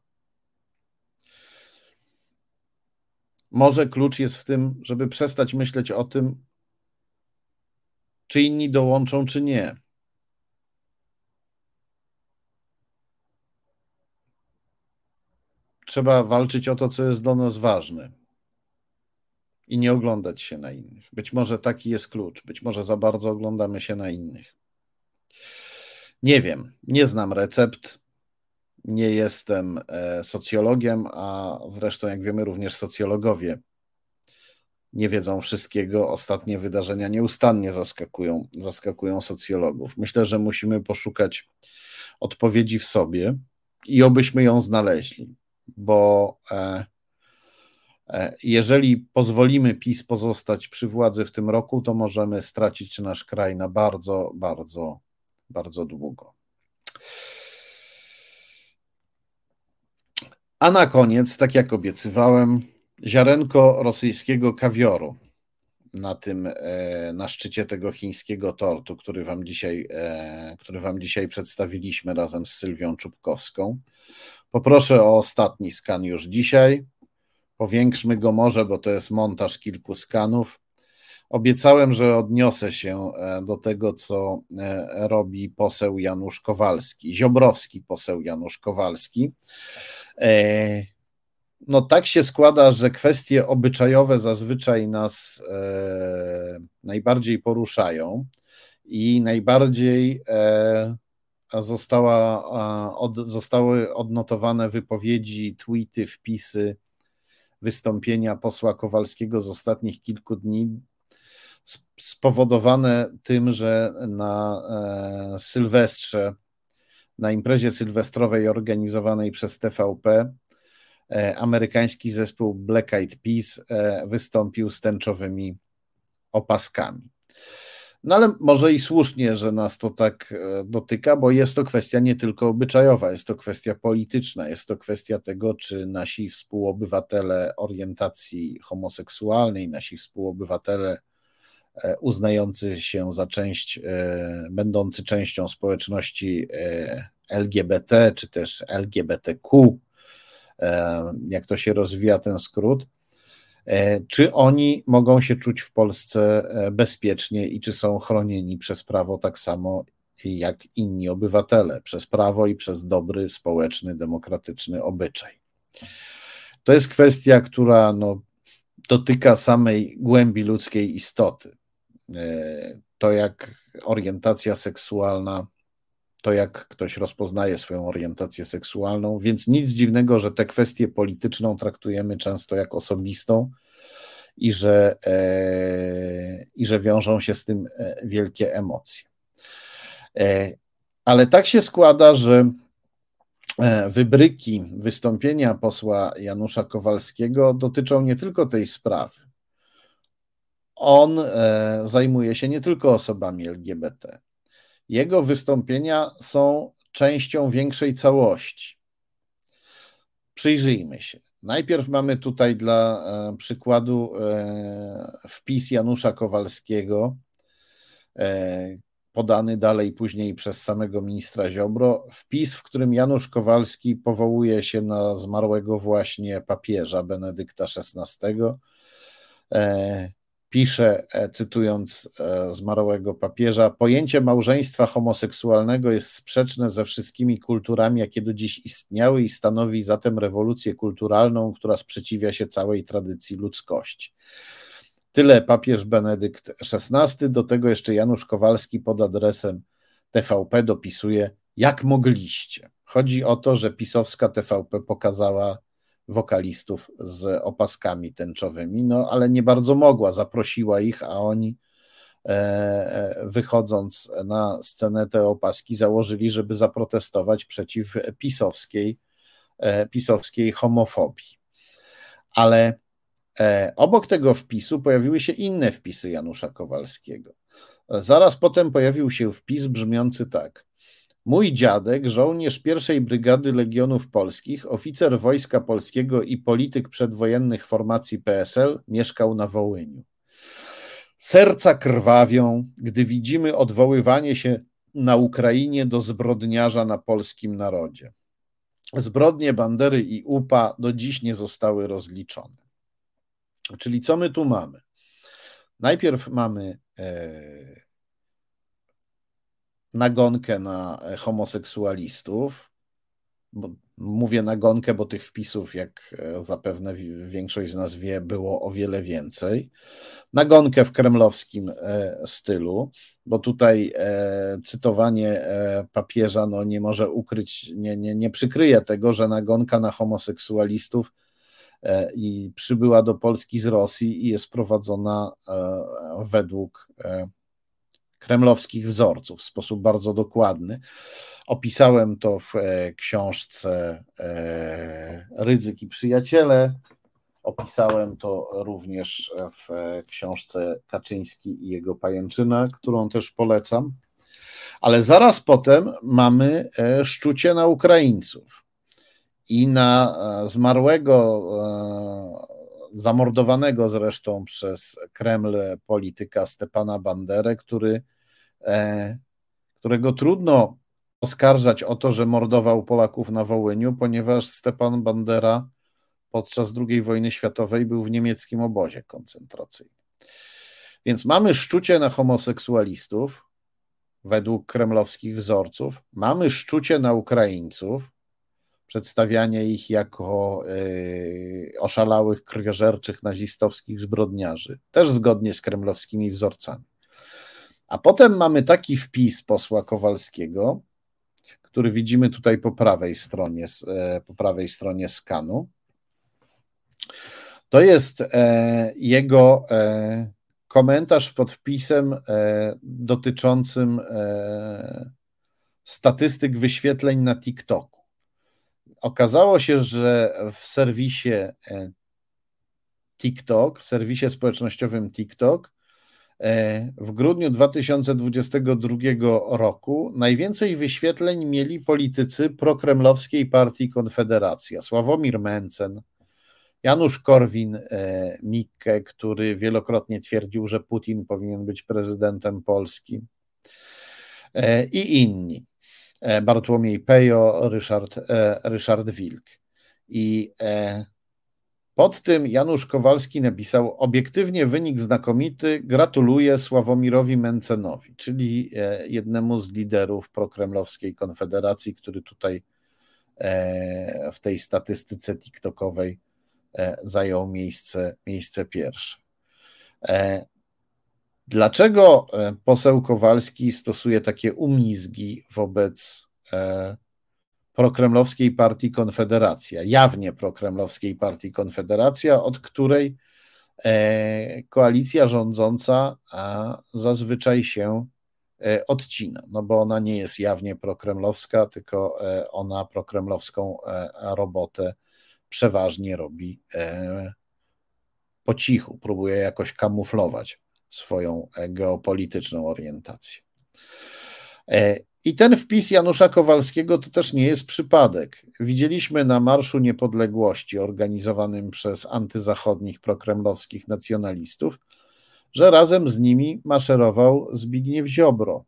może klucz jest w tym, żeby przestać myśleć o tym, czy inni dołączą, czy nie. Trzeba walczyć o to, co jest do nas ważne i nie oglądać się na innych. Być może taki jest klucz, być może za bardzo oglądamy się na innych. Nie wiem, nie znam recept, nie jestem e, socjologiem, a zresztą, jak wiemy, również socjologowie nie wiedzą wszystkiego. Ostatnie wydarzenia nieustannie zaskakują, zaskakują socjologów. Myślę, że musimy poszukać odpowiedzi w sobie i obyśmy ją znaleźli, bo e, e, jeżeli pozwolimy PiS pozostać przy władzy w tym roku, to możemy stracić nasz kraj na bardzo, bardzo, bardzo długo. A na koniec, tak jak obiecywałem, ziarenko rosyjskiego kawioru na tym, e, na szczycie tego chińskiego tortu, który wam dzisiaj, który wam dzisiaj przedstawiliśmy razem z Sylwią Czubkowską. Poproszę o ostatni skan już dzisiaj. Powiększmy go może, bo to jest montaż kilku skanów. Obiecałem, że odniosę się e, do tego, co robi poseł Janusz Kowalski, ziobrowski poseł Janusz Kowalski. No tak się składa, że kwestie obyczajowe zazwyczaj nas e, najbardziej poruszają i najbardziej e, została, od, zostały odnotowane wypowiedzi, tweety, wpisy, wystąpienia posła Kowalskiego z ostatnich kilku dni, spowodowane tym, że na e, Sylwestrze, na imprezie sylwestrowej organizowanej przez TVP, E, amerykański zespół Black Eyed Peas e, wystąpił z tęczowymi opaskami. No ale może i słusznie, że nas to tak e, dotyka, bo jest to kwestia nie tylko obyczajowa, jest to kwestia polityczna, jest to kwestia tego, czy nasi współobywatele orientacji homoseksualnej, nasi współobywatele uznający się za część, będący częścią społeczności LGBT, czy też LGBTQ, E, jak to się rozwija ten skrót, e, czy oni mogą się czuć w Polsce e, bezpiecznie i czy są chronieni przez prawo tak samo jak inni obywatele, przez prawo i przez dobry społeczny, demokratyczny obyczaj. To jest kwestia, która no, dotyka samej głębi ludzkiej istoty. To, jak orientacja seksualna to, jak ktoś rozpoznaje swoją orientację seksualną, więc nic dziwnego, że tę kwestię polityczną traktujemy często jak osobistą i że, e, i że wiążą się z tym e, wielkie emocje. E, ale tak się składa, że e, wybryki wystąpienia posła Janusza Kowalskiego dotyczą nie tylko tej sprawy. On e, zajmuje się nie tylko osobami LGBT jego wystąpienia są częścią większej całości. Przyjrzyjmy się. Najpierw mamy tutaj dla e, przykładu e, wpis Janusza Kowalskiego, e, podany dalej później przez samego ministra Ziobro. Wpis, w którym Janusz Kowalski powołuje się na zmarłego właśnie papieża Benedykta XVI pisze, e, cytując e, zmarłego papieża, pojęcie małżeństwa homoseksualnego jest sprzeczne ze wszystkimi kulturami, jakie do dziś istniały i stanowi zatem rewolucję kulturalną, która sprzeciwia się całej tradycji ludzkości. Tyle papież Benedykt XVI, do tego jeszcze Janusz Kowalski pod adresem TVP dopisuje, jak mogliście. Chodzi o to, że pisowska TVP pokazała wokalistów z opaskami tęczowymi, no ale nie bardzo mogła, zaprosiła ich, a oni e, e, wychodząc na scenę te opaski założyli, żeby zaprotestować przeciw pisowskiej, e, pisowskiej homofobii. Ale obok tego wpisu pojawiły się inne wpisy Janusza Kowalskiego. Zaraz potem pojawił się wpis brzmiący tak. Mój dziadek, żołnierz pierwszej brygady Legionów Polskich, oficer Wojska Polskiego i polityk przedwojennych formacji PSL, mieszkał na Wołyniu. Serca krwawią, gdy widzimy odwoływanie się na Ukrainie do zbrodniarza na polskim narodzie. Zbrodnie Bandery i UPA do dziś nie zostały rozliczone. Czyli co my tu mamy? Najpierw mamy e, nagonkę na homoseksualistów. Bo mówię nagonkę, bo tych wpisów, jak e, zapewne większość z nas wie, było o wiele więcej. Nagonkę w kremlowskim e, stylu, bo tutaj cytowanie papieża no, nie może ukryć, nie, nie, nie przykryje tego, że nagonka na homoseksualistów E, i przybyła do Polski z Rosji i jest prowadzona e, według e, kremlowskich wzorców w sposób bardzo dokładny. Opisałem to w książce Rydzyk i Przyjaciele. Opisałem to również w książce Kaczyński i jego pajęczyna, którą też polecam. Ale zaraz potem mamy szczucie na Ukraińców i na e, zmarłego, e, zamordowanego zresztą przez Kreml polityka Stepana Banderę, który, e, którego trudno oskarżać o to, że mordował Polaków na Wołyniu, ponieważ Stepan Bandera podczas II wojny światowej był w niemieckim obozie koncentracyjnym. Więc mamy szczucie na homoseksualistów według kremlowskich wzorców, mamy szczucie na Ukraińców, przedstawianie ich jako y, oszalałych, krwiożerczych, nazistowskich zbrodniarzy, też zgodnie z kremlowskimi wzorcami. A potem mamy taki wpis posła Kowalskiego, który widzimy tutaj po prawej stronie, e, po prawej stronie skanu. To jest e, jego komentarz pod wpisem dotyczącym statystyk wyświetleń na TikToku okazało się, że w serwisie e, TikTok, w serwisie społecznościowym TikTok, e, w grudniu 2022 roku najwięcej wyświetleń mieli politycy prokremlowskiej partii Konfederacja. Sławomir Mencen, Janusz Korwin-Mikke, który wielokrotnie twierdził, że Putin powinien być prezydentem Polski e, i inni. E, Bartłomiej Pejo, Ryszard, e, Ryszard Wilk. I e, pod tym Janusz Kowalski napisał: Obiektywnie wynik znakomity, gratuluję Sławomirowi Mencenowi, czyli jednemu z liderów prokremlowskiej konfederacji, który tutaj w tej statystyce TikTokowej zajął miejsce, miejsce pierwsze. Dlaczego e, poseł Kowalski stosuje takie umizgi wobec e, prokremlowskiej partii Konfederacja, jawnie prokremlowskiej partii Konfederacja, od której e, koalicja rządząca zazwyczaj się odcina, no bo ona nie jest jawnie prokremlowska, tylko ona prokremlowską robotę przeważnie robi po cichu, próbuje jakoś kamuflować swoją e, geopolityczną orientację. E, I ten wpis Janusza Kowalskiego to też nie jest przypadek. Widzieliśmy na Marszu Niepodległości organizowanym przez antyzachodnich prokremlowskich nacjonalistów, że razem z nimi maszerował Zbigniew Ziobro,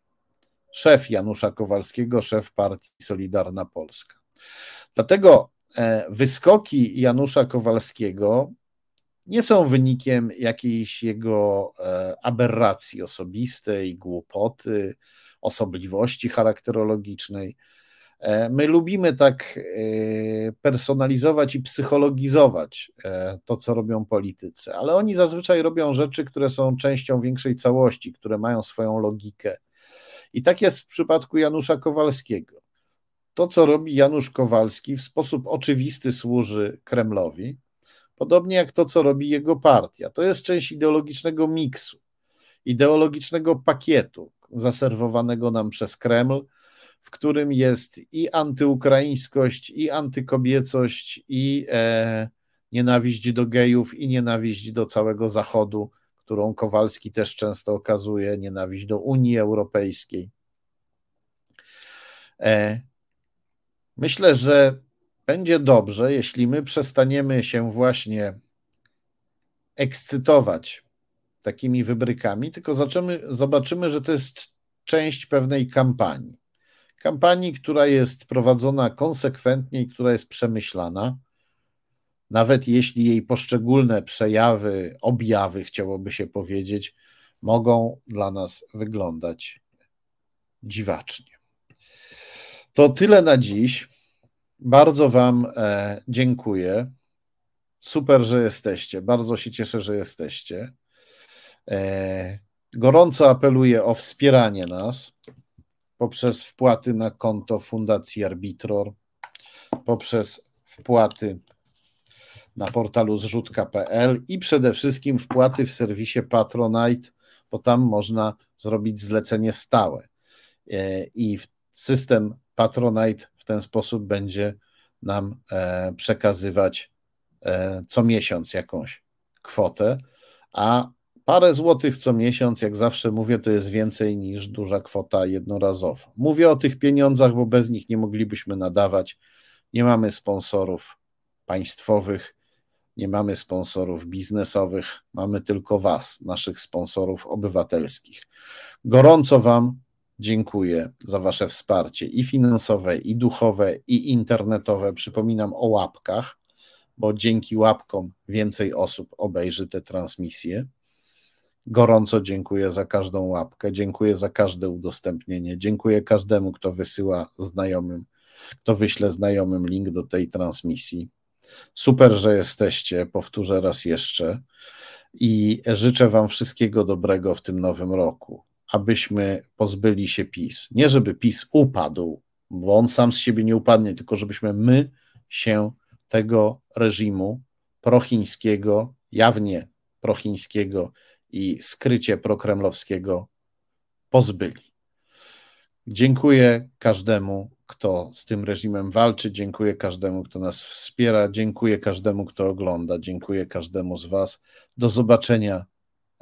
szef Janusza Kowalskiego, szef partii Solidarna Polska. Dlatego e, wyskoki Janusza Kowalskiego nie są wynikiem jakiejś jego e, aberracji osobistej, głupoty, osobliwości charakterologicznej. E, my lubimy tak e, personalizować i psychologizować to, co robią politycy, ale oni zazwyczaj robią rzeczy, które są częścią większej całości, które mają swoją logikę. I tak jest w przypadku Janusza Kowalskiego. To, co robi Janusz Kowalski, w sposób oczywisty służy Kremlowi, Podobnie jak to, co robi jego partia. To jest część ideologicznego miksu, ideologicznego pakietu zaserwowanego nam przez Kreml, w którym jest i antyukraińskość, i antykobiecość, i e, nienawiść do gejów, i nienawiść do całego Zachodu, którą Kowalski też często okazuje, nienawiść do Unii Europejskiej. E, myślę, że będzie dobrze, jeśli my przestaniemy się właśnie ekscytować takimi wybrykami, tylko zobaczymy, że to jest część pewnej kampanii. Kampanii, która jest prowadzona konsekwentnie i która jest przemyślana. nawet jeśli jej poszczególne przejawy, objawy, chciałoby się powiedzieć, mogą dla nas wyglądać dziwacznie. To tyle na dziś. Bardzo Wam e, dziękuję. Super, że jesteście. Bardzo się cieszę, że jesteście. E, gorąco apeluję o wspieranie nas poprzez wpłaty na konto Fundacji Arbitror, poprzez wpłaty na portalu zrzutka.pl i przede wszystkim wpłaty w serwisie Patronite, bo tam można zrobić zlecenie stałe. E, I system Patronite w ten sposób będzie nam e, przekazywać e, co miesiąc jakąś kwotę, a parę złotych co miesiąc, jak zawsze mówię, to jest więcej niż duża kwota jednorazowa. Mówię o tych pieniądzach, bo bez nich nie moglibyśmy nadawać. Nie mamy sponsorów państwowych, nie mamy sponsorów biznesowych, mamy tylko Was, naszych sponsorów obywatelskich. Gorąco Wam dziękuję za Wasze wsparcie i finansowe, i duchowe, i internetowe. Przypominam o łapkach, bo dzięki łapkom więcej osób obejrzy te transmisje. Gorąco dziękuję za każdą łapkę, dziękuję za każde udostępnienie, dziękuję każdemu, kto wysyła znajomym, kto wyśle znajomym link do tej transmisji. Super, że jesteście. Powtórzę raz jeszcze. I życzę Wam wszystkiego dobrego w tym nowym roku, abyśmy pozbyli się PiS. Nie żeby PiS upadł, bo on sam z siebie nie upadnie, tylko żebyśmy my się tego reżimu prochińskiego, jawnie prochińskiego i skrycie prokremlowskiego pozbyli. Dziękuję każdemu kto z tym reżimem walczy. Dziękuję każdemu, kto nas wspiera. Dziękuję każdemu, kto ogląda. Dziękuję każdemu z Was. Do zobaczenia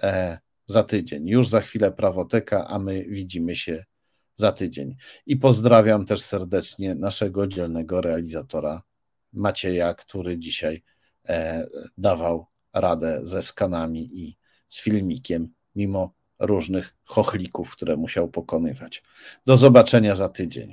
e, za tydzień. Już za chwilę prawoteka, a my widzimy się za tydzień. I pozdrawiam też serdecznie naszego dzielnego realizatora Macieja, który dzisiaj e, dawał radę ze skanami i z filmikiem, mimo różnych chochlików, które musiał pokonywać. Do zobaczenia za tydzień.